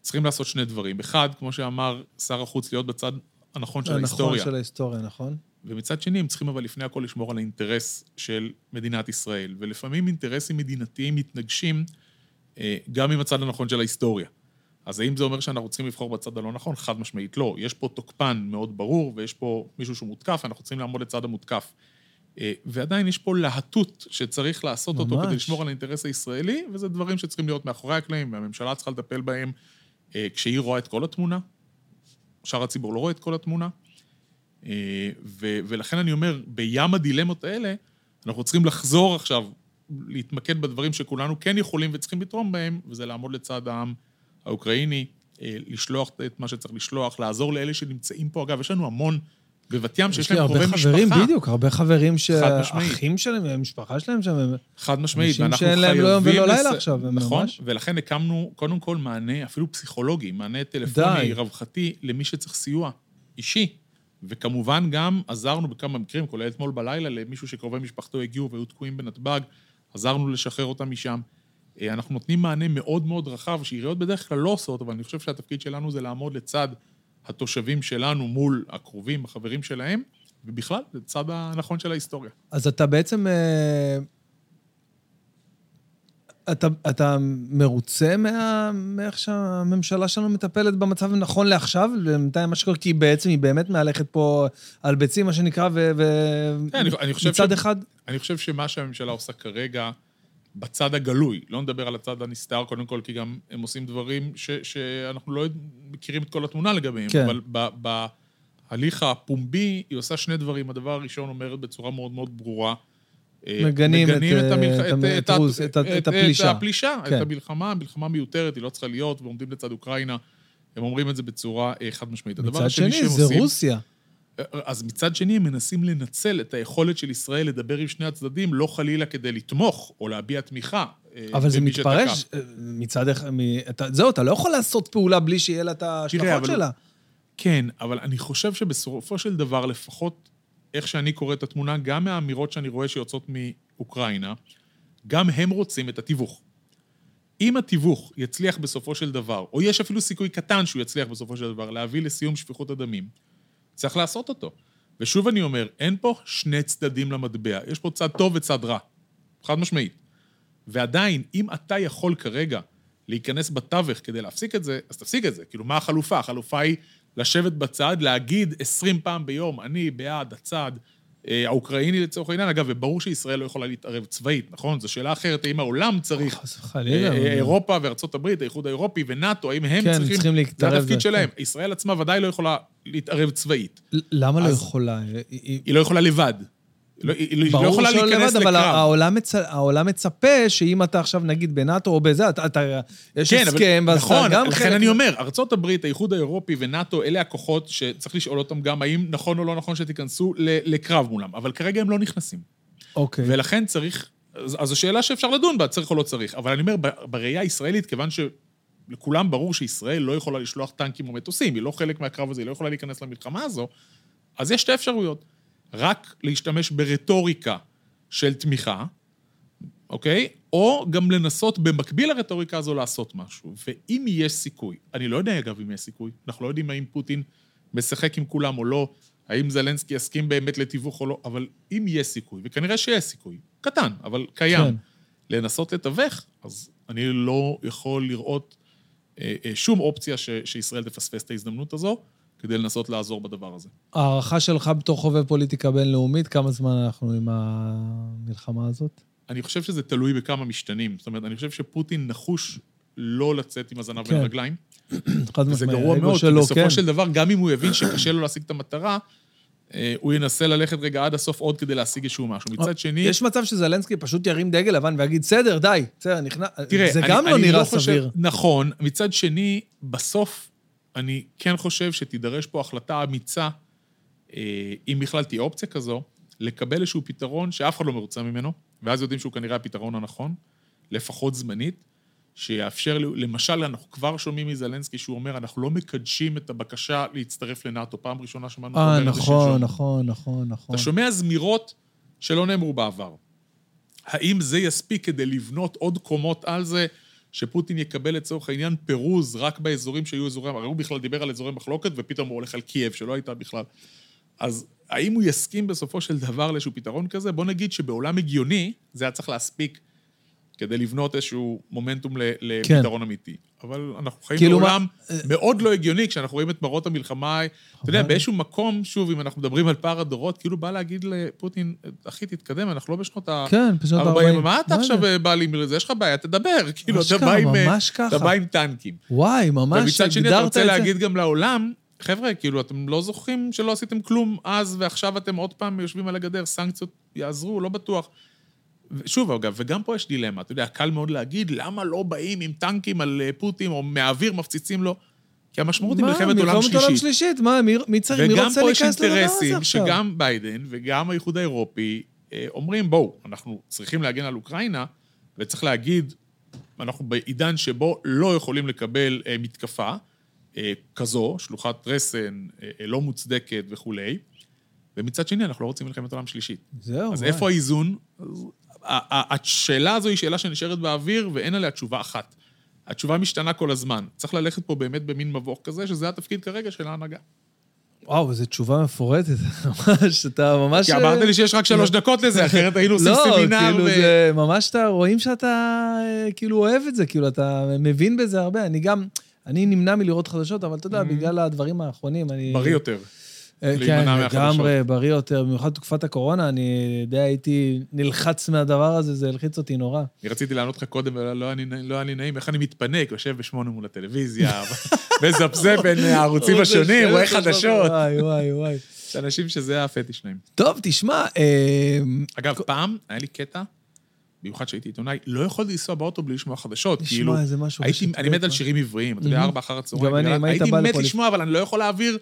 צריכים לעשות שני דברים. אחד, כמו שאמר שר החוץ, להיות בצד הנכון של ההיסטוריה. של ההיסטוריה, נכון? ומצד שני, הם צריכים אבל לפני הכל לשמור על האינטרס של מדינת ישראל. ולפעמים אינטרסים מדינתיים מתנגשים אה, גם עם הצד הנכון של ההיסטוריה. אז האם זה אומר שאנחנו צריכים לבחור בצד הלא נכון? חד משמעית לא. יש פה תוקפן מאוד ברור, ויש פה מישהו שהוא מותקף, אנחנו צריכים לעמוד לצד המותקף. אה, ועדיין יש פה להטות שצריך לעשות אותו ממש. כדי לשמור על האינטרס הישראלי, וזה דברים שצריכים להיות מאחורי הקלעים, והממשלה צריכה לטפל בהם אה, כשהיא רואה את כל התמונה. שאר הציבור לא רואה את כל התמונה. אה, ו- ולכן אני אומר, בים הדילמות האלה, אנחנו צריכים לחזור עכשיו, להתמקד בדברים שכולנו כן יכולים וצריכים לתרום בהם, וזה לעמוד לצד העם האוקראיני, לשלוח את מה שצריך לשלוח, לעזור לאלה שנמצאים פה. אגב, יש לנו המון בבת ים יש שיש לי להם הרבה קרובי חברים, משפחה. בדיוק, הרבה חברים חד משמעית. שהאחים שלהם, המשפחה שלהם שם, הם- חד משמעית, אנשים ואנחנו שאין חייבים... להם לא יום ולא לילה עכשיו, הם נכון, ממש- ולכן הקמנו קודם כל מענה, אפילו פסיכולוגי, מענה טלפוני, די. רווחתי, למי שצריך סיוע אישי. וכמובן גם עזרנו בכמה מקרים, כולל אתמול בלילה, למישהו שקרובי משפחתו הגיעו והיו תקועים בנתב"ג, עזרנו לשחרר אותם משם. אה, אנחנו נותנים מענה מאוד מאוד רחב, שעיריות בדרך כלל לא עושות, אבל אני חושב שהתפקיד שלנו זה לעמוד לצד התושבים שלנו מול הקרובים, החברים שלהם, ובכלל, לצד הנכון של ההיסטוריה. אז אתה בעצם... אה, אתה, אתה מרוצה מה, מאיך שהממשלה שלנו מטפלת במצב נכון לעכשיו, בינתיים מה שקורה, כי בעצם היא באמת מהלכת פה על ביצים, מה שנקרא, ו... ו... כן, אני- אני חושב מצד ש- אחד, אני חושב שמה שהממשלה עושה כרגע, בצד הגלוי, לא נדבר על הצד הנסתר קודם כל, כי גם הם עושים דברים ש, שאנחנו לא מכירים את כל התמונה לגביהם, כן. אבל ב, בהליך הפומבי היא עושה שני דברים. הדבר הראשון אומרת בצורה מאוד מאוד ברורה, אה, מגנים את, מגנים את, אה, המלח... את את, את רוס- את ה- את הפלישה. את הפלישה, כן. את המלחמה, המלחמה מיותרת, היא לא צריכה להיות, ועומדים לצד אוקראינה. הם אומרים את זה בצורה אה, חד משמעית. מצד שני, זה עושים- רוסיה. אז מצד שני, הם מנסים לנצל את היכולת של ישראל לדבר עם שני הצדדים, לא חלילה כדי לתמוך או להביע תמיכה. אה, אבל זה מתפרש שתקע. אה, מצד אחד, זהו, אתה לא יכול לעשות פעולה בלי שיהיה לה את ההשלכות אבל- שלה. כן, אבל אני חושב שבסופו של דבר, לפחות איך שאני קורא את התמונה, גם מהאמירות שאני רואה שיוצאות מאוקראינה, גם הם רוצים את התיווך. אם התיווך יצליח בסופו של דבר, או יש אפילו סיכוי קטן שהוא יצליח בסופו של דבר, להביא לסיום שפיכות הדמים, צריך לעשות אותו. ושוב אני אומר, אין פה שני צדדים למטבע, יש פה צד טוב וצד רע. חד משמעית. ועדיין, אם אתה יכול כרגע להיכנס בתווך כדי להפסיק את זה, אז תפסיק את זה. כאילו, מה החלופה? החלופה היא לשבת בצד, להגיד 20 פעם ביום, אני בעד הצד האוקראיני לצורך העניין. אגב, וברור שישראל לא יכולה להתערב צבאית, נכון? זו שאלה אחרת, האם העולם צריך... חס וחלילה. אה, אה, אירופה וארצות הברית, האיחוד האירופי ונאט"ו, האם הם כן, צריכים... צריכים זה להתערב התפקיד ב- שלהם. ישראל עצמה ודאי לא יכולה להתערב צבאית. למה לא אז- יכולה? היא- היא- היא לא יכולה לבד. לא- היא לא ברור יכולה להיכנס לבד, אבל לקרב. העולם, מצ... העולם מצפה שאם אתה עכשיו נגיד בנאטו או בזה, אתה, אתה יש כן, אבל- הסכם, ואז נכון, אתה גם לכן חלק... אני אומר, ארצות הברית, האיחוד האירופי ונאט"ו, אלה הכוחות שצריך לשאול אותם גם האם נכון או לא נכון שתיכנסו לקרב מולם, אבל כרגע הם לא נכנסים. אוקיי. ולכן צריך, אז אז זו שאלה שאפשר לדון בה, צריך או לא צריך. אבל אני אומר, בראייה הישראלית, כיוון שלכולם ברור שישראל לא יכולה לשלוח טנקים או מטוסים, היא לא חלק מהקרב הזה, היא לא יכולה להיכנס למלחמה הזו, אז יש שתי אפשרויות. רק להשתמש ברטוריקה של תמיכה, אוקיי? או גם לנסות במקביל לרטוריקה הזו לעשות משהו. ואם יש סיכוי, אני לא יודע אגב אם יש סיכוי, אנחנו לא יודעים האם פוטין משחק עם כולם או לא, האם זלנסקי יסכים באמת לתיווך או לא, אבל אם יש סיכוי, וכנראה שיש סיכוי, קטן, אבל קיים, כן. לנסות לתווך, אז אני לא יכול לראות אה, אה, שום אופציה ש, שישראל תפספס את ההזדמנות הזו, כדי לנסות לעזור בדבר הזה. הערכה שלך בתור חובב פוליטיקה בינלאומית, כמה זמן אנחנו עם המלחמה הזאת? אני חושב שזה תלוי בכמה משתנים. זאת אומרת, אני חושב שפוטין נחוש לא לצאת עם הזנב בין כן. הרגליים. חד משמעית, גרוע האגו מאוד, כי שלו, בסופו כן. של דבר, גם אם הוא יבין שקשה לו להשיג את המטרה, אה, הוא ינסה ללכת רגע עד הסוף עוד כדי להשיג איזשהו משהו. מצד שני... יש מצב שזלנסקי פשוט ירים דגל לבן ויגיד, בסדר, די, בסדר, נכנס... תראה, זה אני, גם לא אני נראה חושב, סביר. נכון. מצד שני, בסוף, אני כן חושב שתידרש פה החלטה אמיצה, אה, אם בכלל תהיה אופציה כזו, לקבל איזשהו פתרון שאף אחד לא מרוצה ממנו, ואז יודעים שהוא כנראה הפתרון הנכון, לפחות זמנית, שיאפשר, למשל, אנחנו כבר שומעים מזלנסקי שהוא אומר, אנחנו לא מקדשים את הבקשה להצטרף לנאט"ו. פעם ראשונה שמענו אה, נכון. נכון, נכון, נכון. אתה שומע זמירות שלא נאמרו בעבר. האם זה יספיק כדי לבנות עוד קומות על זה, שפוטין יקבל לצורך העניין פירוז רק באזורים שהיו אזורי... הרי הוא בכלל דיבר על אזורי מחלוקת, ופתאום הוא הולך על קייב, שלא הייתה בכלל. אז האם הוא יסכים בסופו של דבר לאיזשהו פתרון כזה? בוא נגיד שבעולם הגיוני, זה היה צריך להספיק כדי לבנות איזשהו מומנטום כן. לפתרון אמיתי. אבל אנחנו חיים כאילו מה- בעולם מאוד לא הגיוני, כשאנחנו רואים את מראות המלחמה, אתה יודע, באיזשהו מקום, שוב, אם אנחנו מדברים על פער הדורות, כאילו בא להגיד לפוטין, אחי, תתקדם, אנחנו לא בשנות ה... כן, פשוט 40, מה אתה עכשיו זה? בא לי מזה? יש לך בעיה, תדבר. כאילו, אתה בא עם... אה, ממש ככה. אתה בא עם טנקים. וואי, ממש ומצד שני, אתה הגדרת רוצה את זה. להגיד גם לעולם, חבר'ה, כאילו, אתם לא זוכרים שלא עשיתם כלום אז, ועכשיו אתם עוד פעם יושבים על הגדר, סנקציות יעזרו, לא בטוח. שוב, אגב, וגם פה יש דילמה, אתה יודע, קל מאוד להגיד, למה לא באים עם טנקים על אה, פוטין, או מהאוויר מפציצים לו? כי המשמעות היא מה, מלחמת עולם מלחמת עולם שלישית. שלישית, מה, מי- מי צריך, מי וגם רוצה פה יש להיכנס לדבר הזה אינטרסים עכשיו? שגם ביידן וגם האיחוד האירופי אה, אומרים, בואו, אנחנו צריכים להגן על אוקראינה, וצריך להגיד, אנחנו בעידן שבו לא יכולים לקבל אה, מתקפה כזו, שלוחת רסן, לא מוצדקת וכולי, ומצד שני, אנחנו לא רוצים מלחמת עולם שלישית. זהו, אז וואי. איפה האיזון? השאלה הזו היא שאלה שנשארת באוויר, ואין עליה תשובה אחת. התשובה משתנה כל הזמן. צריך ללכת פה באמת במין מבוך כזה, שזה התפקיד כרגע של ההנהגה. וואו, זו תשובה מפורטת, [LAUGHS] ממש, אתה ממש... כי אמרת לי שיש רק שלוש [LAUGHS] דקות לזה, אחרת היינו עושים סמינר. לא, כאילו ו- זה ממש, אתה, רואים שאתה אה, כאילו אוהב את זה, כאילו אתה מבין בזה הרבה. אני גם, אני נמנע מלראות חדשות, אבל אתה יודע, בגלל הדברים האחרונים, אני... בריא יותר. אה, כן. לגמרי, בריא יותר, במיוחד בתקופת הקורונה, אני די הייתי נלחץ מהדבר הזה, זה הלחיץ אותי נורא. אני רציתי לענות לך קודם, אבל לא היה לי- לא היה לי נעים, איך אני מתפנק, יושב בשמונה מול הטלוויזיה, [LAUGHS] מזפזפ בין הערוצים השונים, רואה חדשות. וואי, וואי, וואי. יש אנשים שזה הפטיש שלהם. טוב, תשמע, אה, אגב, פעם היה לי קטע, במיוחד שהייתי עיתונאי, לא יכולתי לנסוע באוטו בלי לשמוע חדשות. לשמוע כאילו, איזה משהו הייתי, אני מת על? שירים עבריים, אתה יודע, ארבע אחר הצהריים. גם אני, אם היית הייתי בא מת לפה לפ- לשמוע, אבל אני לא יכול להעביר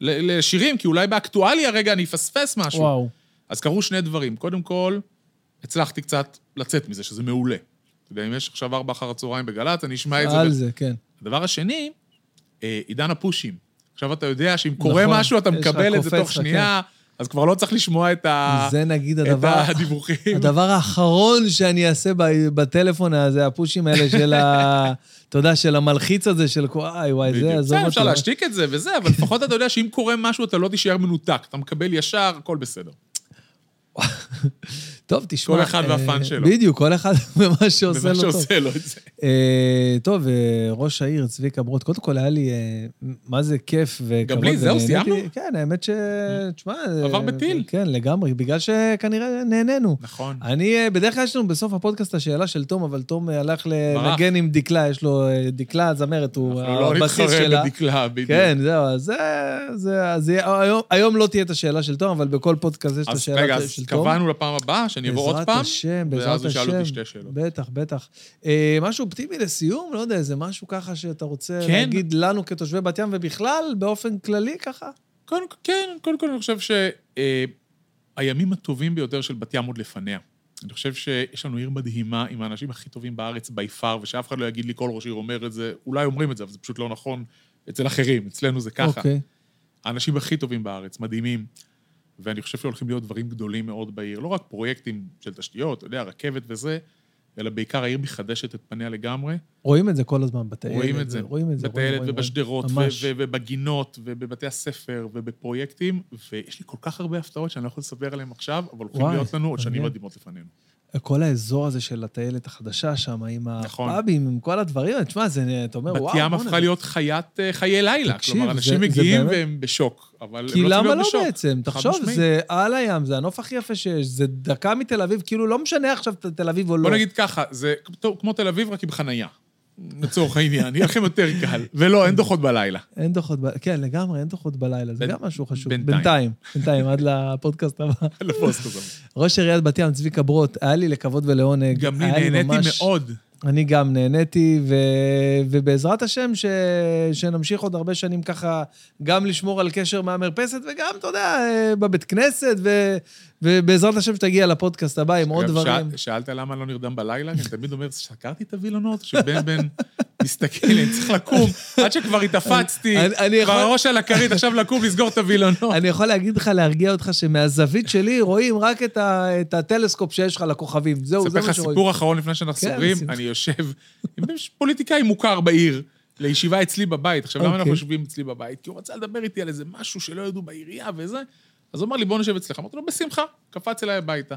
לשירים, כי אולי באקטואליה רגע אני אפספס משהו. וואו. אז קרו שני דברים. קודם כל, הצלחתי קצת לצאת מזה, שזה מעולה. אתה יודע, אם יש עכשיו ארבע אחר הצהריים בגל"צ, אני אשמע את זה. על זה, כן. הדבר השני, אה, עידן הפושים. עכשיו אתה יודע שאם קורה נכון, משהו, אתה מקבל את זה תוך שנייה, אז כבר לא צריך לשמוע את ה- זה נגיד את הדבר... הדיווחים. הדבר האחרון שאני אעשה בטלפון הזה, הפושים האלה של ה... [LAUGHS] אתה יודע, של המלחיץ הזה, של וואי, וואי, זה. עזוב בסדר, אפשר אותי. להשתיק את זה וזה, אבל לפחות אתה יודע שאם קורה משהו, אתה לא תישאר מנותק. אתה מקבל ישר, הכל בסדר. [LAUGHS] טוב, תשמע... כל אחד אה, והפאן שלו. בדיוק, כל אחד [LAUGHS] ומה שעושה לו טוב. שעושה לו את זה. אה, טוב, אה, ראש העיר, צביקה ברוט, קודם כל היה לי, אה, מה זה כיף וכבוד. לי, זהו. סיימנו? כן, האמת ש... תשמע... עבר אה, בטיל. כן, לגמרי, בגלל שכנראה נהנינו. נכון. אני, אה, בדרך כלל יש לנו בסוף הפודקאסט השאלה של תום, אבל תום אה, הלך. לנגן עם דקלה, יש לו אה, דקלה, זמרת, הוא אנחנו לא הבסיס נתחרה שלה. בדקלה, בדיוק. כן, זהו, אז זה... אז היום, לא תהיה את השאלה של תום, אבל בכל פודקאסט יש את אז השאלה רגע, של אז תום. קבענו לפעם הבאה, שאני אבוא עוד פעם, השם, ואז הוא. ישאל אותי שתי שאלות. בטח, בטח. אה, משהו אופטימי לסיום? לא יודע, איזה משהו ככה שאתה רוצה כן. להגיד לנו כתושבי בת ים, ובכלל, באופן כללי ככה? קודם כן, קודם כל אני חושב שהימים הטובים ביותר של בת ים עוד לפניה. אני חושב שיש לנו עיר מדהימה עם האנשים הכי טובים בארץ בי פאר, ושאף אחד לא יגיד לי כל ראש עיר אומר את זה, אולי אומרים את זה, אבל זה פשוט לא נכון אצל אחרים, אצלנו זה ככה. אוקיי. האנשים הכי טובים בארץ, מדהימים. ואני חושב שהולכים להיות דברים גדולים מאוד בעיר. לא רק פרויקטים של תשתיות, אתה יודע, רכבת וזה, אלא בעיקר העיר מחדשת את פניה לגמרי. רואים את זה כל הזמן בטיילת. רואים את זה. רואים את זה. בטיילת רואים, ובשדרות, ובגינות, ובבתי הספר, ובפרויקטים, ויש לי כל כך הרבה הפתעות שאני לא יכול לספר עליהן עכשיו, אבל הולכים להיות לנו עוד שנים. מדהימות לפנינו. כל האזור הזה של הטיילת החדשה שם, עם נכון. הפאבים, עם כל הדברים, תשמע, זה, אתה אומר, וואו, בת ים הפכה להיות חיית, אה, חיי לילה. תקשיב, כלומר, זה- אנשים זה מגיעים באמת- והם בשוק, אבל הם לא כי צריכים למה להיות לא בשוק. בעצם? חד תחשוב, משמעית. זה על הים, זה הנוף הכי יפה שיש, זה דקה מתל אביב, כאילו לא משנה עכשיו תל אביב או לא. בוא נגיד ככה, זה כמו תל אביב, רק עם חנייה. לצורך העניין, יהיה לכם יותר קל. ולא, אין דוחות בלילה. אין דוחות, ב- כן, לגמרי, אין דוחות בלילה, זה גם משהו חשוב. בינתיים. בינתיים, בינתיים, עד לפודקאסט הבא. [LAUGHS] לפוסט הזה. ראש עיריית בת ים, צביקה ברוט, היה לי לכבוד ולעונג. גם לי נהניתי מאוד. אני גם נהניתי, ו... ובעזרת השם, ש... שנמשיך עוד הרבה שנים ככה, גם לשמור על קשר מהמרפסת, וגם, אתה יודע, אה, בבית כנסת, ו... ובעזרת השם שתגיע לפודקאסט הבא עם עוד דברים. שאל- שאלת למה לא נרדם בלילה? אני תמיד אומר, סקרתי את הווילונות, שבן בן [LAUGHS] מסתכל, אני צריך לקום, עד שכבר התאפצתי, כבר הראש על הכרית, עכשיו לקום, לסגור את הווילונות. אני יכול להגיד לך, להרגיע אותך, שמהזווית שלי רואים רק את, הטלסקופ שיש לך לכוכבים. זהו, זה אספר מה לך שרואים. סיפור אחרון לפני שאנחנו כן, סוגרים. אני יושב עם פוליטיקאי מוכר בעיר, לישיבה אצלי בבית. עכשיו, למה אנחנו אוקיי. יושבים אצלי בבית? כי הוא רצה לדבר איתי על איזה משהו שלא ידעו בעירייה וזה. אז הוא אמר לי, בוא נשב אצלך. אמרתי לו, בשמחה. קפץ אליי הביתה.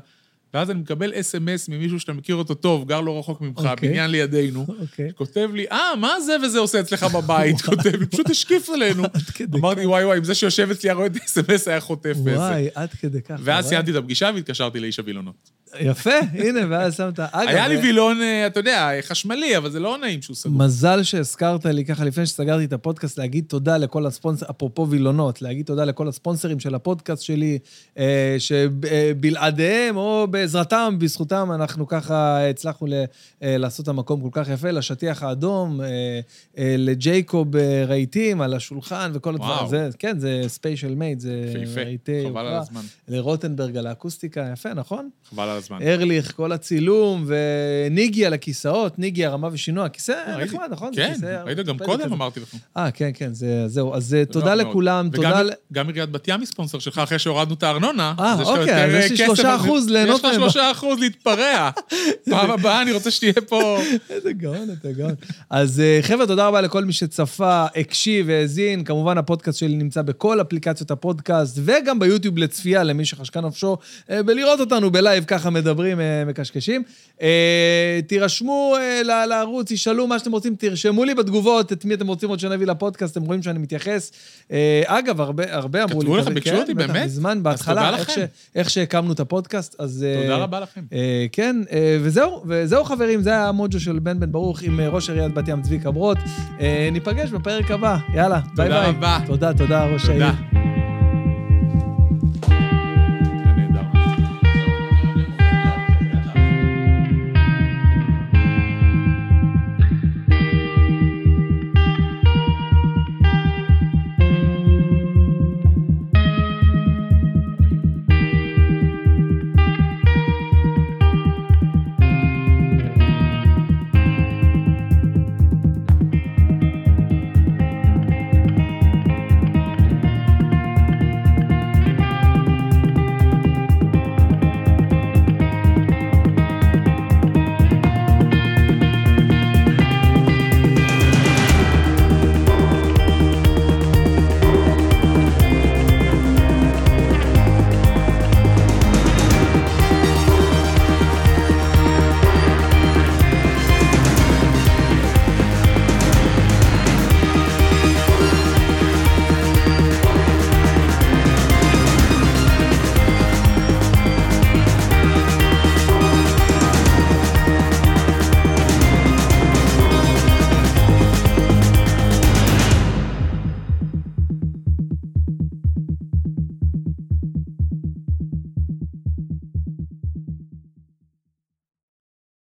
ואז אני מקבל אס.אם.אס ממישהו שאתה מכיר אותו טוב, גר לא רחוק ממך, אוקיי. בניין לידינו. אוקיי. כותב לי, אה, מה זה וזה עושה אצלך בבית? [LAUGHS] כותב לי, פשוט השקיף עלינו. אמרתי, וואי וואי, אם זה שיושב אצלי היה רואה את האס.אם.אס היה חוטף וזה. וואי, עד כדי כך. ואז וואי. סיימתי את הפגישה והתקשרתי לאיש הווילונות. יפה, הנה, ואז שמת... אגב, היה לי אה, וילון, אה, אתה יודע, חשמלי, אבל זה לא נעים שהוא סגור. מזל שהזכרת לי ככה לפני שסגרתי את הפודקאסט, להגיד תודה לכל הספונסר, אפרופו וילונות, להגיד תודה לכל הספונסרים של הפודקאסט שלי, אה, שבלעדיהם או בעזרתם, בזכותם, אנחנו ככה הצלחנו ל- אה, לעשות את המקום כל כך יפה, לשטיח האדום, אה, אה, לג'ייקוב אה, רהיטים על השולחן וכל הדברים. וואו. זה, כן, זה special made, זה רהיטי חבל על יוקרה. הזמן. לרוטנברג על האקוסטיקה, יפה, נכון? חבל על הזמן. ארליך, כל הצילום, וניגי על הכיסאות, ניגי הרמה ושינוע, כיסא. נחמד, נכון? זה כן, ראית גם קודם. אמרתי לך. אה, כן, כן, זה, זהו. אז אה, תודה. לכולם, וגם- תודה... ל- גם עיריית בת ים היא ספונסר שלך, אחרי שהורדנו את הארנונה. אה, אוקיי, אז אה, יש לי כסף, שלושה אחוז ליהנות. שלושה אחוז להתפרע. פעם הבאה אני רוצה שתהיה פה... איזה גאון, אתה גאון. אז אה, חבר'ה, תודה רבה לכל מי שצפה, הקשיב והאזין. כמובן, הפודקאסט שלי נמצא בכל אפליקציות הפודקאסט, וגם ביוטיוב לצפייה, למי שחשקה נפשו, אה, בלראות אותנו בלייב, ככה מדברים, אה, מקשקשים. אה, תירשמו אה, לערוץ, תשאלו מה שאתם רוצים, תרשמו לי בתגובות את מי אתם רוצים עוד שנביא לפודקאסט, אתם רואים שאני מתייחס. אה, אגב, הרבה, הרבה אמרו לי... כתבו לך, ביקשו כן, אותי, באמת? מזמן, אז בהתחלה, איך שהקמנו את הפודקאסט, אז... תודה רבה לכם. אה, כן, אה, וזהו, וזהו חברים, זה היה המוג'ו של בן בן ברוך עם אה, ראש עיריית בת ים צביקה ברוט. ניפגש בפרק הבא, יאללה, ביי ביי. רבה. תודה, תודה, ראש העיר. תודה.